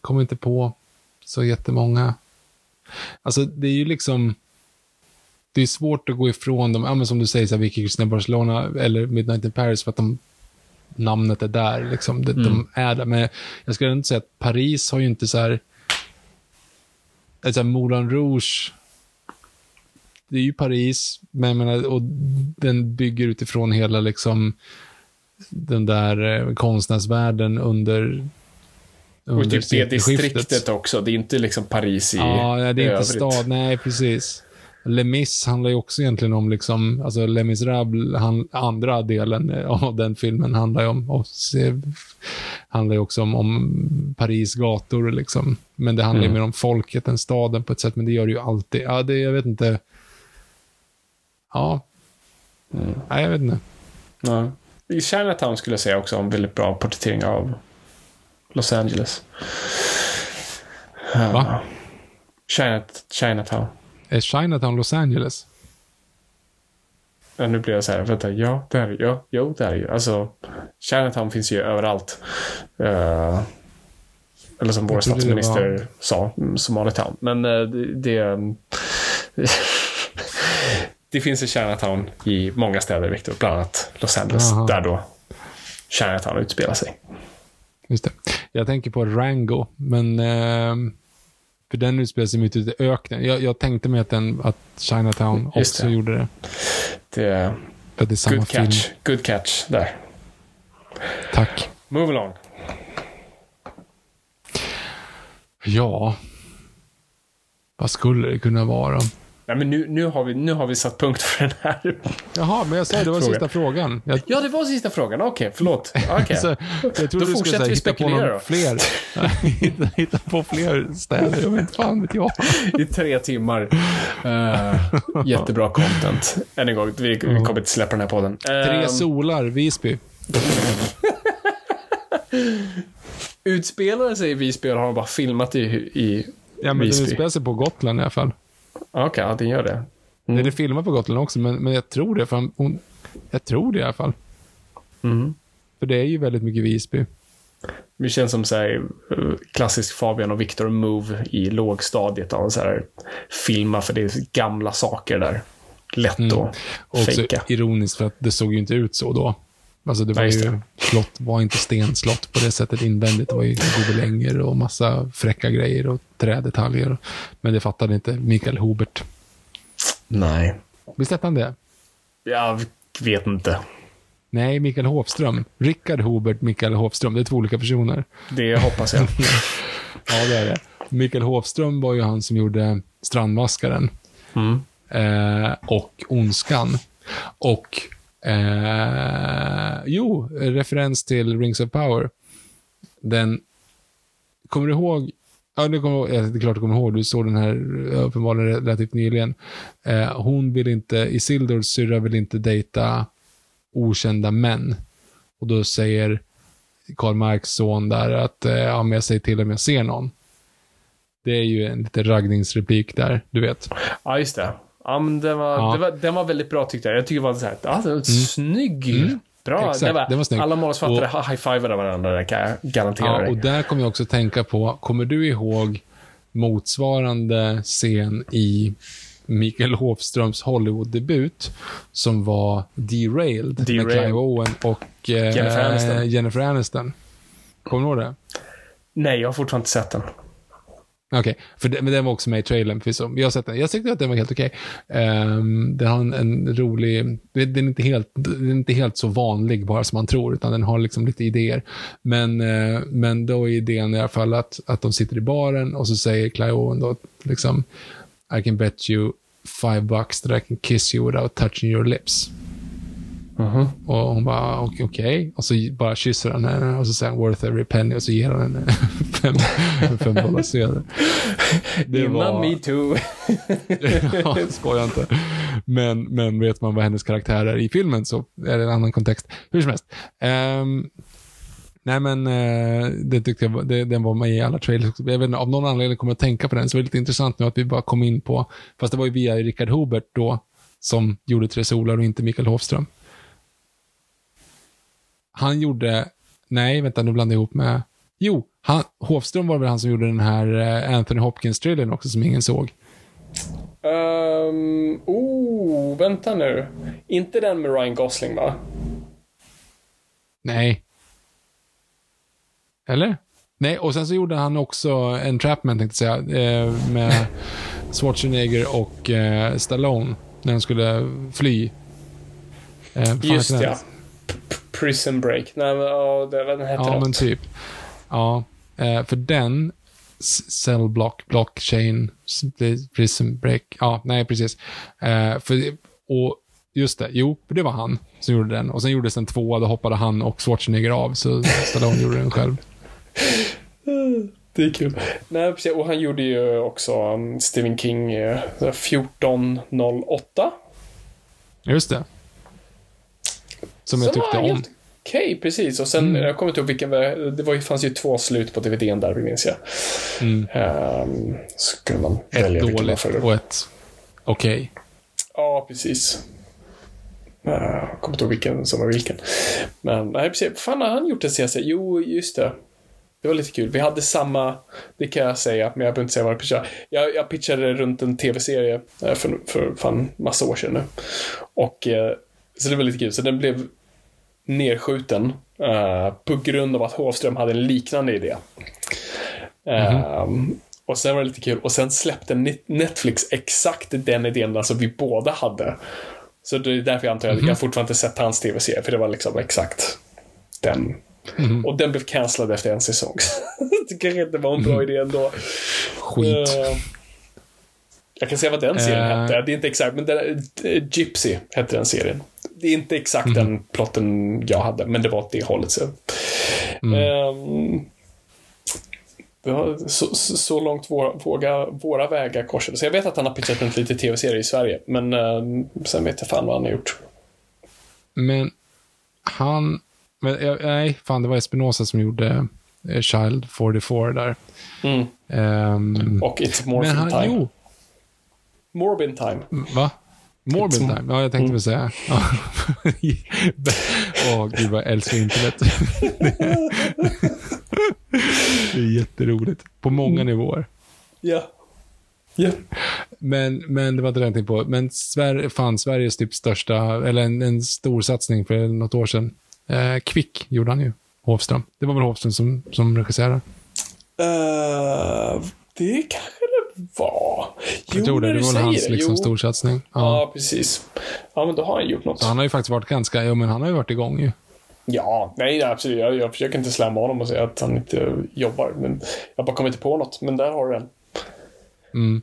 kommer inte på så jättemånga. Alltså, det är ju liksom... Det är svårt att gå ifrån dem, ja, men som du säger, så här, Vicky Cristina Barcelona eller Midnight in Paris, för att de, namnet är där. Liksom. De, de är där. Men jag skulle inte säga att Paris har ju inte så här... Alltså, Moulin Rouge, det är ju Paris, men jag menar, och den bygger utifrån hela liksom den där eh, konstnärsvärlden under, Och typ det distriktet också. Det är inte liksom Paris i Ja, det är inte övrigt. stad. Nej, precis. Les Mis handlar ju också egentligen om, liksom, alltså Les Misérables, andra delen eh, av den filmen handlar ju om, och se, handlar ju också om, om Paris gator, liksom. Men det handlar ju Mm. mer om folket än staden på ett sätt, men det gör det ju alltid. Ja, det, jag vet inte. Ja. Mm. Nej, jag vet inte. Ja. I Chinatown skulle jag säga också en väldigt bra porträttering av Los Angeles. Va? China, Chinatown. Är Chinatown Los Angeles? Ja, nu blir jag så här, vänta, ja, det är det, ja, jo, det är det ju. Alltså, Chinatown finns ju överallt. Eh, eller som vår statsminister var- sa, mm, Somalitown. Men eh, det... Det, det finns i Chinatown i många städer, Victor. Bland annat Los Angeles, Aha. där då Chinatown utspelar sig. Just det. Jag tänker på Rango, men... ehm, för den utspelar sig mitt ute i öknen. Jag, jag tänkte mig att, den, att Chinatown Just också det. gjorde det. Det det är samma good film. catch. Good catch där. Tack. Move along. Ja. Vad skulle det kunna vara? Nej, men nu, nu, har vi, nu har vi satt punkt för den här. Jaha, men jag sa det var Fråga. sista frågan. Jag, Ja, det var sista frågan. Okej, förlåt. Okej. så, jag Då du fortsätter vi spekulera då. fler. hitta, hitta på fler städer, jag vet fan vet jag. I tre timmar. Uh, jättebra content. Än en gång, vi, vi kommer inte släppa den här podden. Tre Ehm, solar, Visby. Utspelar sig i Visby eller har de bara filmat i, i Ja, men Visby? utspelar sig på Gotland i alla fall. Okej, ja, den gör det. Mm. Är det filmat på Gotland också, men, men jag tror det. För han- hon, jag tror det i alla fall. Mm. För det är ju väldigt mycket Visby. Det känns som så här, eh, klassisk Fabian och Victor move i lågstadiet. Av så här, filma för det är gamla saker där. Lätt Mm. att fejka. ironiskt för att det såg ju inte ut så då. Alltså det var Nej, ju, det. slott var inte stenslott på det sättet invändigt. Det var ju gobelänger och massa fräcka grejer och trädetaljer. Men det fattade inte Mikael Hobert. Nej. Visst hette han det? Jag vet inte. Nej, Mikael Hofström. Rickard Hobert, Mikael Hofström. Det är två olika personer. Det hoppas jag. Ja, det är det. Mikael Hofström var ju han som gjorde Strandvaskaren. Mm. Eh, och Ondskan. Och, eh, jo, referens till Rings of Power. Den, kommer du ihåg Ja, det, kommer, ja, det är klart du kommer ihåg. Du såg den här eh, uppenbarligen relativt nyligen. Eh, hon vill inte, Isildurs syrra vill inte dejta okända män. Och då säger Karl Marx son där att, eh, ja men jag säger till om jag ser någon. Det är ju en liten raggningsreplik där, du vet. Ja, just det. Ja, men den var, Ja. det var, den var väldigt bra tyckte jag. Jag tycker det var så här, ja, det var snygg. Bra. Mm. Exakt, det var, det var snyggt. alla manusförfattare high-fivade varandra, där kan jag garantera Ja, dig. och där kommer jag också tänka på, kommer du ihåg motsvarande scen i Mikael Hofströms Hollywood-debut som var Derailed, med Derailed. Clive Owen och eh, Jennifer Aniston. Jennifer Aniston. Kommer du ihåg det? Nej, jag har fortfarande inte sett den. Okej, för den, men den var också med i trailern förvisso. Jag har sett den. Jag tyckte att den var helt okej. Ehm, den har en, en rolig... Den är, inte helt, den är inte helt så vanlig bara som man tror, utan den har liksom lite idéer. Men, uh, men då är idén i alla fall att, att de sitter i baren och så säger Clive Owen då liksom I can bet you five bucks that I can kiss you without touching your lips. Och hon bara, "Okej, okej. Och så bara kysser han henne och så säger han worth every penny och så ger han henne fem, fem dollar sedel. Det Innan me too. ja, skoja inte. Men, men vet man vad hennes karaktär är i filmen så är det en annan kontext. Hur som helst. Ehm, nej men, eh, det tyckte jag, var- det, den var med i alla trailers. Jag vet inte, av någon anledning kommer jag att tänka på den, så det är lite intressant nu att vi bara kom in på, fast det var ju via Richard Hubert då, som gjorde Tre Solar och inte Mikael Hofström. Han gjorde, nej vänta nu blandar jag ihop med, jo, han, Hofström var väl han som gjorde den här eh, Anthony Hopkins-trailern också som ingen såg. Um, oh, vänta nu. Inte den med Ryan Gosling, va? Nej. Eller? Nej, och sen så gjorde han också en Trapman, tänkte jag säga, eh, med Schwarzenegger och eh, Stallone, när de skulle fly. Just ja. Prison Break. Nej, men ja, det, vad den hette Ja, något. men typ. Ja, eh, för den, Cell Block, Blockchain, Prison Break, ja, nej precis. Eh, för, och just det, jo, det var han som gjorde den. Och sen gjordes en tvåa, då hoppade han och Schwarzenegger av, så Stallone gjorde den själv. Det är kul. Nej, precis. Och han gjorde ju också um, Stephen King eh, 1408. Just det. Som jag Som tyckte var om. helt Okej, precis. Och sen, Mm. jag kommer inte ihåg vilken, det var, fanns ju två slut på DVDn där, minns jag. Mm. Um, skulle man Ett välja dåligt och ett okej. Ja, precis. Uh, jag kommer inte ihåg vilken som var vilken. Men nej, precis. Vad fan har han gjort det senaste? Jo, just det. Det var lite kul. Vi hade samma, det kan jag säga, men jag behöver inte säga vad jag pitchade. Jag, jag pitchade runt en tv-serie eh, för, för fan massa år sedan nu. Och, eh, så det var lite kul. Så den blev nedskjuten eh, på grund av att Hovström hade en liknande idé. Ehm, och sen var det lite kul. Och sen släppte Net- Netflix exakt den idén alltså vi båda hade. Så det är därför jag antar att jag fortfarande inte sett hans tv-serie, för det var liksom exakt den. Och den blev cancellad efter en säsong. jag tycker inte det var en bra idé ändå. Skit. Eh, jag kan säga vad den serien hette. Det är inte exakt, men den, Gypsy hette den serien. Det är inte exakt den plotten jag hade, men det var åt det hållet. Så. Det var så, så, långt våra, våga, våra vägar korsade. Så jag vet att han har pitchat runt lite tv-serier i Sverige, men eh, sen vet jag fan vad han har gjort. Men han... Men, eh, nej, fan det var Espinosa som gjorde eh, Child 44 där. Mm. Ehm, Och It's han, Time. jo, Morbin Time. va? Morbid It's- Time? Ja, jag tänkte väl säga. Ja. Åh, gud vad jag älskar internet. det är jätteroligt. På många nivåer. Ja. Ja. Men, men det var inte det jag tänkte på. Men Sver fan, Sveriges typ största, eller en, en stor satsning för något år sedan. Eh, Kvick gjorde han ju, Hovström. Det var väl Hovström som, som regisserade? Eh, det kanske var. Jo, Jag tror det. Det var hans liksom, Jo. storsatsning. Ja. Ja. precis. Ja, men då har han gjort något. Så han har ju faktiskt varit ganska, ja men han har ju varit igång ju. Ja, nej, nej, absolut. Jag, jag försöker inte slämma honom och säga att han inte jobbar. Men jag bara kommer inte på något. Men där har du den. Mm.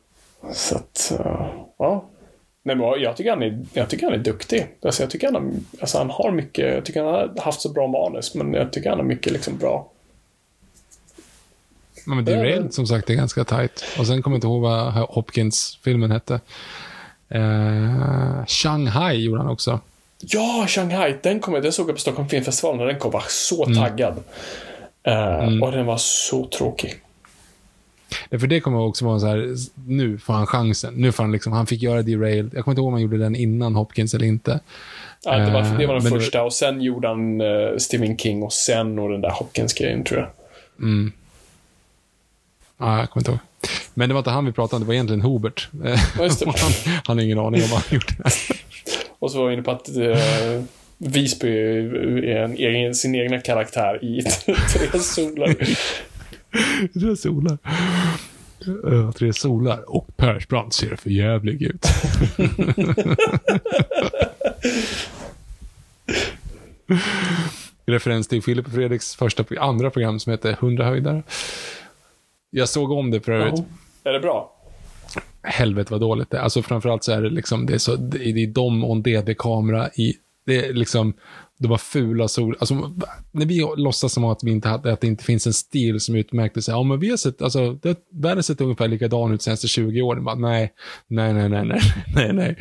Så att, eh, ja. Nej, men jag tycker han är, jag tycker han är duktig. Alltså, jag tycker han, har, alltså, han har mycket, jag tycker han har haft så bra manus, men jag tycker han har mycket liksom bra Ja, men Derailed som sagt är ganska tight. Och sen kommer jag inte ihåg vad Hopkins-filmen hette. Eh, Shanghai gjorde han också. Ja, Shanghai, den kom jag, den såg jag på Stockholm Filmfestival när den kom. var så Mm. taggad. Eh, Och den var så tråkig. Ja, för det kommer också vara så här, nu får han chansen. Nu får han liksom, han fick göra Derailed. Jag kommer inte ihåg om han gjorde den innan Hopkins eller inte. Ja, det, var, det var den men det- första och sen gjorde han eh, Stephen King och sen och den där Hopkins-grejen tror jag. Ja, jag kommer inte ihåg. Men det var inte han vi pratade om, det var egentligen Hubert. Eh, Ja, han, han har ingen aning om vad han gjorde. Och så var vi inne på att eh, Visby är en egen, sin egna karaktär i Tre solar. Tre solar. Uh, tre solar. Och Persbrandt ser för jävlig ut. Referens till Filip och Fredriks första, andra program som heter 100 höjdare. Jag såg om det för övrigt. Är det bra? helvete vad dåligt det är. Alltså framförallt så är det liksom, det är, så, det är de och en DD-kamera i, det är liksom, de var fula sol, alltså när vi låtsas som att vi inte hade, att det inte finns en stil som utmärkte sig, ja men vi har sett, alltså, det, världen har sett ungefär likadan ut senaste 20 åren, bara, nej, nej, nej, nej, nej, nej, nej.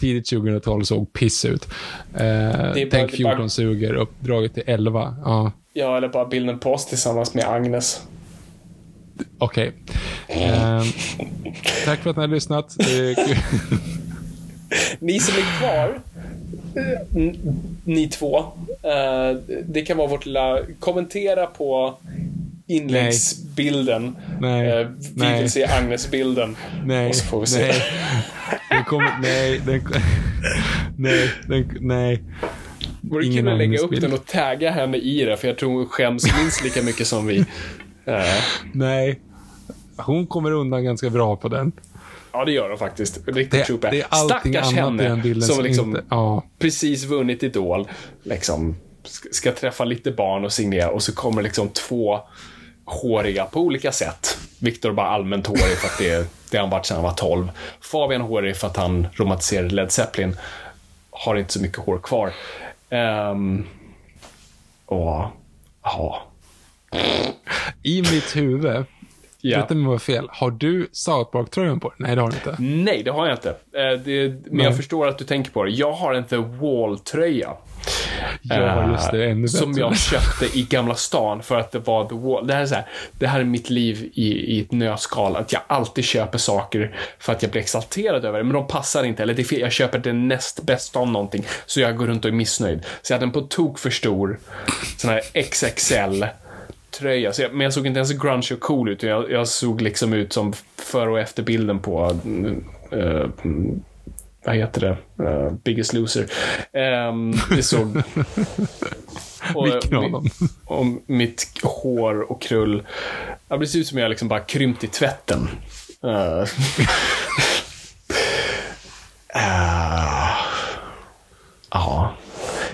Tidigt 2012 såg piss ut. Eh, tänk det är 14 bara- suger, uppdraget till 11, ja. Ja, eller bara bilden på oss tillsammans med Agnes. Okej. Ehm, tack för att ni har lyssnat. Ni som är kvar, eh, ni två, eh, det kan vara vårt lilla, kommentera på inläggsbilden. Nej. Eh, vi Nej. vill se Agnes-bilden. Nej, Och så får vi se. nej. Den kommer, nej, den, nej, den, nej. Vore kul att lägga upp den och tagga henne i det, för jag tror hon skäms minst lika mycket som vi. Nej. Hon kommer undan ganska bra på den. ja, det gör hon faktiskt. Riktigt Det, trooper. det är allting Stackars annat henne som som liksom inte... Ja. precis vunnit Idol, liksom ska- ska träffa lite barn och signera och så kommer liksom två håriga på olika sätt. Viktor bara allmänt hårig för att det, det har han varit sedan han var 12. Fabian hårig för att han romantiserade Led Zeppelin. Har inte så mycket hår kvar. Um, och, ja. I mitt huvud, Ja. vet du om jag fel, har du South Park-tröjan på dig? Nej, det har du inte. Nej, det har jag inte. Eh, det, men Nej. jag förstår att du tänker på det. Jag har en The Wall-tröja. Ja, Eh, just det. Ännu bättre. Som jag köpte i Gamla stan för att det var The Wall. Det här är, så här, det här är mitt liv i, i ett nötskal. Att jag alltid köper saker för att jag blir exalterad över det. Men de passar inte. Eller det är fel. jag köper det näst bästa av någonting. Så jag går runt och är missnöjd. Så jag hade en på tok för stor sån här XXL tröja. Så jag, men jag såg inte ens grunge och cool ut. Jag, jag såg liksom ut som före och efter bilden på eh, vad heter det? Eh, Biggest Loser. Um, det såg... och, dem? Och mitt hår och krull. Ja, det ser ut som jag liksom bara krympt i tvätten. Eh. Ah.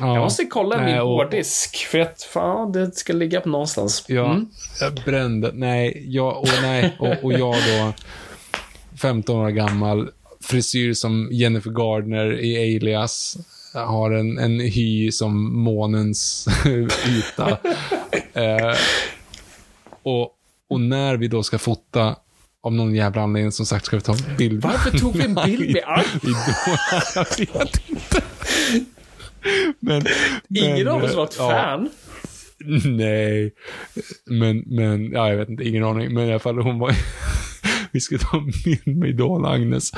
Ja. Ja. Jag måste kolla Nej, min och- hårddisk. För att fan, det ska ligga på någonstans. Ja, Mm. jag brände. Nej, jag, och, nej och, och jag då, 15 år gammal, frisyr som Jennifer Gardner i Alias, har en, en hy som månens yta. eh, och, och när vi då ska fota, av någon jävla anledning, som sagt, ska vi ta en bild. Varför tog vi en bild med? Idol. Jag vet inte. Men, Ingen men, av oss var ett ja. fan. Nej, men, men, ja, jag vet inte, ingen aning. Men i alla fall, hon var Vi skulle ta bild med Idol Agnes.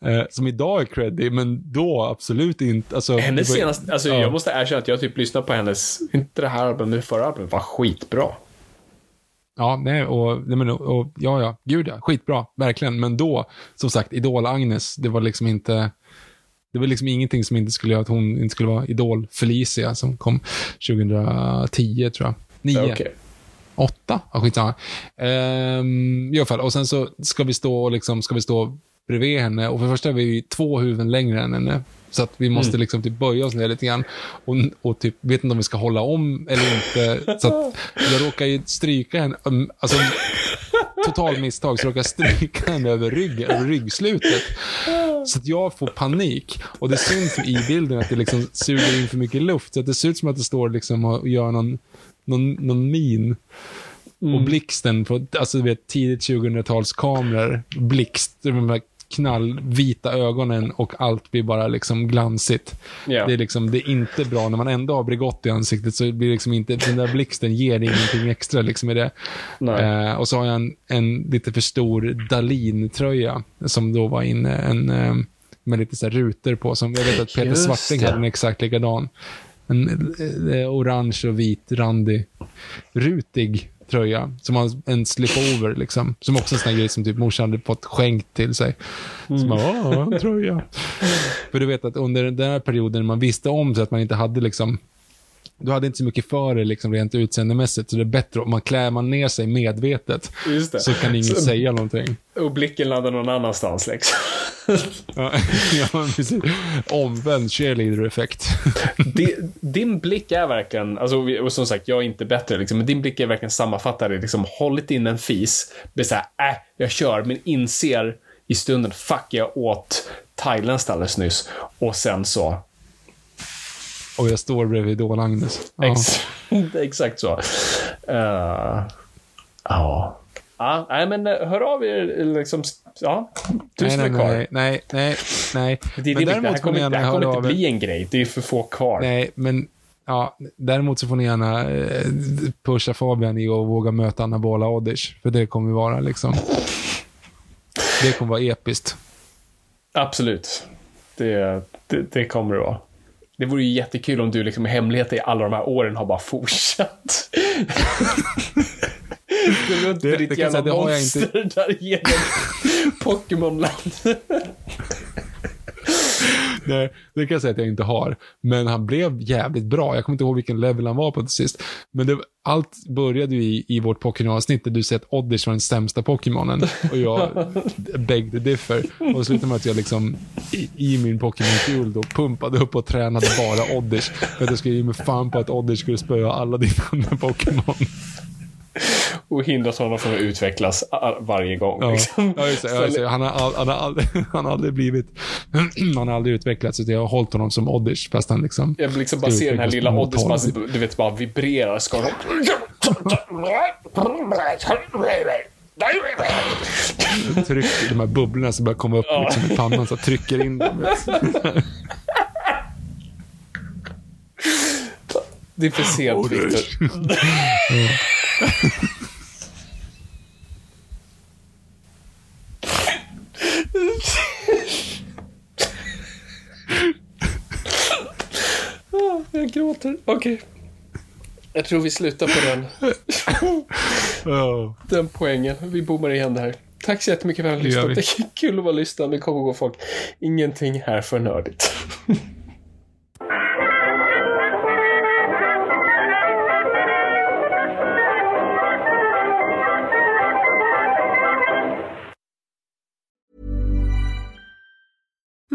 Eh, som idag är creddig, men då absolut inte. Alltså, Hennes senaste, alltså ja. jag måste erkänna att jag typ lyssnade på hennes, inte det här albumet, men förra albumet var skitbra. Ja, nej, och, nej, men, och, ja, ja, gud ja, skitbra, verkligen. Men då, som sagt, Idol-Agnes, det var liksom inte, det var liksom ingenting som inte skulle göra att hon inte skulle vara Idol-Felicia, som kom 2010, tror jag. Nio. Okej. Åtta? Ja, skitsamma. Ehm, I alla fall, och sen så ska vi stå liksom, ska vi stå bredvid henne och för det första är vi två huvuden längre än henne. Så att vi måste liksom typ böja oss ner lite grann. Och, och typ, vet inte om vi ska hålla om eller inte. Så att jag råkar ju stryka henne, alltså total misstag, så råkar jag stryka henne över ryggen, över ryggslutet. Så att jag får panik. Och det syns i bilden att det liksom suger in för mycket luft. Så att det ser ut som att det står liksom och gör någon, någon, någon min. Och blixten på, alltså du vet, tidigt 2000-talskameror, blixt, de här knallvita ögonen och allt blir bara liksom glansigt. Ja. Det, är liksom, det är inte bra när man ändå har Bregott i ansiktet så blir liksom inte, den där blixten ger ingenting extra liksom i det. Eh, och så har jag en, en lite för stor Dalin-tröja som då var inne, en, eh, med lite så rutor på. Som jag vet att Peter Just Svarting det. hade en exakt likadan. En eh, orange och vit, randig, rutig tröja. Som har en slipover liksom. Som också en sån grej som typ morsan hade fått skänkt till sig. Som bara, en tröja. För du vet att under den här perioden man visste om så att man inte hade liksom du hade inte så mycket för dig liksom rent utseendemässigt, så det är bättre om man klär man ner sig medvetet. Så kan ingen Så- säga någonting. Och blicken landar någon annanstans liksom. Ja, ja precis. Omvänd cheerleader-effekt. Din, din blick är verkligen, alltså, och som sagt, jag är inte bättre, liksom, men din blick är verkligen sammanfattad liksom, hållit in en fis, blir såhär, äh, jag kör, men inser i stunden, fuck, jag åt thailändskt alldeles nyss. Och sen så, Och jag står bredvid Idol-Agnes. Ja. ex, exakt så. Eh, Ja. Ja, nej men eh, hör av er, liksom, ja, du nej, nej, kvar. nej, nej, nej, nej. Det, är det, det här kommer, inte- det här kommer inte bli en grej, det är för få kvar. Nej, men ja, däremot så får ni gärna eh, pusha Fabian i att våga möta anabola Oddish. För det kommer vara liksom... Det kommer vara episkt. Absolut. Det, det, det kommer det vara. Det vore ju jättekul om du liksom i hemlighet i alla de här åren har bara fortsatt. Gå runt Det- med ditt jävla monster där genom Pokémonland. Nej, det kan jag säga att jag inte har. Men han blev jävligt bra. Jag kommer inte ihåg vilken level han var på till sist. Men det, allt började ju i, i vårt Pokémon-avsnitt där du säger att Oddish var den sämsta Pokémonen. Och jag beg the differ. Och det slutade med att jag liksom i, i min Pokémon-kul då pumpade upp och tränade bara Oddish. För att jag skulle ge mig fan på att Oddish skulle spöa alla dina andra Pokémon. Och hindrat honom från att utvecklas varje gång. Ja, Liksom. ja just. Ja, just. Han, har, all- han, har aldrig, han har aldrig blivit... han har aldrig utvecklats. Jag har hållit honom som Oddish, fast han liksom... Jag vill liksom bara se den här lilla bara, tolv. du vet, bara vibrerar. Ska de... tryck, de här bubblorna som börjar komma upp liksom, i pannan, så trycker in dem. Det är för sent, Victor. Jag gråter. Okej. Jag tror vi slutar på den, den poängen. Vi bommar igen det här. Tack så jättemycket för att ni har lyssnat. Det är kul att vara lyssnande. Kom och gå folk. Ingenting här för nördigt.